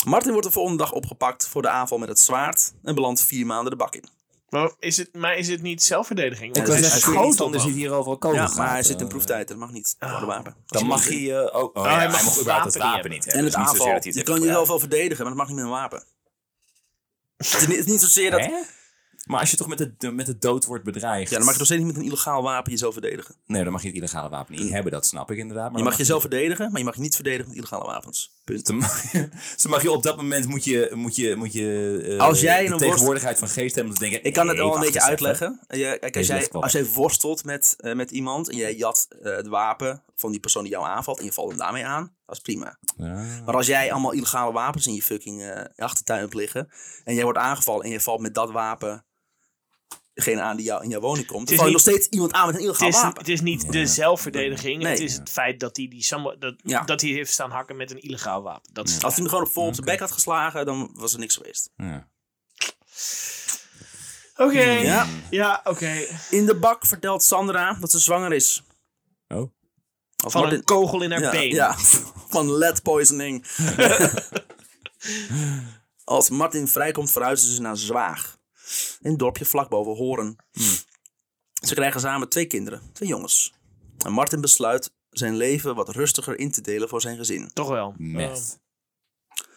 Martin wordt de volgende dag opgepakt voor de aanval met het zwaard. En belandt vier maanden de bak in. Maar is het, maar is het niet zelfverdediging? Ik hij echt is er zit hier overal kogels Ja, maar hij zit in proeftijd. Dat mag niet. voor de wapen. Dan mag hij eh, ook... Oh, ja, hij hij mag mag het überhaupt het wapen wapen niet niet En hebben. het Dus niet zozeer aanval. dat hij Je het kan jezelf wel verdedigen, maar dat mag niet met een wapen. Het is niet, het is niet zozeer dat... Hè? Maar als je toch met de, met de dood wordt bedreigd... Ja, dan mag je nog steeds niet met een illegaal wapen jezelf verdedigen. Nee, dan mag je het illegale wapen niet hebben, dat snap ik inderdaad. Maar Je mag jezelf verdedigen, maar je mag je niet verdedigen met illegale wapens. Punt. Dan mag je, dus mag je op dat moment moet je, moet je, moet je eh, Als jij de tegenwoordigheid van geest hebben om te denken... Ik kan het wel een beetje uitleggen. Je, kijk, als, jij, als jij worstelt met, eh, met iemand en jij jat eh, het wapen van die persoon die jou aanvalt en je valt hem daarmee aan, dat is prima. Ja. Maar als jij allemaal illegale wapens in je fucking eh, achtertuin hebt liggen en jij wordt aangevallen en je valt met dat wapen degene aan die jou in jouw woning komt, dan is val je nog steeds iemand aan met een Het illegaal is, wapen. het is niet de zelfverdediging. Nee. Het is het feit dat hij, die dat, Ja. dat hij heeft staan hakken met een illegaal wapen. Dat Als hij hem gewoon op vol op zijn bek had geslagen, dan was er niks geweest. Ja. Oké. Ja. Ja, oké. In de bak vertelt Sandra dat ze zwanger is. Oh. Als Van Martin- een kogel in haar ja, been. Ja, <laughs> van lead poisoning. <laughs> Als Martin vrijkomt verhuizen ze naar Zwaag. Een dorpje vlak boven Horen. Ze krijgen samen twee kinderen, twee jongens. En Martin besluit zijn leven wat rustiger in te delen voor zijn gezin. Toch wel. Meth.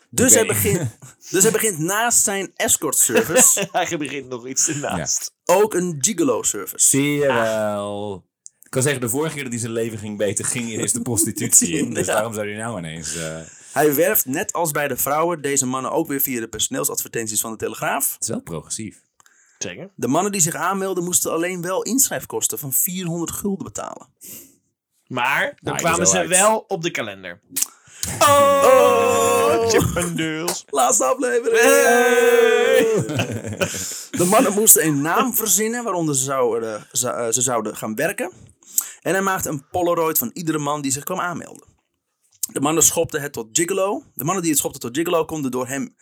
Dus, hij, begint, <laughs> dus hij begint naast zijn escort service. <laughs> Hij begint nog iets ernaast. ook een gigolo service. Zie je wel. Ik kan zeggen, de vorige keer dat hij zijn leven ging beter, ging hij eens de <laughs> prostitutie in. Dus Ja. waarom zou hij nou ineens... eh, Hij werft net als bij de vrouwen deze mannen ook weer via de personeelsadvertenties van de Telegraaf. Het is wel progressief. Zeker. De mannen die zich aanmelden moesten alleen wel inschrijfkosten van 400 gulden betalen. Maar dan Nou, kwamen ze uit. wel op de kalender. Oh, Chippendales. Laatste aflevering! <laughs> De mannen moesten een naam verzinnen waaronder ze zouden, ze, eh, ze zouden gaan werken. En hij maakte een polaroid van iedere man die zich kwam aanmelden. De mannen schopten het tot gigolo. De mannen die het schopten tot gigolo konden door hem...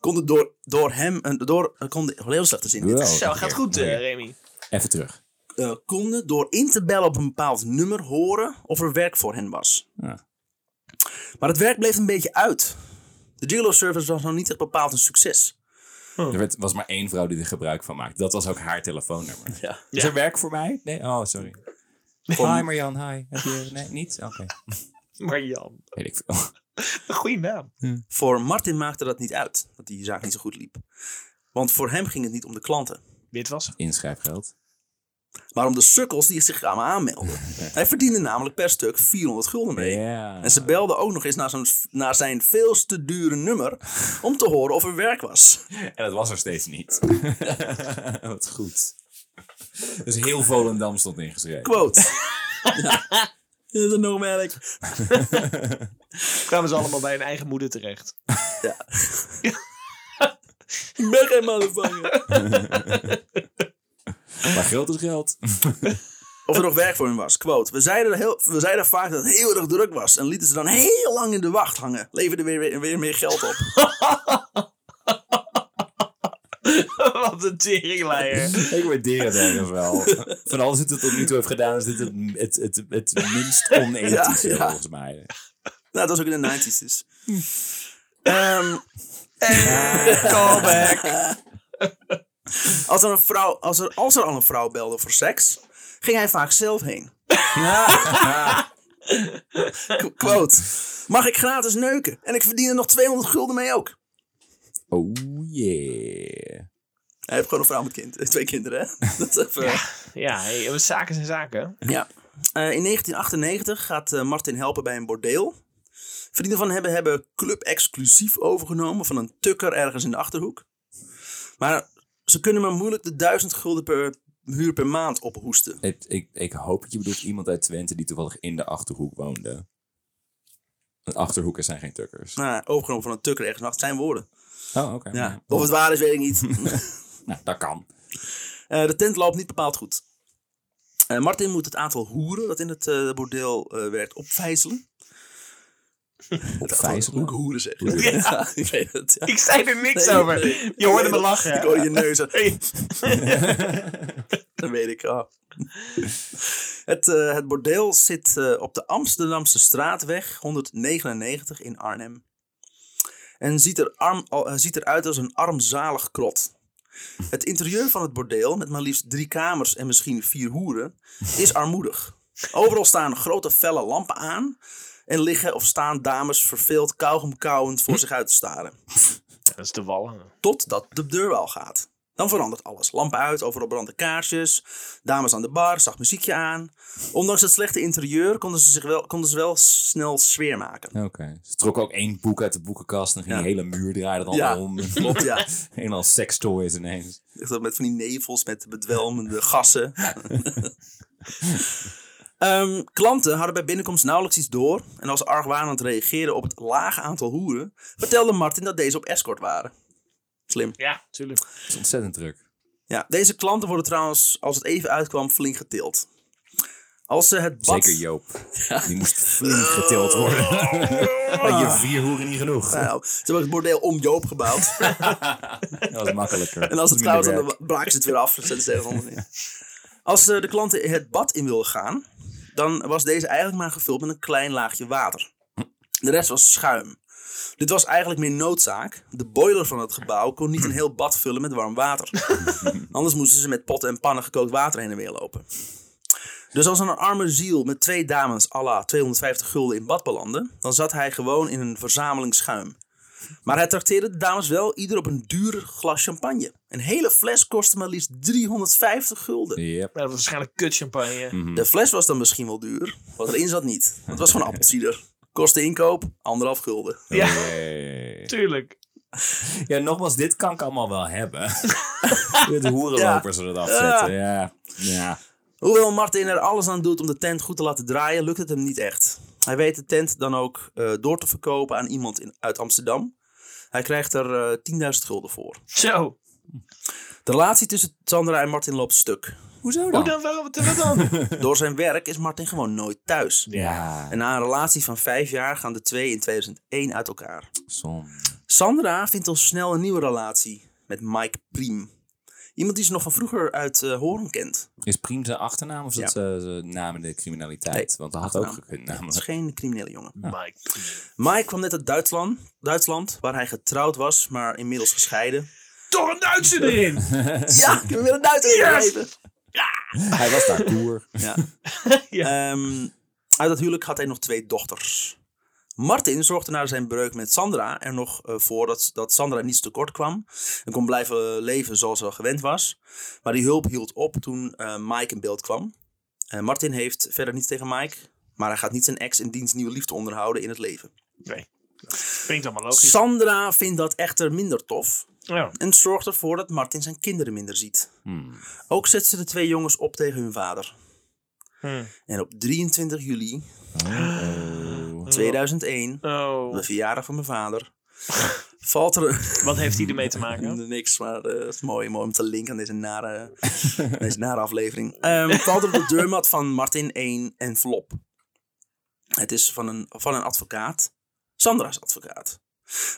Konden door, door hem... Door, konden, heel slechte zin. dit. Wow. Zo, gaat goed, eh, Remy. Even terug. Eh, konden door in te bellen op een bepaald nummer horen of er werk voor hen was. Ja. Maar het werk bleef een beetje uit. De gigolo service was nog niet echt bepaald een succes. Er werd, was maar één vrouw die er gebruik van maakte. Dat was ook haar telefoonnummer. Ja. Is er werk voor mij? Nee? Oh, sorry. Hi Marjan, hi. Heb je... Nee, niet? Oké. <laughs> Marjan. Weet ik veel. <laughs> Een goede naam. Voor Martin maakte dat niet uit, dat die zaak niet zo goed liep. Want voor hem ging het niet om de klanten, Witwas. Inschrijfgeld. maar om de sukkels die zich kwamen aanmelden. <laughs> Hij verdiende namelijk per stuk 400 gulden mee. En ze belden ook nog eens naar, zijn- naar zijn veel te dure nummer om te horen of er werk was. En dat was er steeds niet. Wat goed. Dus heel Volendam stond ingeschreven. Quote. ja. <laughs> Dat is nog werk. <laughs> Kwamen ze allemaal bij hun eigen moeder terecht. <laughs> Ik ben geen motherfucker. Maar geld is geld. Of er nog werk voor hem was. Quote. We zeiden, heel, we zeiden vaak dat het heel erg druk was. En lieten ze dan heel lang in de wacht hangen. Leverden weer, weer, weer meer geld op. <laughs> Wat een teringleier. Ik waardeer het ergens wel. Van alles wat het tot nu toe heeft gedaan, is dit het, het, het, het minst <laughs> onethische, Ja, ja. volgens mij. Nou, dat was ook in de 90s dus. <laughs> Ehm, Callback. als, er een vrouw, als, er, als er al een vrouw belde voor seks, ging hij vaak zelf heen. Qu- Quote. Mag ik gratis neuken? En ik verdien er nog 200 gulden mee ook. Oh yeah. Hij heeft gewoon een vrouw met kind. <laughs> Twee kinderen, hè? <laughs> Dat is even, Ja, hey, zaken zijn zaken. Ja. Eh, in 1998 gaat eh, Martin helpen bij een bordeel. Vrienden van hem hebben Club Exclusief overgenomen van een tukker ergens in de Achterhoek. Maar ze kunnen maar moeilijk de 1000 gulden per huur per maand ophoesten. Ik, ik, ik hoop dat je bedoelt iemand uit Twente die toevallig in de Achterhoek woonde. Want Achterhoekers zijn geen tukkers. Nou, overgenomen van een tukker ergens in de Achterhoek. Zijn woorden. Oh, oké. Ja. Of het waar is, weet ik niet. <laughs> <laughs> Nou, dat kan. Eh, de tent loopt niet bepaald goed. Eh, Martin moet het aantal hoeren dat in het eh, bordeel eh, werkt opvijzelen. <laughs> Op Hoe vijzelen. ik hoeren zeg. Ja. Ja, ik weet het. Ja. Ik zei er niks Nee, over. nee. Je hoorde me lachen. Ik hoorde je neus. Dat weet ik al. Het, eh, het bordeel zit eh, op de Amsterdamse straatweg 199 in Arnhem. En ziet, er arm, eh, ziet eruit als een armzalig krot. Het interieur van het bordeel, met maar liefst drie kamers en misschien vier hoeren, is armoedig. Overal staan grote felle lampen aan en liggen of staan dames verveeld kauwgom kauwend voor zich uit te staren. Dat is de wallen. Totdat de deur wel gaat. Dan verandert alles. Lampen uit, overal branden kaarsjes. Dames aan de bar, zacht muziekje aan. Ondanks het slechte interieur konden ze, zich wel, konden ze wel snel sfeer maken. Oké. Ze trokken ook één boek uit de boekenkast en ging Ja. de hele muur draaien dan Ja, om. <laughs> klopt, ja. <laughs> Helemaal sextoys ineens. Echt met van die nevels, met bedwelmende gassen. <laughs> Ehm, klanten hadden bij binnenkomst nauwelijks iets door. En als ze argwanend reageerden op het lage aantal hoeren, vertelde Martin dat deze op escort waren. Slim. Ja, tuurlijk. Dat is ontzettend druk. Ja, deze klanten worden trouwens, als het even uitkwam, flink getild. Als ze het bad... Zeker Joop. <laughs> Die moest flink getild worden. Had <laughs> je vier hoeren niet genoeg. Nou, ze hebben het bordeel om Joop gebouwd. <laughs> Dat was makkelijker. En als het koud dan braken ze het weer af. Zetten ze ergens neer. Als eh, de klanten het bad in wilden gaan, dan was deze eigenlijk maar gevuld met een klein laagje water. De rest was schuim. Dit was eigenlijk meer noodzaak. De boiler van het gebouw kon niet een heel bad vullen met warm water. <laughs> Anders moesten ze met potten en pannen gekookt water heen en weer lopen. Dus als een arme ziel met twee dames à la 250 gulden in bad belandde, dan zat hij gewoon in een verzameling schuim. Maar hij trakteerde de dames wel ieder op een duur glas champagne. Een hele fles kostte maar liefst 350 gulden. Yep. Maar dat was waarschijnlijk kut champagne. De fles was dan misschien wel duur, wat erin zat niet. Het was gewoon <laughs> appelsieder. Kosten inkoop, anderhalf gulden. Ja, Hey. <laughs> tuurlijk. Ja, nogmaals, dit kan ik allemaal wel hebben. <laughs> Met hoerenlopers er eraf zetten. Ja. ja. Hoewel Martin er alles aan doet om de tent goed te laten draaien, lukt het hem niet echt. Hij weet de tent dan ook eh, door te verkopen aan iemand in, uit Amsterdam. Hij krijgt er eh 10.000 gulden voor. Zo. De relatie tussen Sandra en Martin loopt stuk. Hoezo dan? Hoe dan? Waarom? Wat dan? <laughs> Door zijn werk is Martin gewoon nooit thuis. Ja, En na een relatie van vijf jaar gaan de twee in 2001 uit elkaar. Sandra vindt al snel een nieuwe relatie met Mike Priem. Iemand die ze nog van vroeger uit eh Horen kent. Is Priem zijn achternaam of is dat Ja. eh, zijn naam in de criminaliteit? Nee, Want dat had ook gekund Het is namelijk. geen criminele jongen. Mike. Mike kwam net uit Duitsland, Duitsland, waar hij getrouwd was, maar inmiddels gescheiden. Toch een Duitser erin! <laughs> Ja, ik heb weer een Duitser Yes! Hij was daar toer. <laughs> Ja. <laughs> Ja. Ehm, uit dat huwelijk had hij nog twee dochters. Martin zorgde na zijn breuk met Sandra er nog eh, voor dat, dat Sandra niets tekort kwam. En kon blijven leven zoals ze gewend was. Maar die hulp hield op toen eh, Mike in beeld kwam. Eh, Martin heeft verder niets tegen Mike. Maar hij gaat niet zijn ex in dienst nieuwe liefde onderhouden in het leven. Nee. Klinkt allemaal logisch. Sandra vindt dat echter minder tof. Ja. En zorgt ervoor dat Martin zijn kinderen minder ziet. Hmm. Ook zet ze de twee jongens op tegen hun vader. Hm. En op 23 juli Oh. 2001, Oh. de verjaardag van mijn vader, <laughs> valt er Wat heeft hij ermee te maken? <laughs> niks, maar eh, het is mooi, mooi om te linken aan deze nare, <laughs> deze nare aflevering. Ehm, valt er op de deurmat van Martin een envelop. Het is van een, van een advocaat, Sandra's advocaat.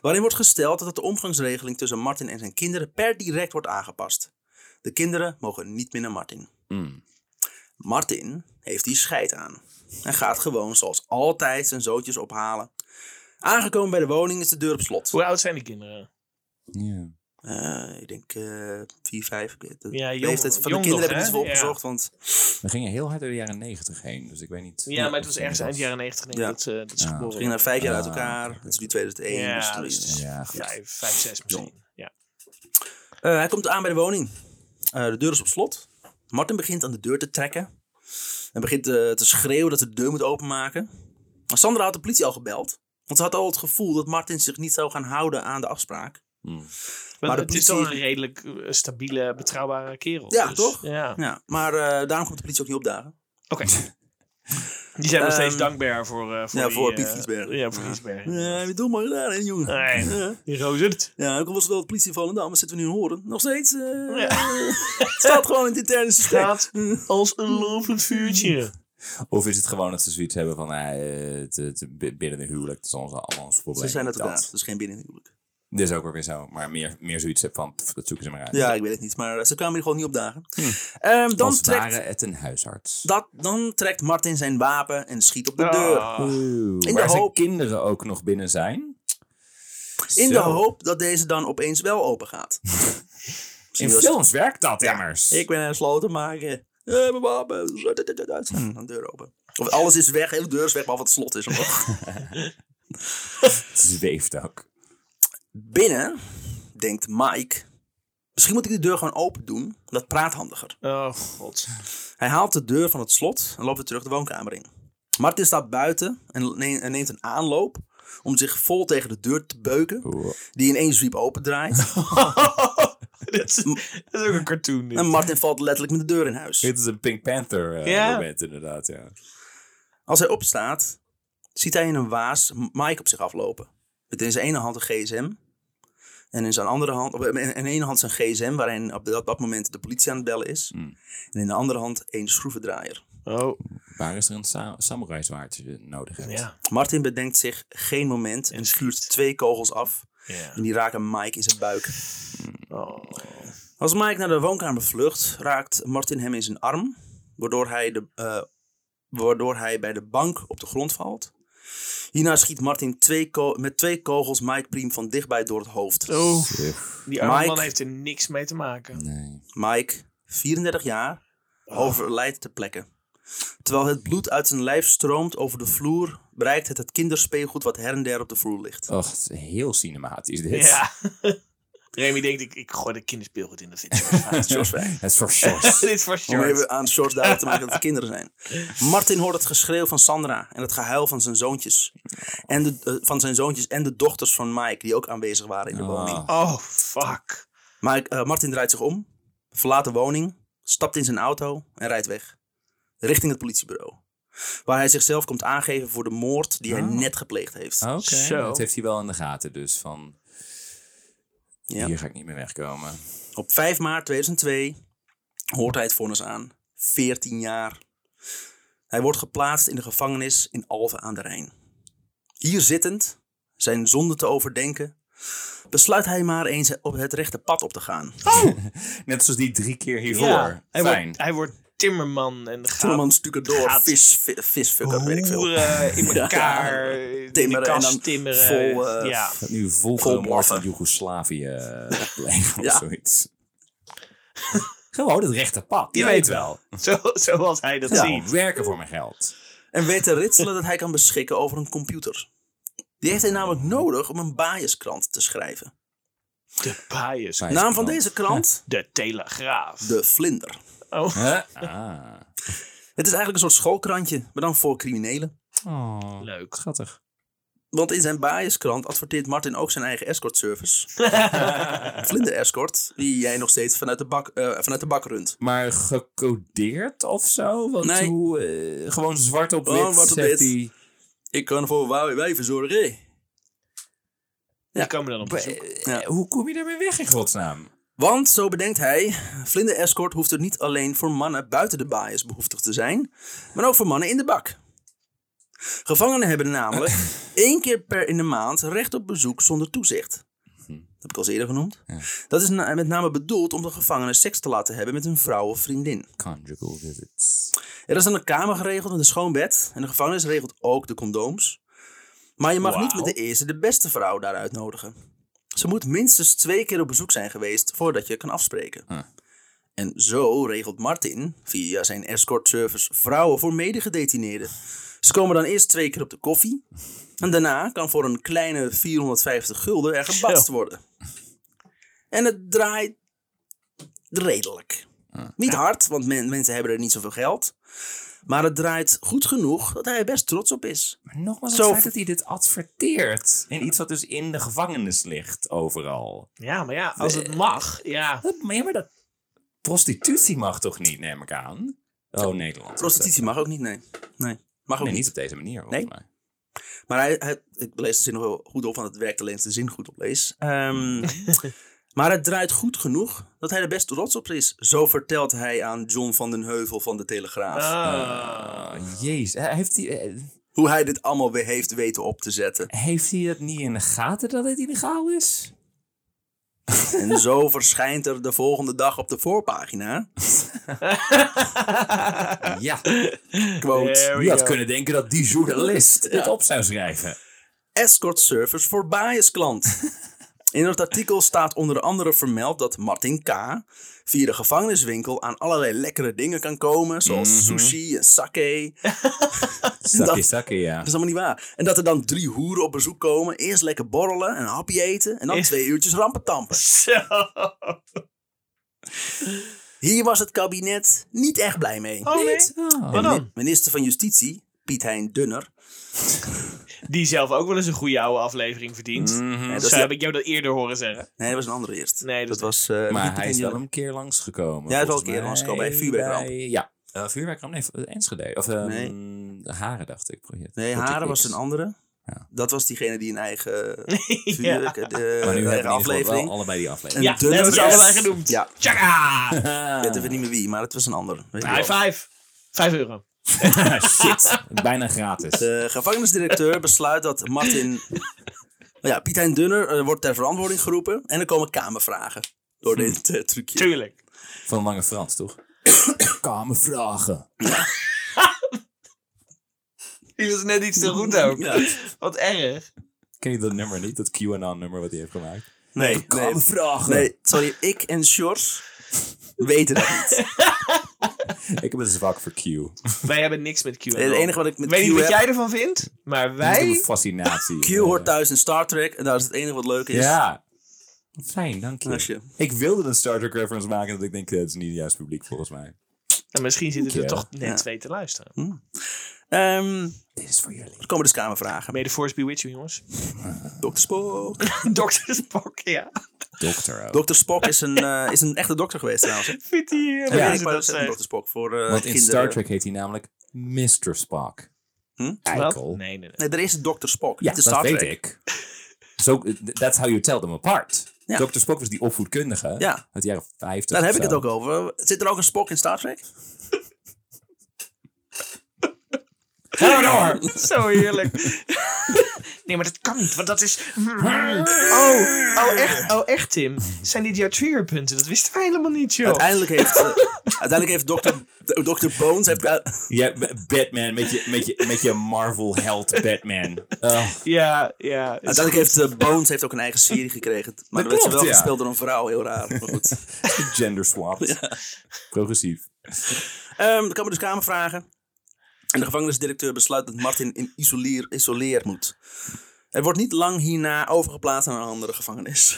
Waarin wordt gesteld dat de omgangsregeling tussen Martin en zijn kinderen per direct wordt aangepast. De kinderen mogen niet meer naar Martin. Hmm. Martin heeft die scheid aan. En gaat gewoon zoals altijd zijn zootjes ophalen. Aangekomen bij de woning is de deur op slot. Hoe oud zijn die kinderen? Ja. Eh, ik denk eh 4, 5. Ik weet het. Ja, de jong- leeftijd van de kinderen nog, heb ik niet Ja. opgezocht. Want We gingen heel hard door de jaren negentig heen, dus ik weet niet. Ja, maar het was ergens eind jaren 90 denk ik Ja. dat ze, dat ze Ja. geboren ze gingen na vijf jaar uit Ah, elkaar. Het is nu 2001. Ja, dus dus- is- Ja. Vijf, vijf, zes misschien. Ja. Eh, hij komt aan bij de woning. Eh, de deur is op slot. Martin begint aan de deur te trekken. En begint eh, te schreeuwen dat ze de deur moet openmaken. Maar Sandra had de politie al gebeld. Want ze had al het gevoel dat Martin zich niet zou gaan houden aan de afspraak. Hmm. Maar, de het is politie- toch een redelijk eh, stabiele, betrouwbare kerel. Ja, dus, toch? Ja. Ja, maar eh, daarom komt de politie ook niet opdagen. Oké. Die zijn nog steeds Ehm, dankbaar voor, eh voor ja, die, voor Piet. Ja, voor Giesbergen. Ja, je doet maar gedaan, hè, jongen. Nee, Ja. die rozert. Ja, ook al was het wel de politie van Volendam, maar zitten we nu horen. Nog steeds. eh, Ja. het <laughs> staat gewoon in het interne systeem. Gaat <laughs> als een lopend vuurtje. Of is het gewoon dat ze zoiets hebben van eh, het, het, binnen de huwelijk, dat is ons allemaal ons probleem. Ze zijn elkaar, dat. dus geen binnenhuwelijk. Dit is ook weer zo, maar meer, meer zoiets heb van, pff, dat zoeken ze maar uit. Ja, ik weet het niet, maar ze kwamen hier gewoon niet opdagen. Ehm, dan, Als trekt, ware het een huisarts. dat, dan trekt Martin zijn wapen en schiet op de deur. Ah. Oeh, de waar zijn hoop- kinderen ook nog binnen zijn. In de hoop dat deze dan opeens wel open gaat. <laughs> In films werkt dat immers. Ik ben een sloten maken. Eh, mijn wapen. En dan deur open. Of alles is weg, de hele deur is weg, behalve het slot is er nog. <laughs> Het zweeft ook. Binnen denkt Mike. Misschien moet ik de deur gewoon open doen. Dat praat handiger. Oh, god. Hij haalt de deur van het slot en loopt weer terug de woonkamer in. Martin staat buiten en ne- en neemt een aanloop om zich vol tegen de deur te beuken, Oeh. die in één zwiep opendraait. <laughs> dat, is, dat is ook een cartoon. dit. en Martin valt letterlijk met de deur in huis. Dit is een Pink Panther eh, moment inderdaad, ja. Als hij opstaat, ziet hij in een waas Mike op zich aflopen. Met in zijn ene hand een gsm. En in zijn andere hand, in de ene hand zijn gsm, waarin op dat, dat moment de politie aan het bellen is. Mm. En in de andere hand één schroevendraaier. Oh, Waar is er een sa samurai zwaard nodig hebt? ja. Martin bedenkt zich geen moment en schiet. vuurt twee kogels af. ja. En die raken Mike in zijn buik. Oh. Als Mike naar de woonkamer vlucht, raakt Martin hem in zijn arm. Waardoor hij, de, eh, waardoor hij bij de bank op de grond valt. Hierna schiet Martin twee met twee kogels Mike Priem van dichtbij door het hoofd. oh. Die arme Mike- man heeft er niks mee te maken. nee. Mike, 34 jaar, overlijdt ter plekke. Terwijl het bloed uit zijn lijf stroomt over de vloer, bereikt het het kinderspeelgoed wat her en der op de vloer ligt. Och, het is heel cinematisch dit. Ja. <laughs> Remy denkt, ik, ik gooi de kinderspeelgoed in de fiets. George <laughs> Fijn. Het is voor shorts. Dit <laughs> is voor Om even aan George duidelijk te maken dat het kinderen zijn. <laughs> Martin hoort het geschreeuw van Sandra en het gehuil van zijn zoontjes. En de, eh, van zijn zoontjes en de dochters van Mike, die ook aanwezig waren in de Ah. woning. Oh, fuck. Mike, eh, Martin draait zich om, verlaat de woning, stapt in zijn auto en rijdt weg. Richting het politiebureau. Waar hij zichzelf komt aangeven voor de moord die hij Oh. net gepleegd heeft. Oké, Zo. dat heeft hij wel in de gaten dus. Van, Ja. hier ga ik niet meer wegkomen. Op 5 maart 2002 hoort hij het vonnis aan. 14 jaar. Hij wordt geplaatst in de gevangenis in Alphen aan de Rijn. Hier zittend, zijn zonde te overdenken, besluit hij maar eens op het rechte pad op te gaan. <laughs> Net zoals die drie keer hiervoor. Ja, hij, Fijn. wordt, hij wordt timmerman en gaat Timmerman stukken door, gaat vis, vi- visfucker, weet ik veel. hoeren in <laughs> Ja. elkaar, in de Timmeren en dan timmeren. vol, eh, ja. Nu vol, Vol blaffen. Joegoslavië eh, plegen of Ja. zoiets. <laughs> Gewoon het rechte pad. Je Ja, weet wel. Zo, zoals hij dat Ja, ziet. werken voor mijn geld. En weet te ritselen dat hij kan beschikken over een computer. Die heeft hij namelijk nodig om een biaskrant te schrijven. De bias. Naam van deze krant? De Telegraaf. De Vlinder. Oh, Huh? <laughs> Ah. Het is eigenlijk een soort schoolkrantje, maar dan voor criminelen. Oh, leuk. schattig. Want in zijn biaskrant adverteert Martin ook zijn eigen escort service. <laughs> Vlinder Escort, die jij nog steeds vanuit de bak, eh, vanuit de bak runt. Maar gecodeerd of zo? Want Nee. hoe, eh, gewoon zwart op wit Gewoon zwart op wit. Ik kan voor wijven zorgen. Die komen dan op bezoek. Eh, Ja. Hoe kom je daarmee weg in godsnaam? Want, zo bedenkt hij, Vlinder Escort hoeft er niet alleen voor mannen buiten de bias behoeftig te zijn, maar ook voor mannen in de bak. Gevangenen hebben namelijk <laughs> één keer per in de maand recht op bezoek zonder toezicht. Dat heb ik al eens eerder genoemd. Dat is na- met name bedoeld om de gevangenen seks te laten hebben met hun vrouw of vriendin. Conjugal visits. Er is dan een kamer geregeld met een schoon bed. En de gevangenis regelt ook de condooms. Maar je mag niet met de eerste de beste vrouw daar uitnodigen. Ze moet minstens twee keer op bezoek zijn geweest voordat je kan afspreken. Huh. En zo regelt Martin via zijn escort service vrouwen voor medegedetineerden. Ze komen dan eerst twee keer op de koffie. En daarna kan voor een kleine 450 gulden er gebatst Zo. worden. En het draait redelijk. Niet hard, want men- mensen hebben er niet zoveel geld. Maar het draait goed genoeg dat hij er best trots op is. Maar nogmaals, Zo het feit ver- dat hij dit adverteert. In iets wat dus in de gevangenis ligt, overal. Ja, maar ja, als het mag, ja. Dat, maar ja, maar dat... Prostitutie mag toch niet, neem ik aan? Oh, Nederland. Prostitutie mag ook niet, nee. Nee, mag ook Nee, niet. niet op deze manier, volgens Nee. mij. Maar hij, hij, ik lees de zin nog wel goed op, want het werkt alleen als de zin goed oplees. Ehm <laughs> maar het draait goed genoeg dat hij er best trots op is. Zo vertelt hij aan John van den Heuvel van de Telegraaf. Ah. Ah, jezus. Eh, Heeft hij, eh, Hoe hij dit allemaal weer heeft weten op te zetten. heeft hij het niet in de gaten dat het illegaal is? <laughs> En zo verschijnt er de volgende dag op de voorpagina. <laughs> Ja. Quote. Wie had kunnen denken dat die journalist dit op zou schrijven? escort service voor biasklant. <laughs> In het artikel staat onder andere vermeld dat Martin K. via de gevangeniswinkel aan allerlei lekkere dingen kan komen, zoals sushi en sake. <laughs> Sakkie, Dat- sakkie, ja. Dat is allemaal niet waar. En dat er dan drie hoeren op bezoek komen, eerst lekker borrelen en een hapje eten en dan Is- twee uurtjes rampen tampen. Zo. Hier was het kabinet niet echt blij mee. Oh nee. Oh. Wat dan? Minister van Justitie, Piet Hein Dunner, Die zelf ook wel eens een goede oude aflevering verdient. Dat Zo is- heb ik jou dat eerder horen zeggen. nee, dat was een andere eerst. Nee, dat dat was... eh, Maar hij is wel een keer langsgekomen. Ja, hij is wel een keer langsgekomen bij vuurwerkramp. bij- Ja, uh, vuurwerkramp. Nee, eh, Enschede. Of ehm, Nee. de Haren, dacht ik. Project. Nee, Project Haren was een andere. Ja. Dat was diegene die een eigen <laughs> ja. vuurwerk, de, Maar nu eigen hebben we aflevering. wel allebei die aflevering. En Ja, dat hebben ze allebei genoemd. Ja, Tjaka! ik weet even niet meer wie, maar het was een ander. High five. Vijf euro. <laughs> Shit, bijna gratis. De gevangenisdirecteur besluit dat Martin... ja, Piet Hein Dunner eh, wordt ter verantwoording geroepen. En er komen kamervragen door dit eh, trucje. Tuurlijk. Van Lange Frans, toch? <coughs> Kamervragen. Die was net iets te goed ook. Ja. Wat erg. Ken je dat nummer niet? Dat QAnon-nummer wat hij heeft gemaakt? Nee, nee, Kamervragen. nee, sorry, ik en Sjors weten dat niet. <laughs> <laughs> Ik heb een zwak voor Q. Wij hebben niks met Q. Het enige wat ik met weet Q niet wat heb... jij ervan vindt, maar Ik heb een wij... fascinatie. <laughs> Q hoort thuis in Star Trek en daar is het enige wat leuk is. Ja. Fijn, dank je. Ik wilde een Star Trek reference maken, dat ik denk, dat is niet het juiste publiek volgens mij. En misschien zitten er toch net Ja. twee te luisteren. Ehm, Dit is voor jullie. er komen dus kamervragen. May the force be with you, jongens. <laughs> Dr. Spock. <laughs> Dr. Spock, ja. Dokter ook. Dr. Spock is een, eh, is een echte dokter geweest trouwens. <laughs> Vindt hij... Ja, Ja, ik dat zegt. Dr. Spock voor eh, Want in kinderen. Star Trek heet hij namelijk Mr. Spock. Hm? Eikel. Nee, nee, nee. Nee, er is een Dr. Spock. Ja, dat Star weet Trek. ik. So, that's how you tell them apart. Ja. Dr. Spock was die opvoedkundige uit de jaren 50. Daar heb ik het ook over. Zit er ook een Spock in Star Trek? Ga door! <laughs> Zo heerlijk. <laughs> nee, maar dat kan niet, want dat is... Oh, oh, echt, oh, echt Tim? Zijn dit jouw triggerpunten? Dat wisten wij helemaal niet, joh. Uiteindelijk heeft, eh, <laughs> uiteindelijk heeft Dr. Dr. Bones... Heeft, Ja, Batman met je, met je, met je Marvel held Batman. Oh, Ja, ja. uiteindelijk heeft eh, Bones heeft ook een eigen serie gekregen. Maar dan werd ze wel ja. gespeeld door een vrouw, heel raar. Maar goed. gender swapped. Progressief. Ehm er komen dus kamervragen. En de gevangenisdirecteur besluit dat Martin in isoleer, isoleer moet. Er wordt niet lang hierna overgeplaatst naar een andere gevangenis.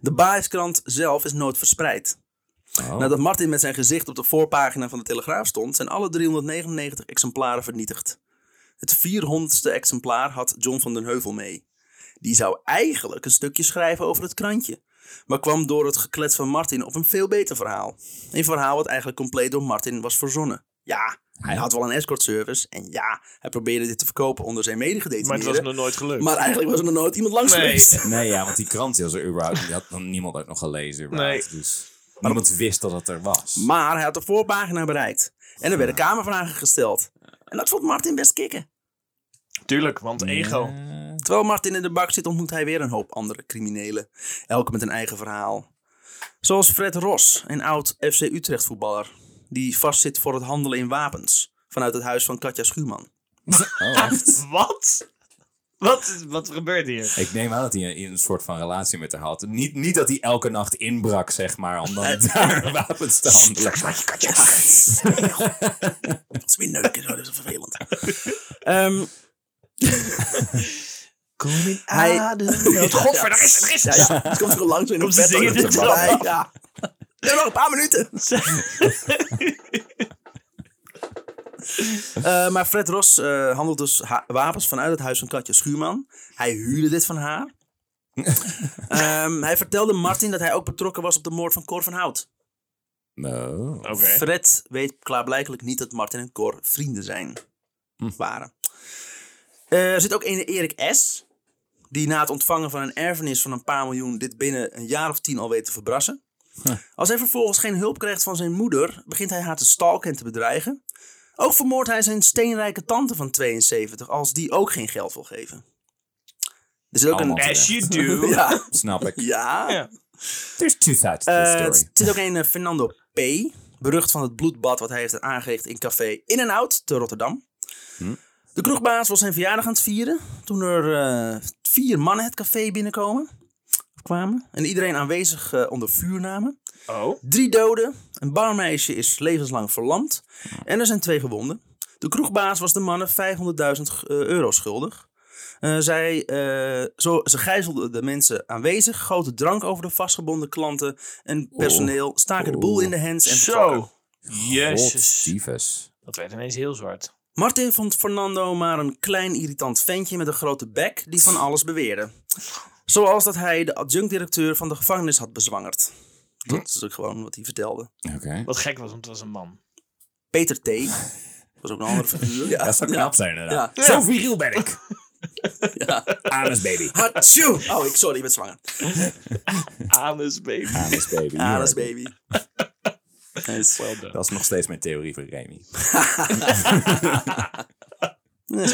De Baeskrant zelf is nooit verspreid. Oh. Nadat Martin met zijn gezicht op de voorpagina van de Telegraaf stond, zijn alle 399 exemplaren vernietigd. Het 400ste exemplaar had John van den Heuvel mee. Die zou eigenlijk een stukje schrijven over het krantje, maar kwam door het geklets van Martin op een veel beter verhaal. Een verhaal wat eigenlijk compleet door Martin was verzonnen. Ja, hij had wel een escort service en ja, hij probeerde dit te verkopen onder zijn Maar het medegedetineerden. was nog nooit gelukt. Maar eigenlijk was er nog nooit iemand langs Nee. geweest. <laughs> Nee, ja, want die krant die was er überhaupt, die had dan niemand ook nog gelezen. überhaupt. Dus niemand wist dat het er was. Maar hij had de voorpagina bereikt. En er werden kamervragen gesteld. En dat vond Martin best kicken. Tuurlijk, want ego. Terwijl Martin in de bak zit, ontmoet hij weer een hoop andere criminelen. Elke met een eigen verhaal. Zoals Fred Ros, een oud FC Utrecht voetballer. Die vastzit voor het handelen in wapens. Vanuit het huis van Katja Schuurman. Oh, echt? <laughs> Wat? Wat, wat gebeurt hier? Ik neem aan dat hij een, een soort van relatie met haar had. Niet, niet dat hij elke nacht inbrak, zeg maar, om dan <laughs> daar wapens te handelen. <laughs> Dat is weer neuken, zo, dat is vervelend. Ehm, Kom in Hij- adem. Godver, daar is het, daar is het. ja, ja, het komt zo langs in ze bed. Ja. We hebben nog een paar minuten. <laughs> Eh, maar Fred Ros eh, handelt dus ha- wapens vanuit het huis van Katja Schuurman. Hij huurde dit van haar. <laughs> Ehm, hij vertelde Martin dat hij ook betrokken was op de moord van Cor van Hout. No. Oké. Fred weet klaarblijkelijk niet dat Martin en Cor vrienden zijn. Waren. Eh, er zit ook een Erik S. Die na het ontvangen van een erfenis van een paar miljoen dit binnen een jaar of tien al weet te verbrassen. <laughs> Als hij vervolgens geen hulp krijgt van zijn moeder, begint hij haar te stalken en te bedreigen. Ook vermoordt hij zijn steenrijke tante van 72 als die ook geen geld wil geven. Er zit ook Allemaal een... As you do. <laughs> Ja, Snap ik. ja. Ja. There's two sides to Eh, the er story. zit ook een eh, Fernando P. Berucht van het bloedbad wat hij heeft aangericht in café In en Out te Rotterdam. De kroegbaas was zijn verjaardag aan het vieren. Toen er eh, vier mannen het café binnenkomen. Kwamen. En iedereen aanwezig eh, onder vuur namen. Oh. Drie doden. Een barmeisje is levenslang verlamd. En er zijn twee gewonden. De kroegbaas was de mannen 500.000 euro schuldig. Eh, zij, eh, zo, ze gijzelden de mensen aanwezig, goten drank over de vastgebonden klanten en personeel, staken de boel in de hens en. Zo. Jezus. Dat werd ineens heel zwart. Martin vond Fernando maar een klein irritant ventje met een grote bek die van alles beweerde. Zoals dat hij de adjunct-directeur van de gevangenis had bezwangerd. Dat is ook gewoon wat hij vertelde. Oké. Wat gek was, want het was een man. Peter T. was ook een andere figuur. <laughs> Ja, Dat zou knap zijn, inderdaad. Ja. Zo viriel ben ik. <laughs> Ja. Anus baby. Hatsjoe! Oh, ik, sorry, ik ben zwanger. Anus, baby. Anus baby. Anus baby. Nice. Well done. Dat is nog steeds mijn theorie voor Remy. <laughs> Nee.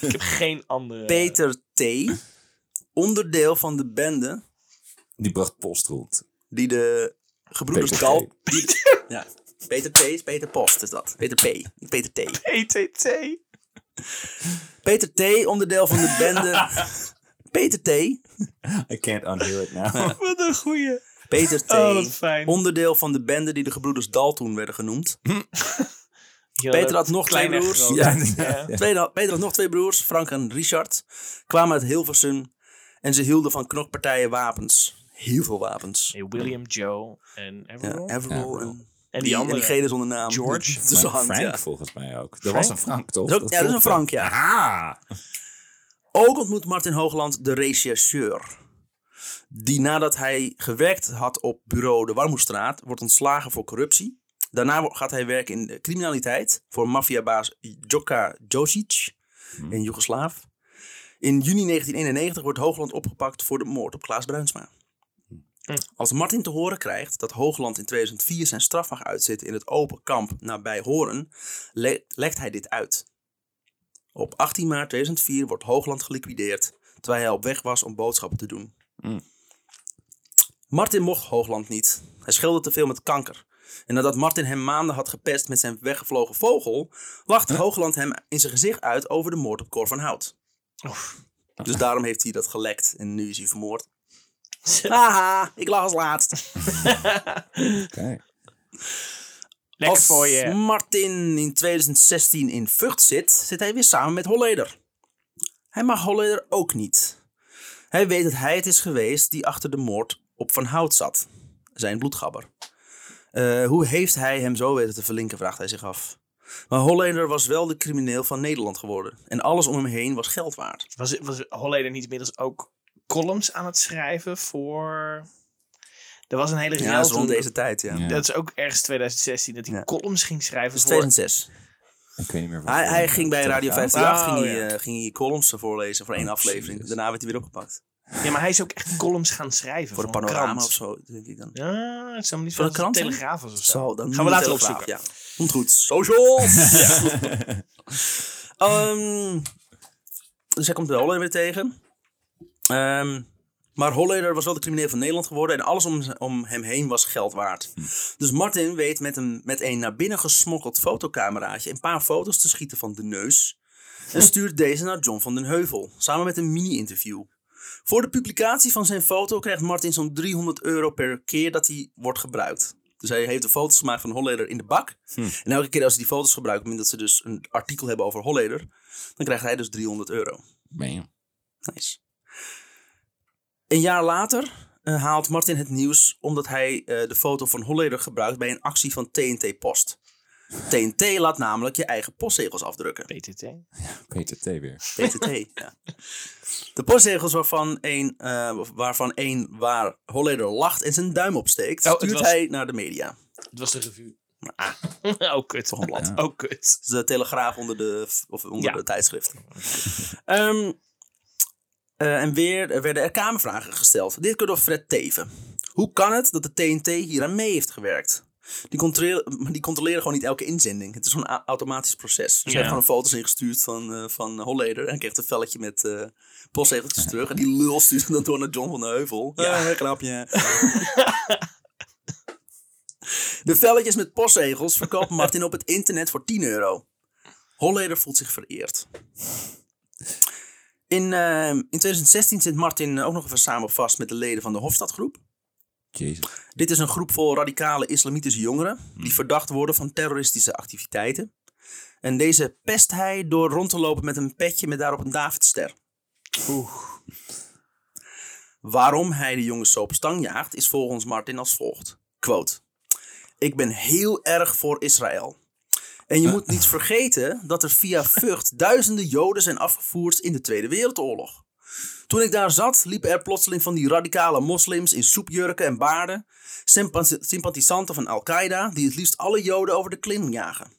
Ik heb geen andere... Peter T. Onderdeel van de bende Die bracht post rond. die de gebroeders Peter Dal... T. die- <laughs> ja. Peter T. is Peter Post, is dat. Peter P. niet Peter T. PTT. Peter T. onderdeel van de bende... <laughs> Peter T. I can't unhear it now. Wat een goeie. Peter T. Oh, wat fijn. onderdeel van de bende die de gebroeders Dal toen werden genoemd. <laughs> Peter had nog twee broers. groot. Ja. Ja. Tweede Peter had nog twee broers, Frank en Richard. Kwamen uit Hilversum en ze hielden van knokpartijen wapens. Heel veel wapens. William, Joe en Ja, Everall. Everall Ja, en, en die, die andere. en diegene zonder naam. George? <laughs> Tussen Frank ja. volgens mij ook. Er was een Frank, toch? Dat ja, dat is een Frank, ja. Ah. Ook ontmoet Martin Hoogland de rechercheur. Die nadat hij gewerkt had op bureau de Warmoestraat, wordt ontslagen voor corruptie. Daarna gaat hij werken in de criminaliteit voor maffiabaas Joka Josic, een Joegoslaaf. In juni 1991 wordt Hoogland opgepakt voor de moord op Klaas Bruinsma. Als Martin te horen krijgt dat Hoogland in 2004 zijn straf mag uitzitten in het open kamp nabij Horen, le- lekt hij dit uit. Op 18 maart 2004 wordt Hoogland geliquideerd, terwijl hij op weg was om boodschappen te doen. Martin mocht Hoogland niet. Hij scheelde te veel met kanker. En nadat Martin hem maanden had gepest met zijn weggevlogen vogel, lachte Hoogland hem in zijn gezicht uit over de moord op Cor van Hout. Dus daarom heeft hij dat gelekt en nu is hij vermoord. <laughs> Haha, ik lag als laatst. <laughs> Oké. Lekker Als voor je. Martin in 2016 in Vught zit, zit hij weer samen met Holleder. Hij mag Holleder ook niet. Hij weet dat hij het is geweest die achter de moord op Van Hout zat. Zijn bloedgabber. Eh, hoe heeft hij hem zo weten te verlinken, vraagt hij zich af. Maar Holleder was wel de crimineel van Nederland geworden. En alles om hem heen was geld waard. Was, was Holleder niet inmiddels ook columns aan het schrijven voor... Er was een hele Ja, dat is rond deze tijd, ja. Ja. Dat is ook ergens 2016 dat hij Ja. columns ging schrijven Dat is voor... 2006. Ik weet niet meer wat Hij, hij ging bij Radio Telegraaf. 538 Oh, ging, hij, ja. eh, ging hij columns voorlezen voor één Oh, aflevering. jezus. Daarna werd hij weer opgepakt. Ja, maar hij is ook echt columns gaan schrijven Voor de panorama krant. of zo, denk ik dan. Ja, het is helemaal niet Voor de krant? Telegraaf of zo. Zo, dan Gaan we later opzoeken. Ja. Komt goed. Socials! <laughs> Ehm, dus hij komt de Holleder weer tegen. Ehm, maar Holleder was wel de crimineel van Nederland geworden. En alles om, om hem heen was geld waard. Dus Martin weet met een, met een naar binnen gesmokkeld fotocameraatje... een paar foto's te schieten van de neus. En stuurt deze naar John van den Heuvel. Samen met een mini-interview. Voor de publicatie van zijn foto krijgt Martin zo'n 300 euro per keer dat hij wordt gebruikt. Dus hij heeft de foto's gemaakt van Holleder in de bak. En elke keer als hij die foto's gebruikt, omdat ze dus een artikel hebben over Holleder, dan krijgt hij dus 300 euro. Bam. Nice. Een jaar later eh, haalt Martin het nieuws omdat hij eh, de foto van Holleder gebruikt bij een actie van TNT Post. TNT laat namelijk je eigen postzegels afdrukken. PTT. PTT <laughs> weer. PTT, ja. De postzegels waarvan één, eh, waarvan één waar Holleder lacht en zijn duim opsteekt, Oh, stuurt was- hij naar de media. Het was de revue. Ah. <laughs> oh, kut. Toch een blad. Ja. Oh, kut. Het is de Telegraaf onder de, of onder Ja. de tijdschriften. Ehm, eh, en weer er werden er kamervragen gesteld. Dit keer door Fred Teven. Hoe kan het dat de TNT hier aan mee heeft gewerkt? Die controleren, maar die controleren gewoon niet elke inzending. Het is gewoon een automatisch proces. Dus Ja. je hebt gewoon foto's ingestuurd van, eh, van Holleder. En kreeg een velletje met postzegeltjes terug. En die lul stuurde dan door naar John van de Heuvel. Ja. Ja, grapje. <laughs> <laughs> De velletjes met postzegels verkoopt Martin op het internet voor 10 euro. Holleder voelt zich vereerd. In, eh, in 2016 zit Martin ook nog even samen vast met de leden van de Hofstadgroep. Jezus. Dit is een groep vol radicale islamitische jongeren die verdacht worden van terroristische activiteiten. En deze pest hij door rond te lopen met een petje met daarop een Davidster. Waarom hij de jongens zo op stang jaagt is volgens Martin als volgt. Quote. Ik ben heel erg voor Israël. En je <laughs> moet niet vergeten dat er via Vught duizenden Joden zijn afgevoerd in de Tweede Wereldoorlog. Toen ik daar zat, liepen er plotseling van die radicale moslims in soepjurken en baarden. sympa- Sympathisanten van Al-Qaeda die het liefst alle Joden over de klim jagen.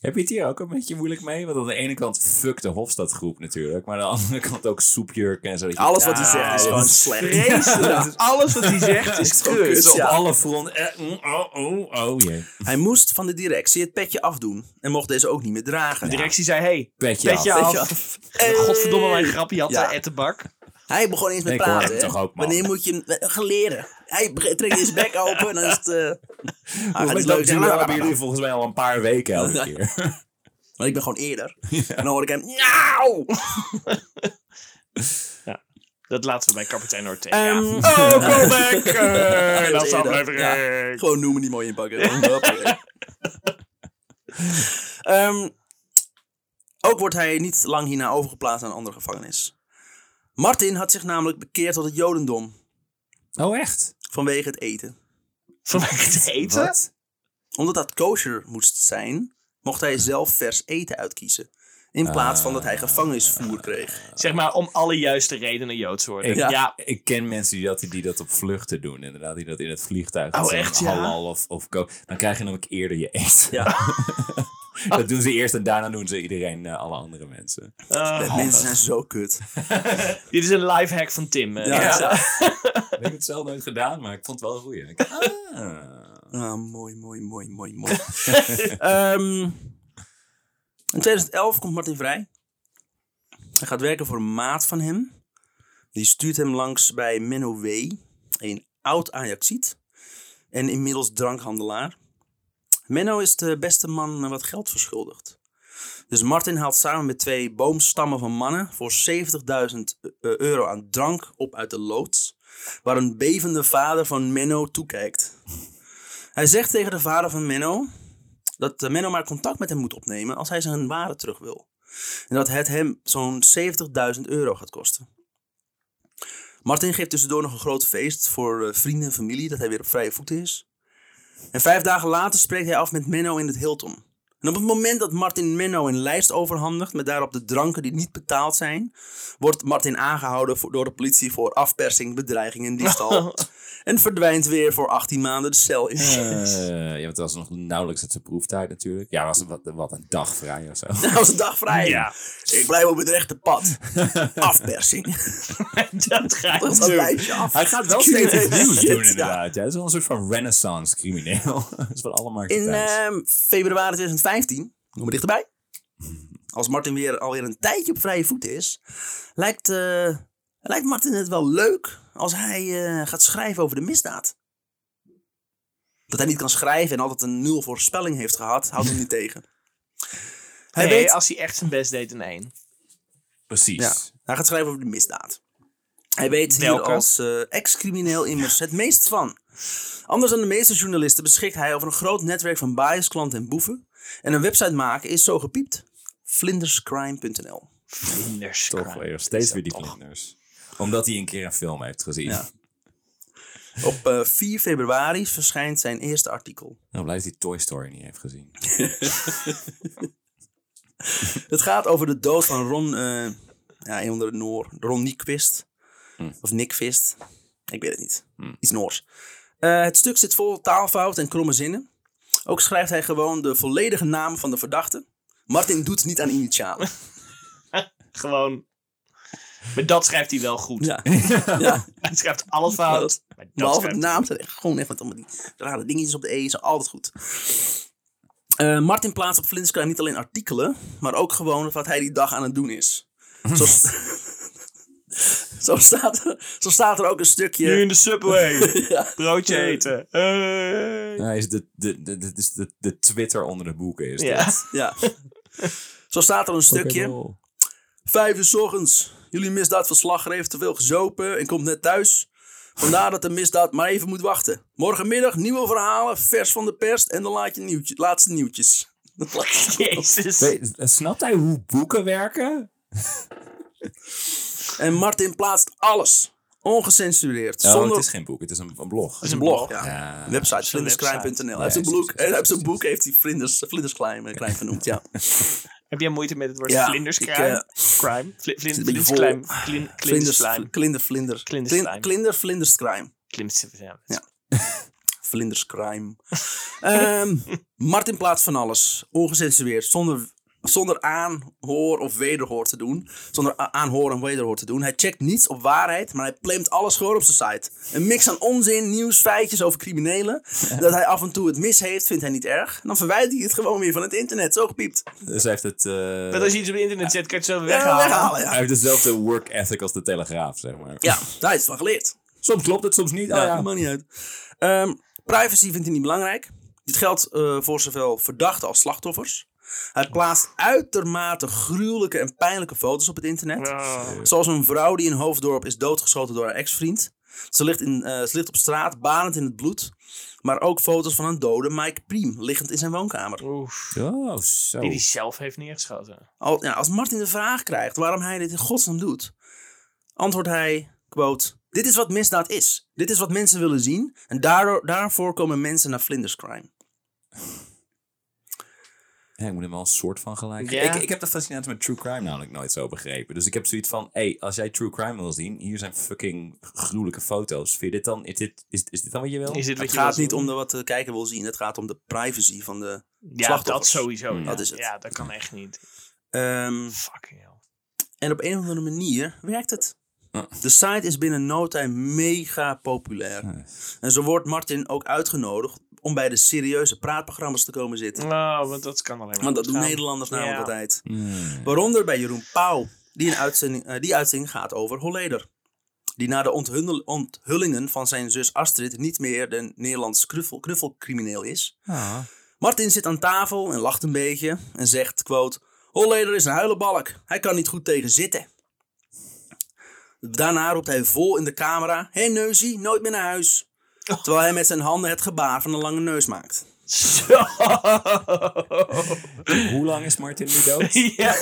Heb je het hier ook een beetje moeilijk mee? Want aan de ene kant fuck de Hofstadgroep natuurlijk. Maar aan de andere kant ook soepjurken en zo. dat je- Alles wat hij zegt is gewoon slecht. <laughs> Alles wat hij zegt is <laughs> kut. kut. Het is op alle fronten. eh, mm, oh, oh, oh, jee. Hij moest van de directie het petje afdoen en mocht deze ook niet meer dragen. De directie zei, hey, Petje, petje af. af. Petje af. En <laughs> Godverdomme, mijn grapje had Ja. ja. Ettenbak. Hij begon eens met Ik hoor praten. hè. toch ook, man. Wanneer moet je eh, gaan leren? Hij trekt zijn bek <laughs> open en dan is het... eh ah, het leuk zijn. hebben jullie volgens mij al een paar weken elke keer. <laughs> Maar ik ben gewoon eerder. <laughs> En dan hoor ik hem... Miauw! Dat laten we bij kapitein Ortega. Ehm, oh, callback! Dat Uh, is dat is eerder. aflevering. Gewoon noemen die mooi inpakken. Ehm, ook wordt hij niet lang hierna overgeplaatst naar een andere gevangenis. Martin had zich namelijk bekeerd tot het jodendom. Oh, echt? Vanwege het eten. Vanwege het <laughs> eten? Wat? Omdat dat kosher moest zijn, mocht hij zelf vers eten uitkiezen. In plaats van dat hij gevangenisvoer kreeg. Zeg maar om alle juiste redenen Joods worden. Ik, Ja. ja. ik ken mensen die dat, die dat op vluchten doen. Inderdaad, die dat in het vliegtuig Oh, echt, ja? halal of, of Dan krijg je namelijk eerder je eten. Ja, <laughs> <laughs> Dat doen ze eerst en daarna doen ze iedereen, eh, alle andere mensen. Ah, mensen zijn zo kut. <laughs> dit is een lifehack van Tim. eh. Ja. Ja. Ik <laughs> heb het zelf nooit gedaan, maar ik vond het wel een goeie. Ik- Ah. Ah, mooi, mooi, mooi, mooi, mooi. Ehm, in 2011 komt Martin vrij. Hij gaat werken voor een maat van hem. Die stuurt hem langs bij Menno W., een oud Ajaxiet en inmiddels drankhandelaar. Menno is de beste man wat geld verschuldigd. Dus Martin haalt samen met twee boomstammen van mannen voor 70.000 euro aan drank op uit de loods, waar een bevende vader van Menno toekijkt. Hij zegt tegen de vader van Menno dat eh, Menno maar contact met hem moet opnemen als hij zijn waren terug wil. En dat het hem zo'n 70.000 euro gaat kosten. Martin geeft tussendoor nog een groot feest voor eh, vrienden en familie dat hij weer op vrije voeten is. En vijf dagen later spreekt hij af met Menno in het Hilton. En op het moment dat Martin Menno een lijst overhandigt met daarop de dranken die niet betaald zijn, wordt Martin aangehouden voor- door de politie voor afpersing, bedreiging en diefstal. <laughs> en verdwijnt weer voor 18 maanden de cel in. Eh, <laughs> ja, want het was nog nauwelijks het zijn proeftijd natuurlijk. Ja, was wat, wat een dag vrij of zo. <laughs> Dat was een dag vrij. Ja. Ik blijf op het rechte pad. Afpersing. dat ga Dat doen. lijstje af. Hij gaat wel steeds iets nieuws doen inderdaad. Ja. Het is wel een soort van renaissance crimineel. Dat is van alle markten In ehm, februari 2015, kom maar dichterbij. Als Martin weer alweer een tijdje op vrije voet is, lijkt, eh, lijkt Martin het wel leuk als hij eh, gaat schrijven over de misdaad. Dat hij niet kan schrijven en altijd een nul voorspelling heeft gehad, houdt hem niet <laughs> tegen. Hij Nee, weet, als hij echt zijn best deed in één. Precies. Ja, hij gaat schrijven over de misdaad. Hij weet hier Welke? als eh, ex-crimineel immers het meest van. Anders dan de meeste journalisten beschikt hij over een groot netwerk van bias, klanten en boeven. En een website maken is zo gepiept. Vlinderscrime.nl Vlinders. Toch weer steeds weer die vlinders. Omdat hij een keer een film heeft gezien. Ja. Op eh, 4 februari verschijnt zijn eerste artikel. Nou, blij dat hij Toy Story niet heeft gezien. <laughs> Het gaat over de dood van Ron, eh ja, een onder de Noor, Ron Nyquist. Of Nickvist. Ik weet het niet. Iets Noors. Eh, het stuk zit vol taalfout en kromme zinnen. Ook schrijft hij gewoon de volledige naam van de verdachte. Martin doet niet aan initialen. <laughs> Gewoon. Maar dat schrijft hij wel goed. Ja. <laughs> ja. Hij schrijft alles fout. Maar dat Behalve de naam. staat echt Gewoon even met allemaal die rare dingetjes op de E. Is altijd goed. Eh, Martin plaatst op Flintsky niet alleen artikelen, maar ook gewoon wat hij die dag aan het doen is. <laughs> Zo, <laughs> zo, staat, er, zo staat er ook een stukje. Nu in de subway. <laughs> Ja. Broodje eten. Hey. Hij is de, de, de, de, is de, de Twitter onder de boeken. Is Ja. dit. Ja. <laughs> Zo staat er een stukje. Vijf uur 's ochtends. Jullie misdaadverslagger heeft te veel gezopen en komt net thuis. Vandaar dat de misdaad maar even moet wachten. Morgenmiddag nieuwe verhalen, vers van de pers en dan laat je nieuwtje, laatste nieuwtjes. Jezus. Weet- Snapt hij hoe boeken werken? En Martin plaatst alles. Ongecensureerd. Oh, zonder het is geen boek, het is een, een blog. Het is een blog, ja. Ja. Website, vlinderscrime.nl. Hij heeft zijn boek, hij heeft precies. boek heeft hij vlinders, vlinderscrime eh, klein genoemd, ja. <laughs> Heb jij moeite met het woord Ja, vlinderscrime? ik, Crime? Een. Klin- klinder, vlinder. Klinderscrime. Klin- Klinder, vlinderscrime. Klimst- ja. Ja. Vlinderscrime. <laughs> Ehm, Martin plaatst van alles. Ongecensureerd. Zonder, zonder aanhoor of wederhoor te doen. Zonder aanhoor en wederhoor te doen. Hij checkt niets op waarheid, maar hij claimt alles gewoon op zijn site. Een mix aan onzin, nieuws, feitjes over criminelen. Dat hij af en toe het mis heeft, vindt hij niet erg. Dan verwijt hij het gewoon weer van het internet. Zo gepiept. Dus hij heeft het... eh, Want als je iets op het internet zet, kan je het zo Ja, weghalen. weghalen, ja. Hij heeft dezelfde work ethic als de Telegraaf, zeg maar. Ja, daar is het van geleerd. Soms klopt het, soms niet. Ja, Ah, ja. maakt niet uit. Ehm, privacy vindt hij niet belangrijk. Dit geldt eh, voor zowel verdachten als slachtoffers. Hij plaatst uitermate gruwelijke en pijnlijke foto's op het internet. Oh. Zoals een vrouw die in Hoofddorp is doodgeschoten door haar ex-vriend. Ze ligt, in, eh, ze ligt op straat, banend in het bloed. Maar ook foto's van een dode Mike Priem, liggend in zijn woonkamer. Oef. Oh, zo. Die hij zelf heeft neergeschoten. Al, ja, als Martin de vraag krijgt waarom hij dit in godsnaam doet, antwoordt hij, quote, dit is wat misdaad is. Dit is wat mensen willen zien. En daardoor, daarvoor komen mensen naar Vlinderscrime. Ja, ik moet hem wel een soort van gelijk. Ja. Ik, ik heb de fascinatie met true crime namelijk nooit zo begrepen. Dus ik heb zoiets van, hé, hey, als jij true crime wil zien, hier zijn fucking gruwelijke foto's. Vind je dit dan, is dit, is, is dit dan wat je wil? Is dit wat Het je gaat niet om de, wat de kijker wil zien. Het gaat om de privacy van de Ja, dat sowieso. Ja. Dat is het. Ja, dat kan echt niet. Ehm, Fucking hell. en op een of andere manier werkt het. De site is binnen no time mega populair. En zo wordt Martin ook uitgenodigd om bij de serieuze praatprogramma's te komen zitten. Nou, want dat kan alleen maar Want dat doen. Nederlanders namelijk Ja. altijd. Waaronder bij Jeroen Pauw. Die, een uitzending, eh, die uitzending gaat over Holleder. Die na de onthullingen van zijn zus Astrid niet meer de Nederlands knuffel, knuffelcrimineel is. Martin zit aan tafel en lacht een beetje en zegt, quote... Holleder is een huilenbalk. Hij kan niet goed tegen zitten. Daarna roept hij vol in de camera... Hé hey, neusie, nooit meer naar huis. Terwijl hij met zijn handen het gebaar van een lange neus maakt. Zo. Hoe lang is Martin nu dood? <laughs> ja.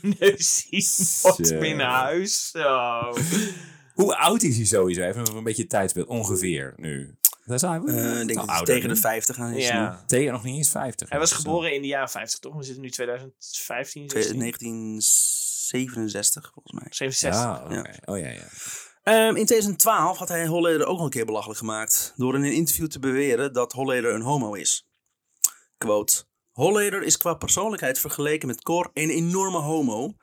Neusie. Wat Zo. binnen huis. Zo. Hoe oud is hij sowieso? Even een beetje tijdsbeeld. Ongeveer nu. Dat is hij. Eh, ik denk dat hij tegen de 50 aan is. Ja. nu. Tegen nog niet eens 50. Hij was Zo. geboren in de jaren 50, toch? We zitten nu 2015, Twee- 16, 1967 volgens mij. 67. Ja, oké. Oh ja, ja. Ehm, in 2012 had hij Holleder ook al een keer belachelijk gemaakt. Door in een interview te beweren dat Holleder een homo is. Quote. Holleder is qua persoonlijkheid vergeleken met Cor een enorme homo.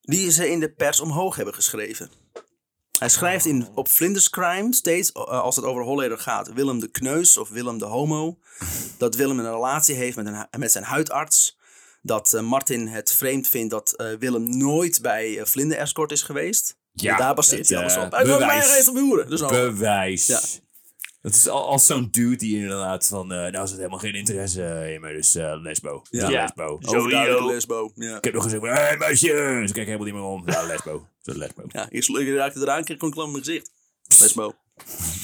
Die ze in de pers omhoog hebben geschreven. Hij schrijft in, op Flinders Crime steeds, eh, als het over Holleder gaat, Willem de Kneus of Willem de Homo. Dat Willem een relatie heeft met, een, met zijn huidarts. Dat eh, Martin het vreemd vindt dat eh, Willem nooit bij Vlinder Escort is geweest. Ja, daar baseert hij dat, alles eh, op. Hij wil mij op huren. Dus Bewijs. Ja. Het is al, als zo'n dude die inderdaad van... eh nou, is het helemaal geen interesse in me, dus eh, lesbo. Ja. Ja. Lesbo. Sowieso. lesbo. Ja. Ik heb nog gezegd, hé hey, meisje, ze kijken helemaal niet meer om. Ja, lesbo. Zo lesbo. Ja, eerst ik raakte eraan, kreeg ik een in mijn gezicht. Lesbo.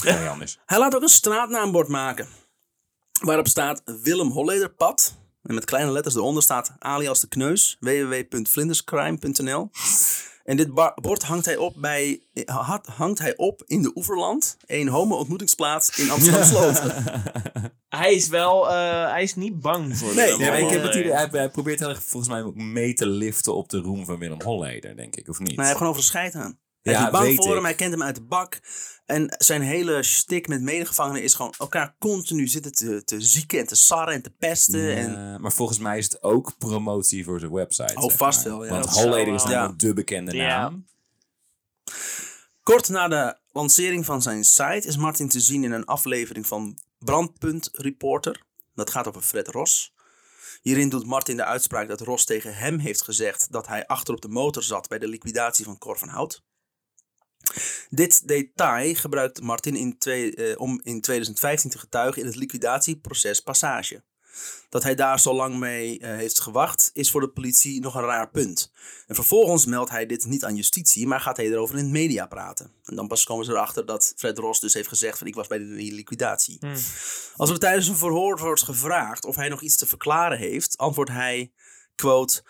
Nee, anders. Hij laat ook een straatnaambord maken. Waarop staat Willem Hollederpad. En met kleine letters eronder staat alias de kneus. www.vlinderscrime.nl En dit bord hangt hij, op bij, ha- hangt hij op in de Oeverland. Een homo-ontmoetingsplaats in Amsterdam-Sloot. <laughs> Hij is wel, eh, hij is niet bang voor Nee, maar ik heb het idee, hij, hij probeert heel erg volgens mij ook mee te liften op de roem van Willem Holleder, denk ik, of niet? Maar hij heeft gewoon over scheid aan. Hij Ja, is niet bang weet voor ik. hem, hij kent hem uit de bak. En zijn hele stick met medegevangenen is gewoon elkaar continu zitten te, te zieken en te sarren en te pesten. Ja, En, maar volgens mij is het ook promotie voor zijn website. Oh, vast maar. wel, ja. Want Holleder is namelijk de bekende Ja. naam. Kort na de lancering van zijn site is Martin te zien in een aflevering van Brandpunt Reporter. Dat gaat over Fred Ros. Hierin doet Martin de uitspraak dat Ros tegen hem heeft gezegd dat hij achter op de motor zat bij de liquidatie van Cor van Hout. Dit detail gebruikt Martin in twee, eh, om in 2015 te getuigen in het liquidatieproces Passage. Dat hij daar zo lang mee eh, heeft gewacht, is voor de politie nog een raar punt. En vervolgens meldt hij dit niet aan justitie, maar gaat hij erover in de media praten. En dan pas komen ze erachter dat Fred Ros dus heeft gezegd van ik was bij de liquidatie. Als er tijdens een verhoor wordt gevraagd of hij nog iets te verklaren heeft, antwoordt hij, quote,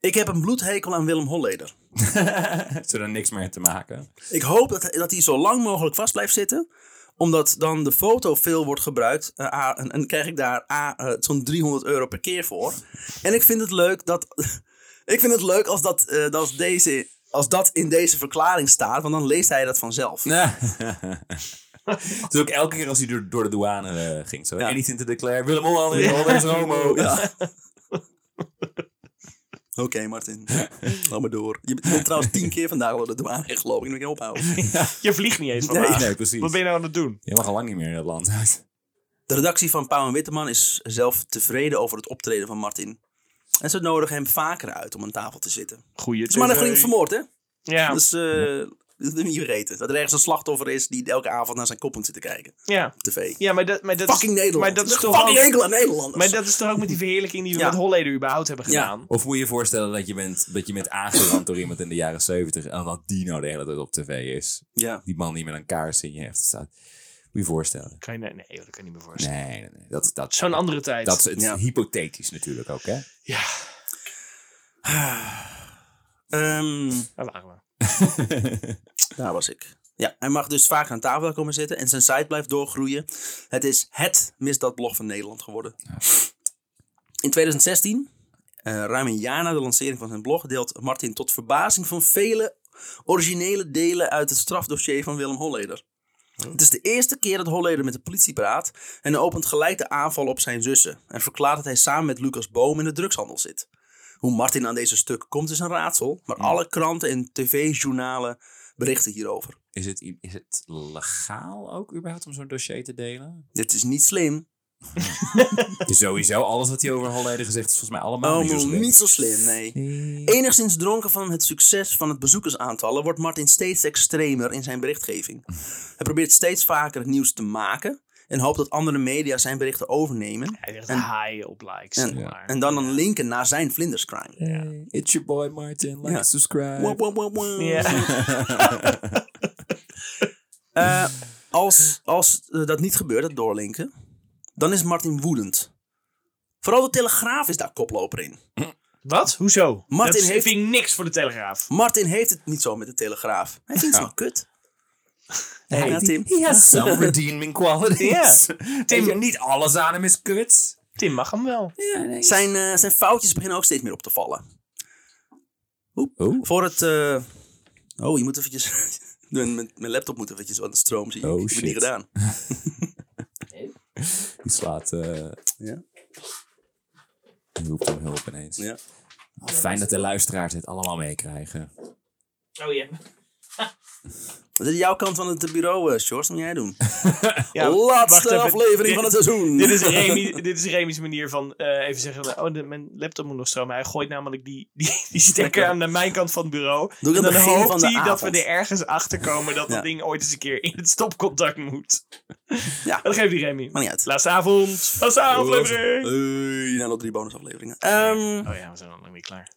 ik heb een bloedhekel aan Willem Holleder. <laughs> Heeft er dan niks meer te maken? Ik hoop dat, dat hij zo lang mogelijk vast blijft zitten. Omdat dan de foto veel wordt gebruikt. eh, A, en, en krijg ik daar A, eh, zo'n 300 euro per keer voor. En ik vind het leuk dat. <laughs> ik vind het leuk als dat, eh, dat deze, als dat in deze verklaring staat. Want dan leest hij dat vanzelf. <laughs> Het is ook elke keer als hij door, door de douane ging. Zo, Ja. anything to declare. Willem Holleder is homo. Ja. Oké, Martin. <laughs> Laat maar door. Je bent trouwens tien keer vandaag al door de douane gelopen. Ik moet ik ophouden. <laughs> Je vliegt niet eens Nee. vandaag. Nee, precies. Wat ben je nou aan het doen? Je mag al lang niet meer in het land uit. De redactie van Pauw en Witteman is zelf tevreden over het optreden van Martin. En ze nodigen hem vaker uit om aan tafel te zitten. Goeie Het is maar nog niet vermoord, hè? Ja, Dus eh <laughs> dat je niet vergeten. Dat er ergens een slachtoffer is die elke avond naar zijn kop moet zitten kijken. ja. Op tv. ja maar, dat, maar dat Fucking is, Nederland. Maar dat is toch fucking ook, enkele Nederlanders. maar dat is toch ook met die verheerlijking die we Ja. met Holleder überhaupt hebben Ja. gedaan. Of moet je je voorstellen dat je bent, dat je bent aangerand door iemand in de jaren 70 en dat die nou de hele tijd op tv is. Ja. Die man die met een kaars in je heeft staat. Moet je je voorstellen. Kan je, nee, nee, dat kan je niet meer voorstellen. Nee, nee, nee. Dat, dat, Zo'n andere tijd. dat is het Ja. hypothetisch natuurlijk ook, hè? Ja, Ehm, daar waren we. <laughs> daar was ik. Ja, hij mag dus vaak aan tafel komen zitten en zijn site blijft doorgroeien. Het is het misdaadblog van Nederland geworden. In 2016, eh, ruim een jaar na de lancering van zijn blog, deelt Martin tot verbazing van vele originele delen uit het strafdossier van Willem Holleder. Het is de eerste keer dat Holleder met de politie praat en hij opent gelijk de aanval op zijn zussen en verklaart dat hij samen met Lucas Boom in de drugshandel zit. Hoe Martin aan deze stukken komt is een raadsel, maar alle kranten en tv-journalen berichten hierover. Is het, is het legaal ook überhaupt om zo'n dossier te delen? Dit is niet slim. <laughs> Dus sowieso, alles wat hij over Holleden gezegd is volgens mij allemaal Oh, niet zo slim. niet zo slim, nee. Enigszins dronken van het succes van het bezoekersaantallen wordt Martin steeds extremer in zijn berichtgeving. <laughs> Hij probeert steeds vaker het nieuws te maken en hoopt dat andere media zijn berichten overnemen Hij zegt En- high op likes. en, maar. en dan een linken naar zijn vlinderscrime. Hey, it's your boy Martin, like, Ja. subscribe. <laughs> Eh, als als eh, dat niet gebeurt, het doorlinken, dan is Martin woedend. Vooral de Telegraaf is daar koploper in. Wat? Hoezo? Martin dat heeft- vind ik niks voor de Telegraaf. Martin heeft het niet zo met de Telegraaf. Hij vindt ze wel kut. Hey, Ja, Tim. He has some redeeming <laughs> qualities. Ja. Tim, niet alles aan hem is kut. Tim mag hem wel. Ja, nee. Zijn, eh, zijn foutjes beginnen ook steeds meer op te vallen. Oeh. Voor het... eh, Oh, je moet eventjes... <laughs> mijn, mijn mijn laptop moet eventjes wat stroom zien. Oh, ik heb het niet gedaan. <laughs> Die slaat... eh Ja. die roept om hulp ineens. Ja. Oh, fijn dat de luisteraars dit allemaal meekrijgen. Oh ja. Dat is jouw kant van het bureau, Sjors. Wat moet jij doen? <laughs> ja Laatste aflevering Dit- van het seizoen. Dit is, Remy, dit is Remy's manier van eh, even zeggen: Oh, de, mijn laptop moet nog stromen. Hij gooit namelijk die, die, die stekker aan de mijn kant van het bureau. Doe en dan hoopt hij dat we er ergens achter komen dat Ja. dat ding ooit eens een keer in het stopcontact moet. Ja. Dat geeft die Remy. Maar niet uit. Laatste avond. Laatste aflevering. Hey, nou, nog drie bonusafleveringen. Ehm Oh ja, we zijn al lang niet klaar.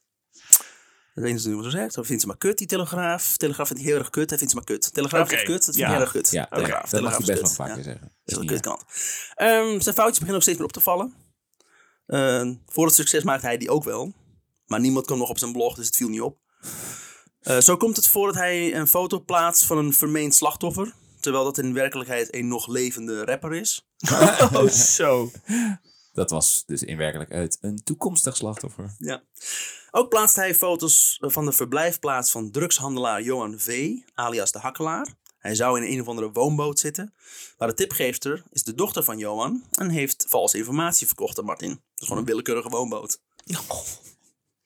Dat weet je wat zo zegt. Hij vindt ze maar kut, die Telegraaf. Telegraaf vindt hij heel erg kut. Hij vindt ze maar kut. Telegraaf is kut. Dat vindt Ja. hij heel erg kut. Ja, Oké, dat- mag je Telegraaf best is wel vaker Ja. zeggen. Dat is niet kutkant. Ehm zijn foutjes beginnen ook steeds meer op te vallen. Ehm, voor het succes maakt hij die ook wel. Maar niemand kwam nog op zijn blog, dus het viel niet op. Eh, zo komt het voor dat hij een foto plaatst van een vermeend slachtoffer. Terwijl dat in werkelijkheid een nog levende rapper is. <laughs> Oh, zo. Dat was dus in werkelijkheid een toekomstig slachtoffer. Ja. Ook plaatst hij foto's van de verblijfplaats van drugshandelaar Johan V., alias de Hakkelaar. Hij zou in een of andere woonboot zitten. Maar de tipgeefster is de dochter van Johan en heeft valse informatie verkocht aan Martin. Dat is gewoon een willekeurige woonboot. <laughs>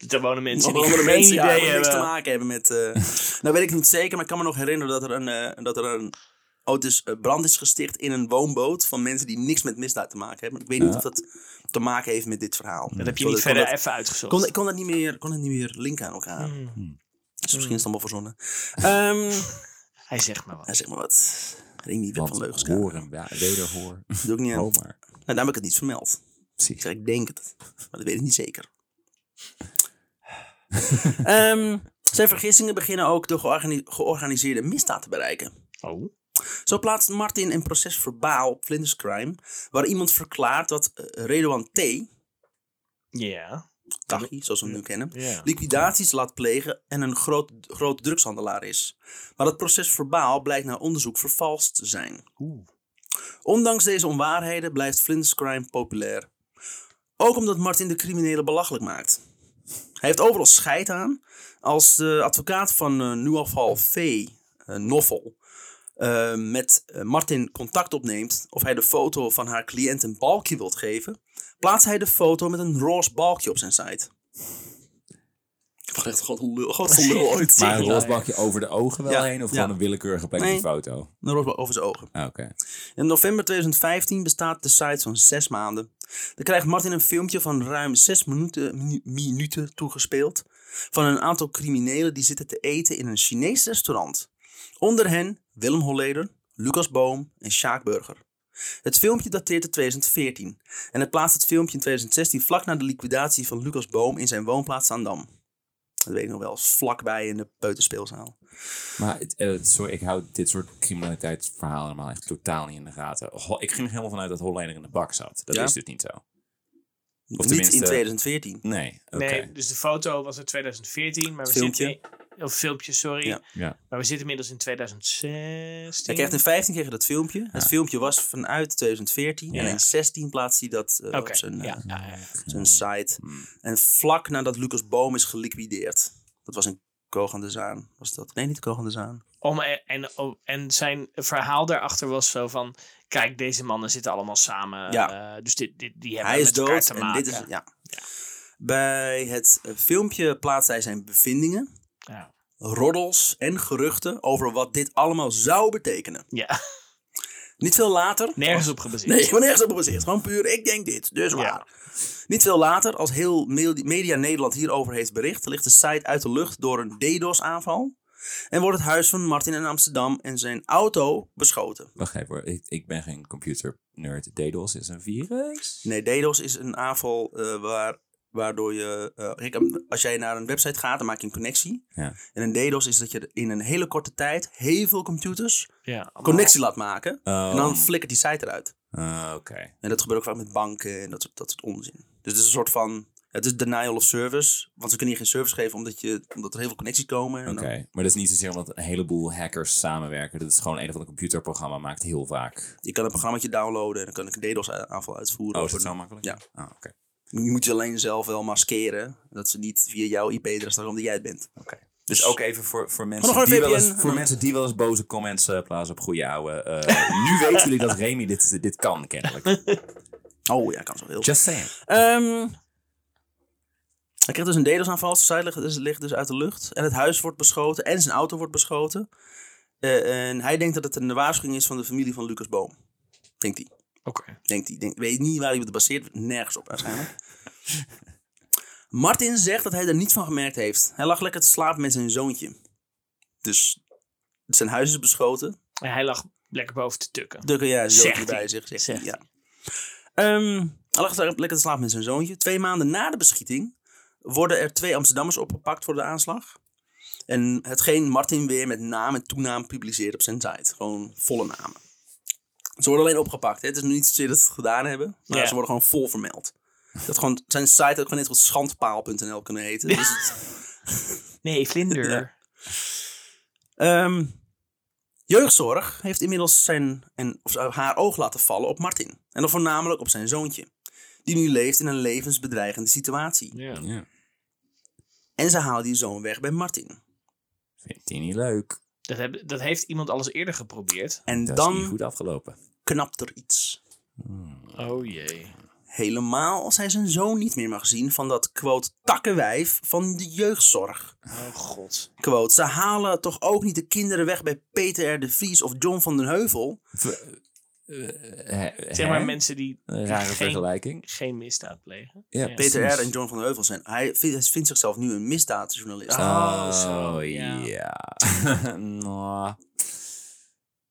Er wonen mensen die geen mensen ja, idee die niks te hebben. maken hebben met... eh <laughs> nou weet ik niet zeker, maar ik kan me nog herinneren dat er een, eh, dat er een oh, dus, brand is gesticht in een woonboot van mensen die niks met misdaad te maken hebben. Ik weet niet Ja. of dat te maken heeft met dit verhaal. Dat heb je Zo, niet verder dat- even uitgezocht. kon, ik kon dat niet meer, kon het niet meer linken aan elkaar. Hmm. Dus misschien is het allemaal verzonnen. Ehm <laughs> Hij zegt maar wat. hij zeg maar wat. Remy Web van Leugenskamer. horen, ja, wederhoor. Doe ik niet aan. Oh, maar. Nou, daar heb ik het niet vermeld. Ik Precies. zeg, ik denk het. Maar dat weet ik niet zeker. <laughs> Ehm, zijn vergissingen beginnen ook de georgani- georganiseerde misdaad te bereiken. Oh. Zo plaatst Martin een proces verbaal op Flinders Crime, waar iemand verklaart dat eh, Redouan T., Ja. Tachi, zoals we hem nu kennen, liquidaties laat plegen en een groot, groot drugshandelaar is. Maar dat proces verbaal blijkt na onderzoek vervalst te zijn. Oeh. Ondanks deze onwaarheden blijft Flinders Crime populair. Ook omdat Martin de criminelen belachelijk maakt. Hij heeft overal scheid aan. Als de advocaat van eh Nuafal V, eh, Noffel, eh, met eh, Martin contact opneemt of hij de foto van haar cliënt een balkje wilt geven, plaatst hij de foto met een roze balkje op zijn site. Wat echt gewoon lul, grootste <laughs> lul ooit. Maar een ja. roosbakje over de ogen wel Ja, heen? Of ja. gewoon een willekeurige plek op Nee. de foto? Een roze balkje over zijn ogen. Ah. In november 2015 bestaat de site zo'n zes maanden. Dan krijgt Martin een filmpje van ruim zes minuten, minu- minuten toegespeeld. Van een aantal criminelen die zitten te eten in een Chinees restaurant. Onder hen Willem Holleder, Lucas Boom en Sjaak Burger. Het filmpje dateert uit 2014 en het plaatst het filmpje in 2016 vlak na de liquidatie van Lucas Boom in zijn woonplaats Zaandam. Dat weet ik nog wel, vlakbij in de peuterspeelzaal. Maar het, eh, sorry, ik hou dit soort criminaliteitsverhalen helemaal echt totaal niet in de gaten. Ho- Ik ging er helemaal vanuit dat Holleder in de bak zat. Dat Ja? is dus niet zo. Niet tenminste- in 2014. Nee, oké. Nee, dus de foto was uit 2014, maar we Filmpje. zitten... Of filmpje, sorry. Ja. Ja. Maar we zitten inmiddels in 2016. Hij krijgt in 15 kreeg hij dat filmpje. Het filmpje was vanuit 2014. Ja. En in 16 plaatst hij dat eh, op zijn, eh, ja, ja, ja. zijn site. Hmm. En vlak nadat Lucas Boom is geliquideerd. Dat was in Koog aan de Zaan. Was dat? Nee, niet Koog aan de Zaan. Om, en, en, en zijn verhaal daarachter was zo van... Kijk, deze mannen zitten allemaal samen. Ja. eh, dus dit, dit, die hebben Hij is met elkaar dood te en maken. dit is... Ja. Bij het eh, filmpje plaatst hij zijn bevindingen, Ja. roddels en geruchten over wat dit allemaal zou betekenen. ja. Niet veel later... Nergens op gebaseerd. Nee, maar nergens op gebaseerd. Gewoon puur, ik denk dit, dus waar. Niet veel later, als heel Medi- Media Nederland hierover heeft bericht, ligt de site uit de lucht door een DDoS-aanval. En wordt het huis van Martin in Amsterdam en zijn auto beschoten. Wacht even hoor, ik, ik ben geen computer nerd. DDoS is een virus? Nee, DDoS is een aanval eh, waar, waardoor je... eh, kijk, als jij naar een website gaat, dan maak je een connectie. Ja. En een DDoS is dat je in een hele korte tijd heel veel computers Ja, connectie laat maken. Oh. En dan flikkert die site eruit. Ah, Oké. En dat gebeurt ook vaak met banken en dat soort, dat soort onzin. Dus het is een soort van... Het is denial of service. Want ze kunnen je geen service geven omdat, je, omdat er heel veel connecties komen. En Oké, dan- maar dat is niet zozeer omdat een heleboel hackers samenwerken. Dat is gewoon een of ander computerprogramma maakt heel vaak. Je kan een programmaatje downloaden en dan kan ik een DDoS-aanval uitvoeren. Oh, is dat zo makkelijk? Ja. Ah, oké. Je moet je alleen zelf wel maskeren. Dat ze niet via jouw IP-adres omdat jij het bent. Oké. Dus ook even voor, voor, mensen, die wel eens, voor mensen die wel eens boze comments eh, plaatsen op goede ouwe. eh, nu <laughs> weten jullie dat Remy dit, dit kan, kennelijk. Oh ja, kan zo heel. Just saying. Ehm, hij krijgt dus een DDoS-aanval. Zijn site ligt, dus, ligt dus uit de lucht. En het huis wordt beschoten. En zijn auto wordt beschoten. Eh, en hij denkt dat het een waarschuwing is van de familie van Lucas Boom. Denkt hij. Oké. Denkt hij. Denkt, weet niet waar hij het baseert. Nergens op waarschijnlijk. <laughs> Martin zegt dat hij er niets van gemerkt heeft. Hij lag lekker te slapen met zijn zoontje. Dus zijn huis is beschoten. En hij lag lekker boven te tukken. Drukken ja, Zegt zoontje bij zich. Zegt Zegt hij, ja. Ehm, hij lag lekker te slapen met zijn zoontje. Twee maanden na de beschieting worden er twee Amsterdammers opgepakt voor de aanslag. En hetgeen Martin weer met naam en toenaam publiceert op zijn site. Gewoon volle namen. Ze worden alleen opgepakt. Hè? Het is niet zozeer dat ze het gedaan hebben. Maar Ja. ze worden gewoon vol vermeld. Dat gewoon, zijn site had gewoon net wat schandpaal.nl kunnen heten. Dus het, <laughs> Nee, vlinder. Ja. Ehm, jeugdzorg heeft inmiddels zijn en, of haar oog laten vallen op Martin. En dan voornamelijk op zijn zoontje. Die nu leeft in een levensbedreigende situatie. Ja. Ja. En ze halen die zoon weg bij Martin. Vindt hij niet leuk. Dat, heb, dat heeft iemand alles eerder geprobeerd. En Dat is niet dan goed afgelopen. knapt er iets. Oh jee. Helemaal als hij zijn zoon niet meer mag zien van dat, quote, takkenwijf van de jeugdzorg. Oh god. Quote, ze halen toch ook niet de kinderen weg bij Peter R. de Vries of John van den Heuvel? Zeg maar mensen die Een rare geen, vergelijking. geen misdaad plegen. Ja, Peter. R. en John van den Heuvel zijn. Hij vindt, hij vindt zichzelf nu een misdaadjournalist. Ah. Oh, zo, Oh, ja. ja. <laughs> Nou,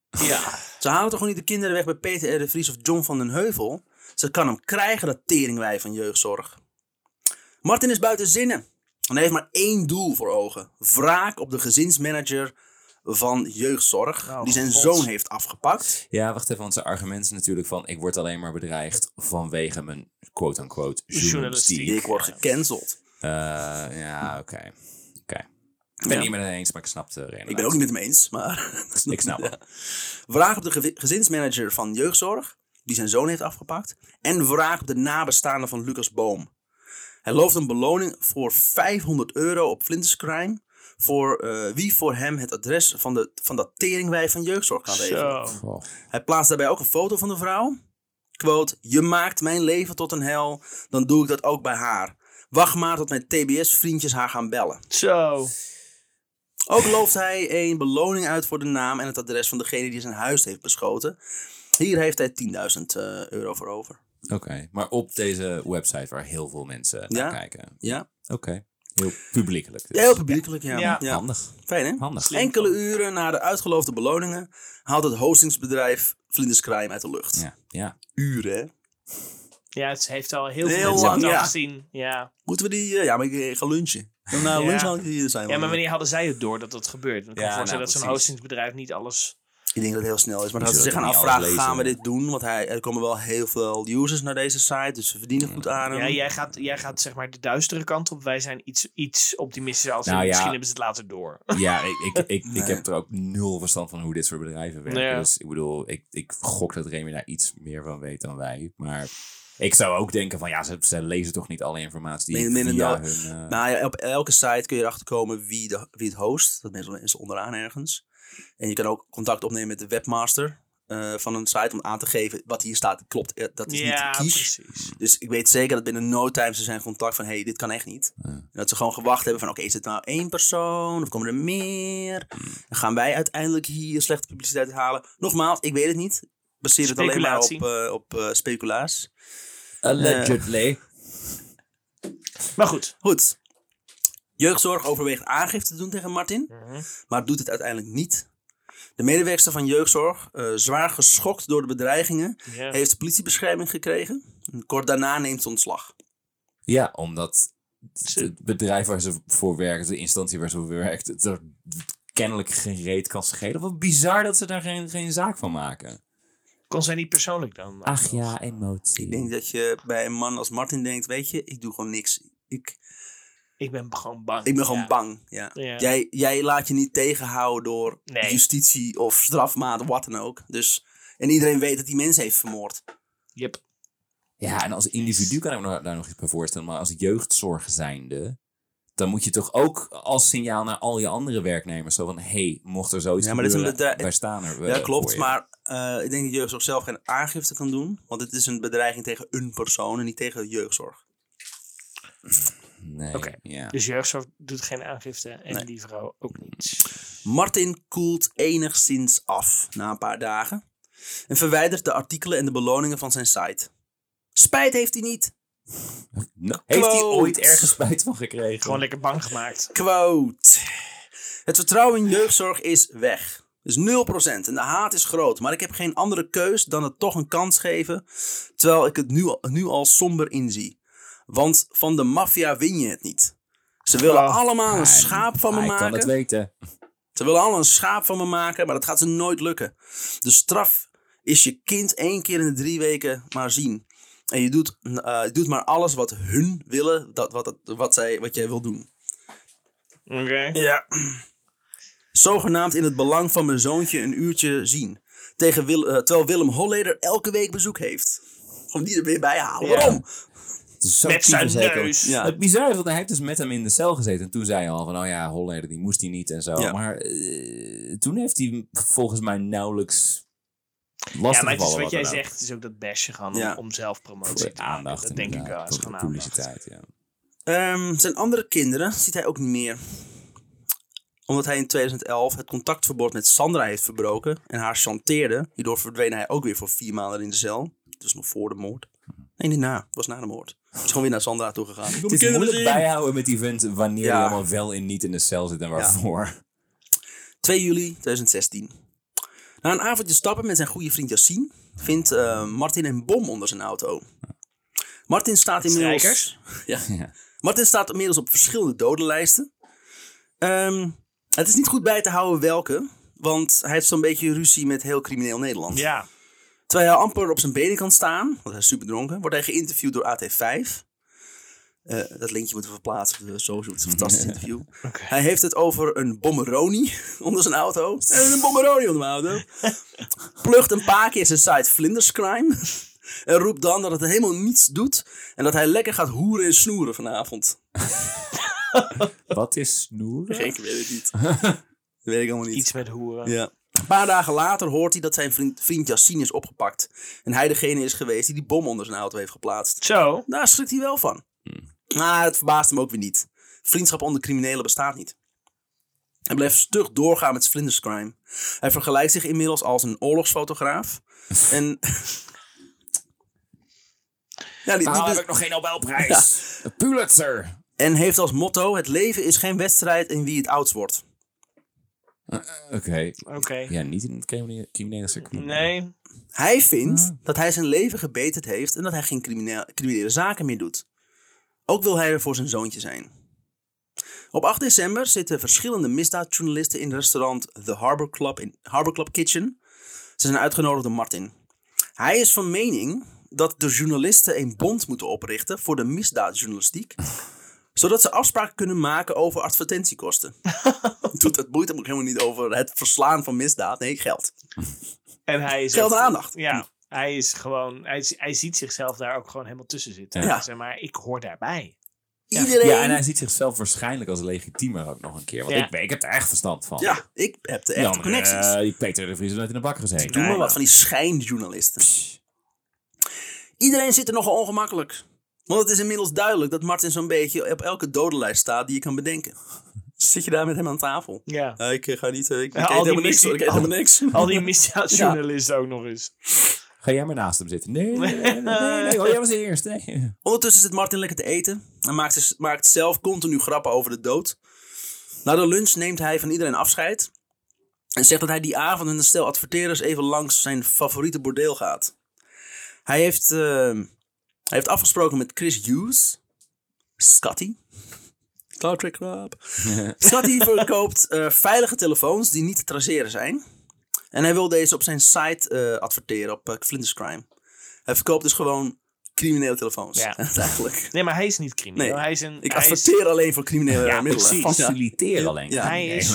Ja. Ze halen toch gewoon niet de kinderen weg bij Peter R. de Vries of John van den Heuvel? Ze kan hem krijgen, dat teringwijf van jeugdzorg. Martin is buiten zinnen. En hij heeft maar één doel voor ogen. Wraak op de gezinsmanager van jeugdzorg. Oh, die zijn God. zoon heeft afgepakt. Ja, wacht even, want zijn argument is natuurlijk van... ik word alleen maar bedreigd vanwege mijn quote-unquote Journalistiek. journalistiek. Ik word gecanceld. Eh, ja, oké. Oké. Ik ben Ja. het niet met hem eens, maar ik snap de reden. Ik ben ook niet met hem eens, maar... <laughs> Ik snap het. Wraak op de ge- gezinsmanager van jeugdzorg, die zijn zoon heeft afgepakt. En wraak op de nabestaanden van Lucas Boom. Hij looft een beloning voor 500 euro op Flinters Crime. Voor eh, wie voor hem het adres van, de, van dat teringwijf van jeugdzorg kan regelen. Zo. Hij plaatst daarbij ook een foto van de vrouw. Quote, je maakt mijn leven tot een hel, dan doe ik dat ook bij haar. Wacht maar tot mijn TBS-vriendjes haar gaan bellen. Zo. Ook looft hij een beloning uit voor de naam en het adres van degene die zijn huis heeft beschoten. Hier heeft hij 10.000 eh, euro voor over. Oké, maar op deze website waar heel veel mensen Ja. naar kijken. Ja, Oké, heel publiekelijk. dus. heel publiekelijk. Ja. Ja. Ja. Handig. Fijn hè? Handig. Slim. Enkele uren na de uitgeloofde beloningen haalt het hostingsbedrijf Vlinders Crime uit de lucht. Ja, ja. Uren hè? Ja, het heeft al heel, Heel veel mensen lang, ja. gezien. Ja. Moeten we die... eh, ja, maar ik eh, ga lunchen. Dan na Ja. lunch zal ik hier zijn. ja, maar wanneer hadden zij het door dat dat gebeurt? Want Ik kan Ja, me voorstellen nou, dat zo'n hostingsbedrijf niet alles... Ik denk dat het heel snel is. Maar dat ze zich gaan afvragen, gaan we dit doen? Want hij, er komen wel heel veel users naar deze site. Dus ze verdienen goed aan hem. Ja, jij gaat, jij gaat zeg maar de duistere kant op. Wij zijn iets, iets optimistischer als Nou ja. misschien hebben ze het later door. <laughs> Ja, ik, ik, ik, ik heb er ook nul verstand van hoe dit soort bedrijven werken. Ja. Dus ik bedoel, ik, ik gok dat Remy daar iets meer van weet dan wij. Maar ik zou ook denken van, ja, ze, ze lezen toch niet alle informatie die Nee, minder via dan- hun... eh, Nou ja, op elke site kun je erachter komen wie, de, wie het host. Dat meestal is onderaan ergens. En je kan ook contact opnemen met de webmaster. eh, van een site om aan te geven wat hier staat. Klopt, eh, dat is Ja, niet kies. precies. Dus ik weet zeker dat binnen no time ze zijn contact van... hé, hey, dit kan echt niet. En dat ze gewoon gewacht hebben van... oké, is het nou één persoon of komen er meer? Dan gaan wij uiteindelijk hier slechte publiciteit halen. Nogmaals, ik weet het niet. Ik Baseer het alleen maar op, eh, op speculaas. Allegedly. Maar goed. Goed. Jeugdzorg overweegt aangifte te doen tegen Martin, maar doet het uiteindelijk niet. De medewerkster van jeugdzorg, eh, zwaar geschokt door de bedreigingen, heeft politiebescherming gekregen. En Kort daarna neemt ze ontslag. Ja, omdat het bedrijf waar ze voor werkt, de instantie waar ze voor werkt, het er kennelijk geen reet kan schelen. Wat bizar dat ze daar geen, geen zaak van maken. Kon zij niet persoonlijk dan? Ach ja, emotie. Ik denk dat je bij een man als Martin denkt, weet je, ik doe gewoon niks. Ik, Ik ben gewoon bang. ik ben gewoon Ja. bang. Ja. Ja. Jij, jij laat je niet tegenhouden door Nee. justitie of strafmaat, wat dan ook. Dus, en iedereen weet dat die mensen heeft vermoord. Yep. Ja, en als individu kan ik me daar nog iets bij voorstellen. Maar als jeugdzorg zijnde, dan moet je toch ook als signaal naar al je andere werknemers. Zo van, hey, mocht er zoiets Ja, maar dit is een gebeuren, wij staan er. Ja, klopt. voor je. Maar eh, ik denk dat jeugdzorg zelf geen aangifte kan doen. Want het is een bedreiging tegen een persoon en niet tegen jeugdzorg. Nee, Oké. ja. Dus jeugdzorg doet geen aangifte en Nee. die vrouw ook niet. Martin koelt enigszins af na een paar dagen. En verwijdert de artikelen en de beloningen van zijn site. Spijt heeft hij niet. <laughs> Nou, heeft hij ooit ergens spijt van gekregen? Gewoon lekker bang gemaakt. Quote. Het vertrouwen in jeugdzorg is weg. Dus 0% en de haat is groot. Maar ik heb geen andere keus dan het toch een kans geven. Terwijl ik het nu, al- nu al somber inzie. Want van de maffia win je het niet. Ze willen Oh. allemaal een schaap van me hij kan het maken. weten. Ze willen allemaal een schaap van me maken, maar dat gaat ze nooit lukken. De straf is je kind één keer in de drie weken maar zien. En je doet, eh, je doet maar alles wat hun willen, dat, wat, dat- wat, zij, wat jij wil doen. Oké. Ja. Zogenaamd in het belang van mijn zoontje een uurtje zien. Tegen Wil, eh, terwijl Willem Holleder elke week bezoek heeft. Om die er weer bij halen. Ja. Waarom? Het is zo Met zijn neus. Ja. Het bizarre is, want hij heeft dus met hem in de cel gezeten. En toen zei hij al van, oh ja, Holleder, die moest hij niet en zo. Ja. Maar eh, toen heeft hij volgens mij nauwelijks last Ja, maar het is wat jij dan zegt, het is ook dat basje Ja. om, om zelfpromotie Voor te maken. aandacht. Dat denk ik wel. is voor de gewoon aandacht. publiciteit, ja. Ehm, zijn andere kinderen ziet hij ook niet meer. Omdat hij in 2011 het contactverbod met Sandra heeft verbroken en haar chanteerde. Hierdoor verdween hij ook weer voor vier maanden in de cel. Dus nog voor de moord. Nee, niet na. Het was na de moord. <laughs> Is gewoon weer naar Sandra toe gegaan. Het is moeilijk bijhouden met die vent wanneer Ja. hij allemaal wel en niet in de cel zit en waarvoor. <laughs> 2 juli 2016. Na een avondje stappen met zijn goede vriend Yassine vindt eh, Martin een bom onder zijn auto. Martin staat inmiddels. <laughs> Ja. Ja. Martin staat inmiddels op verschillende dodenlijsten. Ehm, het is niet goed bij te houden welke, want hij heeft zo'n beetje ruzie met heel crimineel Nederland. Ja. Terwijl hij amper op zijn benen kan staan, want hij is super dronken, wordt hij geïnterviewd door AT5. Eh, dat linkje moeten we verplaatsen op de social. Het is een fantastisch <laughs> interview. Hij heeft het over een bommeroni <laughs> onder zijn auto. Er is een bommeroni onder mijn auto. <laughs> Plucht een paar keer zijn site Vlinderscrime. En roept dan dat het helemaal niets doet. En dat hij lekker gaat hoeren en snoeren vanavond. Wat is snoeren? Ik weet het niet. Dat weet ik allemaal niet. Iets met hoeren. Ja. Een paar dagen later hoort hij dat zijn vriend, vriend Yassine is opgepakt. En hij degene is geweest die die bom onder zijn auto heeft geplaatst. Zo. Daar schrikt hij wel van. Maar het verbaast hem ook weer niet. Vriendschap onder criminelen bestaat niet. Hij blijft stug doorgaan met Vlinderscrime. Hij vergelijkt zich inmiddels als een oorlogsfotograaf. en... ja, die, Waarom die- heb ik nog geen Nobelprijs? Een Pulitzer. en heeft als motto: Het leven is geen wedstrijd in wie het oudst wordt. Oké. Oké. Ja, niet in het criminele, criminele circuit. Nee. Hij vindt dat hij zijn leven gebeterd heeft en dat hij geen crimineel, criminele zaken meer doet. Ook wil hij er voor zijn zoontje zijn. Op 8 december zitten verschillende misdaadjournalisten in het restaurant The Harbor Club in Harbor Club Kitchen. Ze zijn uitgenodigd door Martin. Hij is van mening dat de journalisten een bond moeten oprichten voor de misdaadjournalistiek. Zodat ze afspraken kunnen maken over advertentiekosten. <laughs> Doet het boeit hem ook helemaal niet over het verslaan van misdaad. Nee, geld. En hij is Geld en aandacht. Ja. Hij is gewoon, hij, hij ziet zichzelf daar ook gewoon helemaal tussen zitten. Ja. Zeg maar, ik hoor daarbij. Iedereen... Ja, en hij ziet zichzelf waarschijnlijk als legitiemer ook nog een keer. Want Ja. ik, ik heb er echt verstand van. Ja, ik heb de echte andere, connecties. eh, die Peter de Vries heeft nooit in de bak gezeten. Doe maar wat van die schijnjournalisten. Iedereen zit er nogal ongemakkelijk. Want het is inmiddels duidelijk dat Martin zo'n beetje op elke dodenlijst staat die je kan bedenken. <laughs> Zit je daar met hem aan tafel? Ja. Ja, ik eh, ga niet. eh, Ik, Ja, ik al eet die helemaal niks. hoor, Ik eet al- helemaal niks. Al die misdaadjournalisten <laughs> ook nog eens. Ga jij maar naast hem zitten? Nee, nee, nee. nee, nee. Oh, jij was eerst. Nee. Ondertussen zit Martin lekker te eten. En maakt, maakt zelf continu grappen over de dood. Na de lunch neemt hij van iedereen afscheid. En zegt dat hij die avond met een stel adverteerders even langs zijn favoriete bordeel gaat. Hij heeft, eh, hij heeft afgesproken met Chris Hughes. Scotty. Star Trek Club. <laughs> Scotty verkoopt eh, veilige telefoons die niet te traceren zijn. En hij wil deze op zijn site eh, adverteren op uh, Flinders Crime. Hij verkoopt dus gewoon criminele telefoons. Ja. <laughs> Eigenlijk. Nee, maar hij is niet crimineel. Nee, hij is een, Ik hij is, adverteer alleen voor criminele Ja, middelen. precies. <laughs> Ja. Faciliteer alleen. Ja. hij is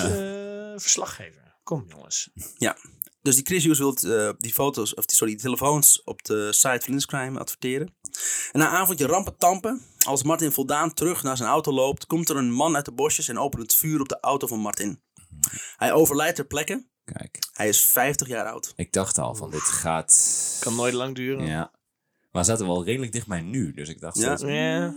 verslaggever. Kom jongens. Ja. Dus die Chris Hughes wil eh, die foto's, of die, sorry, die telefoons op de site Flinders Crime adverteren. En na een avondje rampen tampen, als Martin voldaan terug naar zijn auto loopt, komt er een man uit de bosjes en opent het vuur op de auto van Martin. Hij overlijdt ter plekke. Kijk, Hij is 50 jaar oud. ik dacht al van dit gaat... Kan nooit lang duren. Ja. Maar we zaten wel redelijk dicht bij nu. Dus ik dacht... Ja. steeds, Ja.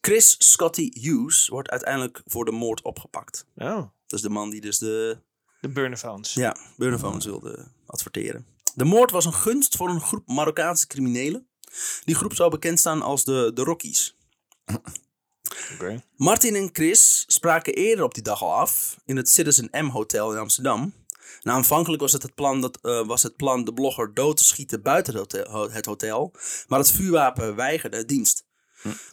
Chris Scotty Hughes wordt uiteindelijk voor de moord opgepakt. Oh, Dat is de man die dus de de burnerphones. ja, Burnophones wilde adverteren. De moord was een gunst voor een groep Marokkaanse criminelen. Die groep zou bekend staan als de, de Rockies. <laughs> Martin en Chris spraken eerder op die dag al af in het Citizen M Hotel in Amsterdam. Nou, aanvankelijk was het, het, plan dat, eh, was het plan de blogger dood te schieten buiten het hotel, het hotel maar het vuurwapen weigerde dienst.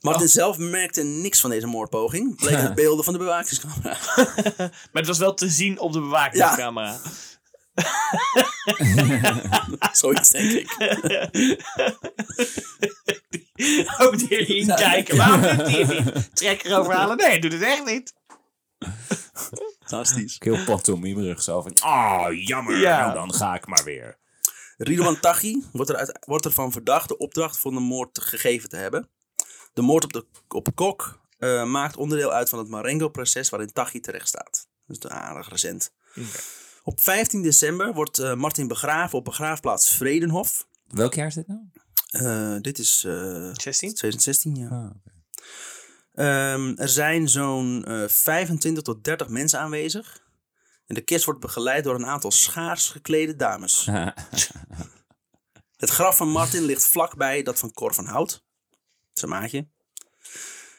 Martin zelf merkte niks van deze moordpoging, bleek uit <laughs> beelden van de bewakingscamera. <laughs> Maar het was wel te zien op de bewakingscamera. Zoiets denk ik. <laughs> Ook hierin kijken. Waarom doet hij het niet? <laughs> Trekker overhalen? Nee, doet het echt niet. Fantastisch. Heel pantomimerig zo van... Ah, jammer. Ja. Nou, dan ga ik maar weer. Ridwan Taghi wordt, er uit, wordt ervan verdacht de opdracht voor de moord gegeven te hebben. De moord op, de, op Kok eh, maakt onderdeel uit van het Marengo-proces waarin Taghi terecht staat. Dus de aardig recent. Op 15 december wordt eh, Martin begraven op begraafplaats Vredenhof. Welk jaar is dit nou? Eh, dit is eh, 16? 2016, ja. Ah. Ehm, er zijn zo'n eh 25 tot 30 mensen aanwezig. En de kist wordt begeleid door een aantal schaars geklede dames. <laughs> Het graf van Martin ligt vlakbij dat van Cor van Hout. Zijn maatje.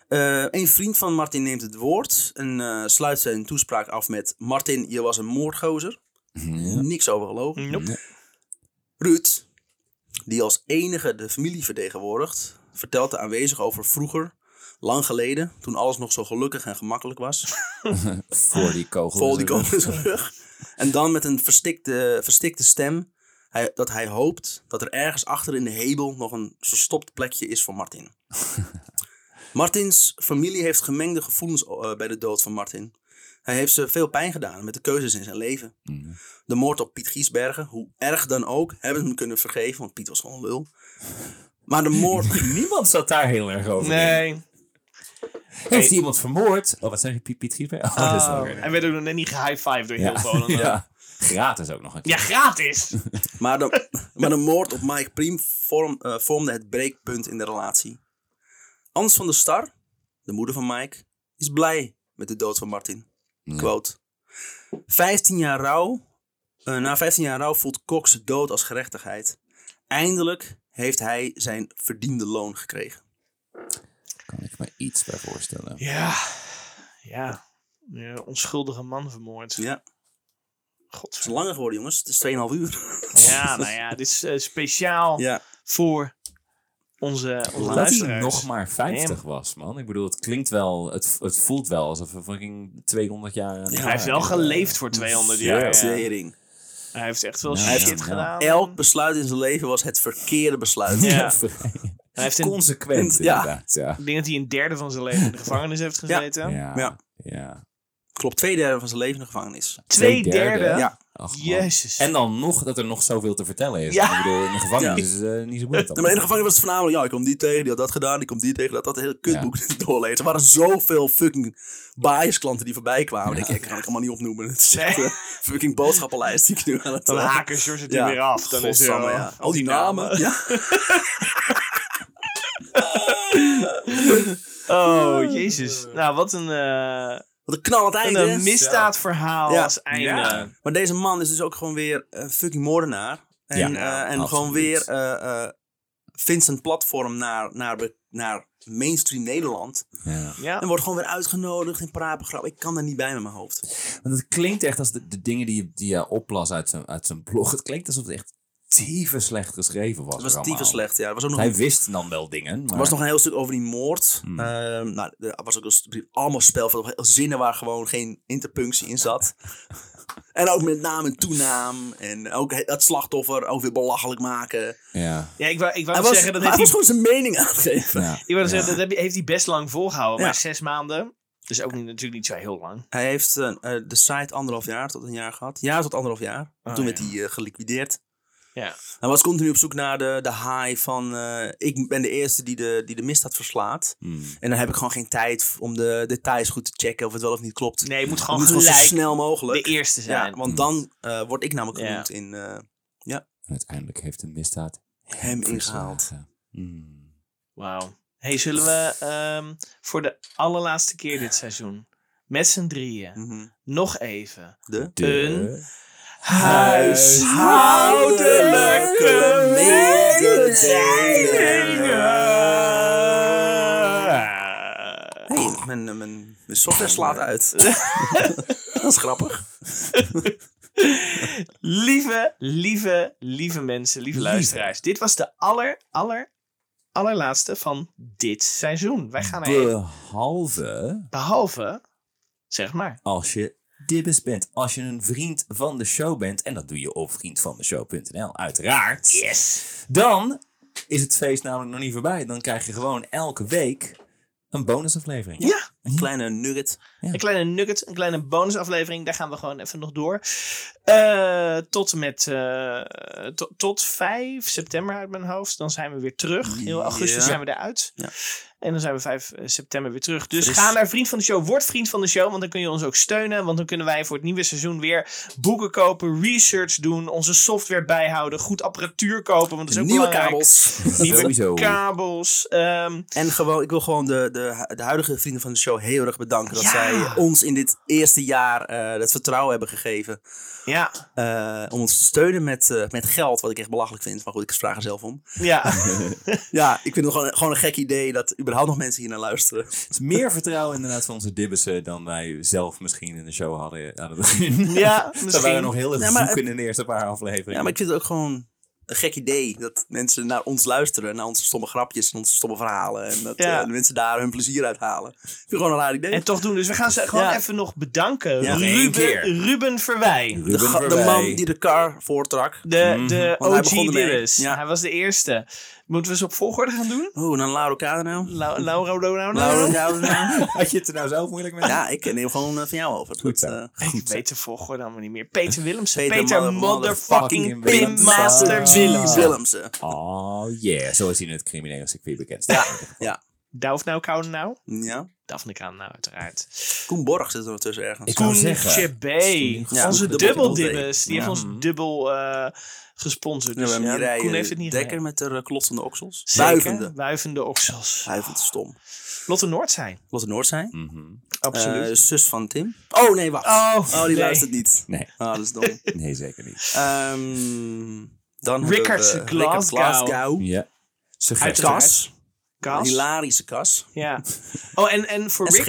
Eh, een vriend van Martin neemt het woord en eh, sluit zijn toespraak af met... Martin, je was een moordgozer. Niks over gelogen. Nope. Ruud, die als enige de familie vertegenwoordigt... vertelt de aanwezigen over vroeger, lang geleden... toen alles nog zo gelukkig en gemakkelijk was... <laughs> Voor die kogel. die kogel in zijn rug. En dan met een verstikte, verstikte stem hij, dat hij hoopt dat er ergens achter in de hemel nog een verstopt plekje is voor Martin. <laughs> Martins familie heeft gemengde gevoelens eh, bij de dood van Martin. Hij heeft ze veel pijn gedaan met de keuzes in zijn leven. De moord op Piet Giesbergen, hoe erg dan ook, hebben ze hem kunnen vergeven, want Piet was gewoon lul. Maar de moord... <laughs> Niemand zat daar heel erg over. in. Nee. Heeft hij iemand vermoord? Oh, wat zeg je, Piet, Piet Giesberg? Oh, dat is wel Oh, weer- en werd ook nog net niet gehigh-five door heel ja. Volendam. <laughs> Ja. ja. Gratis ook nog een keer. gratis! <laughs> Maar de, maar de moord op Mike Priem vorm, eh, vormde het breekpunt in de relatie. Ans van der Star, de moeder van Mike, is blij met de dood van Martin. Quote. 15 jaar rouw. eh, na 15 jaar rouw voelt Cox dood als gerechtigheid. Eindelijk heeft hij zijn verdiende loon gekregen. Kan ik me iets bij voorstellen. Ja. Ja. ja onschuldige man vermoord. Ja, het God. is langer geworden, jongens. Het is 2,5 uur. Ja, nou ja, dit is eh, speciaal Ja, voor onze, onze Dat luisteraars. nog maar 50 Damn. was, man. Ik bedoel, het klinkt wel, het, het voelt wel alsof we fucking 200 jaar... Hij heeft wel geleefd voor 200 jaar. Ja. Hij heeft echt wel Ja, shit ja. gedaan. Elk besluit in zijn leven was het verkeerde besluit. Ja. <laughs> Hij heeft een, Consequent, Ja. inderdaad. Ja. ik denk dat hij een derde van zijn leven in de gevangenis heeft gezeten. Ja. Ja. ja. Klopt, twee derde van zijn leven in de gevangenis. Twee Twee derde, derde. Ja. Ach. Jezus. En dan nog dat er nog zoveel te vertellen is. Ja. Ik bedoel, in de gevangenis Ja. is het eh, niet zo moeilijk. Ja, maar in de gevangenis was het voornamelijk, ja, ik kom die tegen, die had dat gedaan, die komt die tegen, dat dat hele kutboek <laughs> doorlezen. Er waren zoveel fucking bias klanten die voorbij kwamen. Ik, ik kan het allemaal niet opnoemen. Het is echt een fucking boodschappenlijst die ik nu aan het... Dan eh, haken George het er ja. weer af. Dan is er ja. Al die namen. Ja. <laughs> Oh, jezus. Nou, wat een, eh Wat een knallend een, einde. hè? misdaadverhaal Ja. als einde. Ja. Maar deze man is dus ook gewoon weer een fucking moordenaar. En, Ja, eh, en gewoon weer eh, eh, vindt zijn platform naar, naar, naar mainstream Nederland. Ja. Ja. En wordt gewoon weer uitgenodigd in praatprogramma. Ik kan er niet bij met mijn hoofd. Want het klinkt echt als de, de dingen die je, die je oplas uit zijn, uit zijn blog. Het klinkt alsof het echt tyfus slecht geschreven was. Het was allemaal. slecht, ja. Was ook nog, Hij een, wist dan wel dingen. Maar... er was nog een heel stuk over die moord. Hmm. Ehm, nou, er was ook een allemaal spel, zinnen waar gewoon geen interpunctie in zat. <laughs> en ook met naam en toenaam. En ook het slachtoffer ook weer belachelijk maken. Ja. Ja, ik wou, ik wou Hij was, zeggen, dat hij was gewoon zijn mening aangegeven. ja. ik wou zeggen, dat heeft hij best lang volgehouden. Ja. Maar zes maanden, dus ook niet, natuurlijk niet zo heel lang. Hij heeft eh, eh, de site anderhalf jaar tot een jaar gehad. Ja, tot anderhalf jaar. Oh, Toen werd hij eh, geliquideerd. Ja. Hij was continu op zoek naar de, de high van... eh, ik ben de eerste die de, die de misdaad verslaat. Hmm. En dan heb ik gewoon geen tijd om de details goed te checken... of het wel of niet klopt. Nee, je moet gewoon moet gewoon zo snel de mogelijk. eerste zijn. Ja, want dan eh, word ik namelijk Ja. genoemd in eh, En uiteindelijk heeft de misdaad hem ingehaald. Hmm. Wauw. Hey, zullen we ehm, voor de allerlaatste keer dit seizoen... met z'n drieën Mhm. nog even... De De... huishoudelijke Hey, mijn, mijn, mijn software slaat uit. <laughs> dat is grappig. lieve, lieve, lieve mensen, lieve luisteraars. Dit was de aller, aller, allerlaatste van dit seizoen. Wij gaan er even... Behalve Behalve, zeg maar. als je dibbes bent. Als je een vriend van de show bent. En dat doe je op vriendvandeshow.nl uiteraard. Yes. Dan is het feest namelijk nog niet voorbij. Dan krijg je gewoon elke week een bonusaflevering. Ja. Een kleine nugget. Een kleine nugget, een kleine bonusaflevering. Daar gaan we gewoon even nog door. Eh, tot met eh, to- tot 5 september uit mijn hoofd. Dan zijn we weer terug. Heel augustus Ja. zijn we eruit. Ja. En dan zijn we 5 september weer terug. Dus ga naar Vriend van de Show. Word Vriend van de Show. Want dan kun je ons ook steunen. Want dan kunnen wij voor het nieuwe seizoen weer boeken kopen. Research doen. Onze software bijhouden. Goed apparatuur kopen. Want dat is ook Nieuwe belangrijk. kabels. <laughs> Nieuwe Sowieso. kabels. Ehm, En gewoon, ik wil gewoon de, de, de huidige vrienden van de show heel erg bedanken. Dat Ja. zij ons in dit eerste jaar eh het vertrouwen hebben gegeven. Ja. eh, om ons te steunen met, eh, met geld. Wat ik echt belachelijk vind. Maar goed, ik vraag er zelf om. Ja. <laughs> Ja, ik vind het gewoon, gewoon een gek idee dat überhaupt nog mensen hier naar luisteren. Het is meer vertrouwen inderdaad van onze dibbissen dan wij zelf misschien in de show hadden aan het begin. Ja, misschien. waren nog heel erg Ja, zoeken in de eerste paar afleveringen. Ja, maar ik vind het ook gewoon een gek idee dat mensen naar ons luisteren. Naar onze stomme grapjes en onze stomme verhalen. En dat Ja. eh, de mensen daar hun plezier uit halen. <laughs> Ik vind het gewoon een raar idee. En toch doen. Dus we gaan ze gewoon Ja. even nog bedanken. Ja, Ruben. Ruben Verwij. Ruben de, de man die de car voortrak. De, de Want hij OG. Hij was de eerste. Moeten we ze op volgorde gaan doen? Oeh, dan Lauro nou. Donau? Lauro Kader nou. Had je het er nou zelf moeilijk mee? Ja, ik neem gewoon eh, van jou over. Goed zo. Dat, eh, Ik weet de volgorde allemaal niet meer. Peter Willemsen. Peter Peter, mother- motherfucking Pinmaster Willemsen. Willemsen. Oh yeah, zo is hij in het criminele circuit bekend. staat. Ja. Dauf nou, Koude nou? Ja. Daphne Kaan nou, uiteraard. Koen Borg zit er tussen ergens. Ik Koen zeggen, Chebé. Ja, Onze dubbel- dubbel dubbel Dibbes. Die heeft Ja. ons dubbel eh, gesponsord. Ja, Dus ja, Koen heeft het niet Dekker gedaan. met de klotsende oksels. Zeker. Wuivende. Wuivende oksels. Wuivend stom. Lotte Noord zijn. Lotte Noord zijn. Mhm. Absoluut. Eh, zus van Tim. Oh nee, wacht. Oh, die nee. luistert niet. Nee, Ah, dat is dom. <laughs> nee, zeker niet. Ehm dan hebben we Glasgow. Glasgow. Ja. Suggesties. Uiteraard. Kas. Kas. Hilarische kas. Ja. Oh, en, en voor En Rick...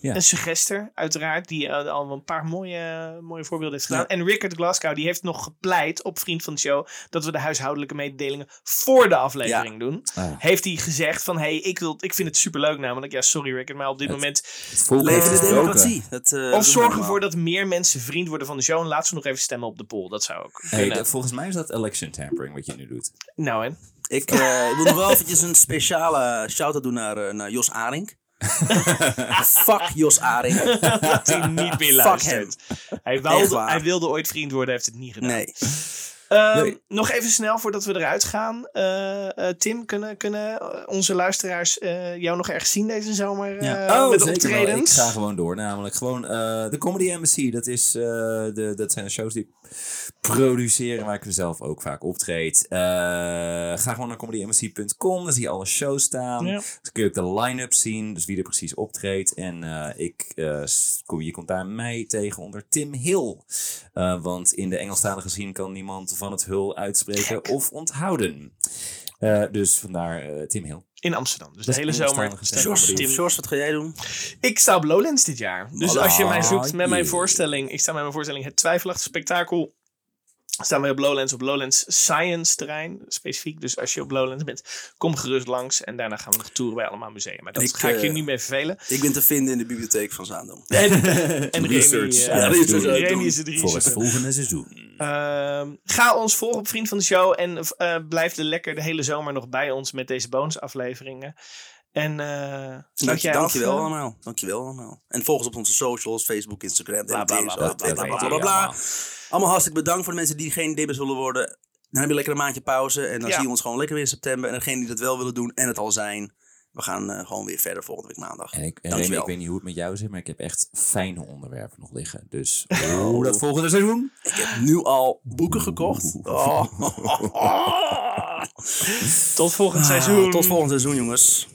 Ja. En Suggester, uiteraard, die eh, al een paar mooie, mooie voorbeelden heeft gedaan. Ja. En Rickard Glasgow, die heeft nog gepleit op Vriend van de Show... dat we de huishoudelijke mededelingen voor de aflevering doen. Ah. Heeft hij gezegd van, hey, ik, wil, ik vind het superleuk namelijk. Ja, sorry Rickard, maar op dit Het- moment... Leven de democratie. Dat, eh, Of zorg ervoor dat meer mensen vriend worden van de show... en laat ze nog even stemmen op de poll. Dat zou ook Hey, volgens mij is dat election tampering wat je nu doet. Nou, en? Ik, eh, ik wil nog wel eventjes een speciale shout-out doen naar, eh, naar Jos Aring. Fuck Jos Aring. <laughs> dat hij niet meer luistert. Hij wilde, hij wilde ooit vriend worden, heeft het niet gedaan. Nee. Ehm, Nee. Nog even snel voordat we eruit gaan. Eh, eh, Tim, kunnen, kunnen eh, onze luisteraars jou nog ergens zien deze zomer Ja. met Oh, wel. Ik ga gewoon door. Namelijk gewoon de Comedy Embassy. Dat, is, de, dat zijn de shows die ik produceer en waar ik er zelf ook vaak optreed. Eh, ga gewoon naar comedyembassy.com. Daar zie je alle shows staan. Ja. Dan kun je ook de line-up zien. Dus wie er precies optreedt. En eh, ik, eh, kom, je komt daar mij tegen onder Tim Hill. Want in de Engelstalige zin kan niemand van het hul uitspreken of onthouden. Dus vandaar Tim Hill. In Amsterdam. Dus de hele zomer. George, Tim. George, George, wat ga jij doen? Ik sta op Lowlands dit jaar. Dus Oh, als je mij ah, zoekt met mijn voorstelling. Ik sta met mijn voorstelling Het Twijfelachtige Spektakel. Staan we op Lowlands, op Lowlands Science terrein specifiek. Dus als je op Lowlands bent, kom gerust langs. En daarna gaan we nog toeren bij allemaal musea. Maar dat Ik, ga ik je eh, niet meer vervelen. Ik ben te vinden in de bibliotheek van Zaandam. <laughs> En, en <laughs> Remy, Research. eh, Ja, research Remy is het Voor het volgende seizoen. Ehm, ga ons volgen op Vriend van de Show. En eh, blijf er lekker de hele zomer nog bij ons met deze bonusafleveringen. En sluit Dank, jij dankjewel allemaal. Dankjewel allemaal. En volg ons op onze socials, Facebook, Instagram, Bla, bla, bla, bla, bla, bla, bla. bla. Allemaal hartstikke bedankt voor de mensen die geen dibbers willen worden. Dan heb je lekker een maandje pauze. En dan Ja. zien we ons gewoon lekker weer in september. En degenen die dat wel willen doen en het al zijn. We gaan eh, gewoon weer verder volgende week maandag. En ik, en Remy, Dankjewel. ik weet niet hoe het met jou zit, maar ik heb echt fijne onderwerpen nog liggen. Dus hoe dat volgende seizoen? Ik heb nu al boeken gekocht. Oh. <laughs> Tot volgend seizoen. Tot volgend seizoen, jongens.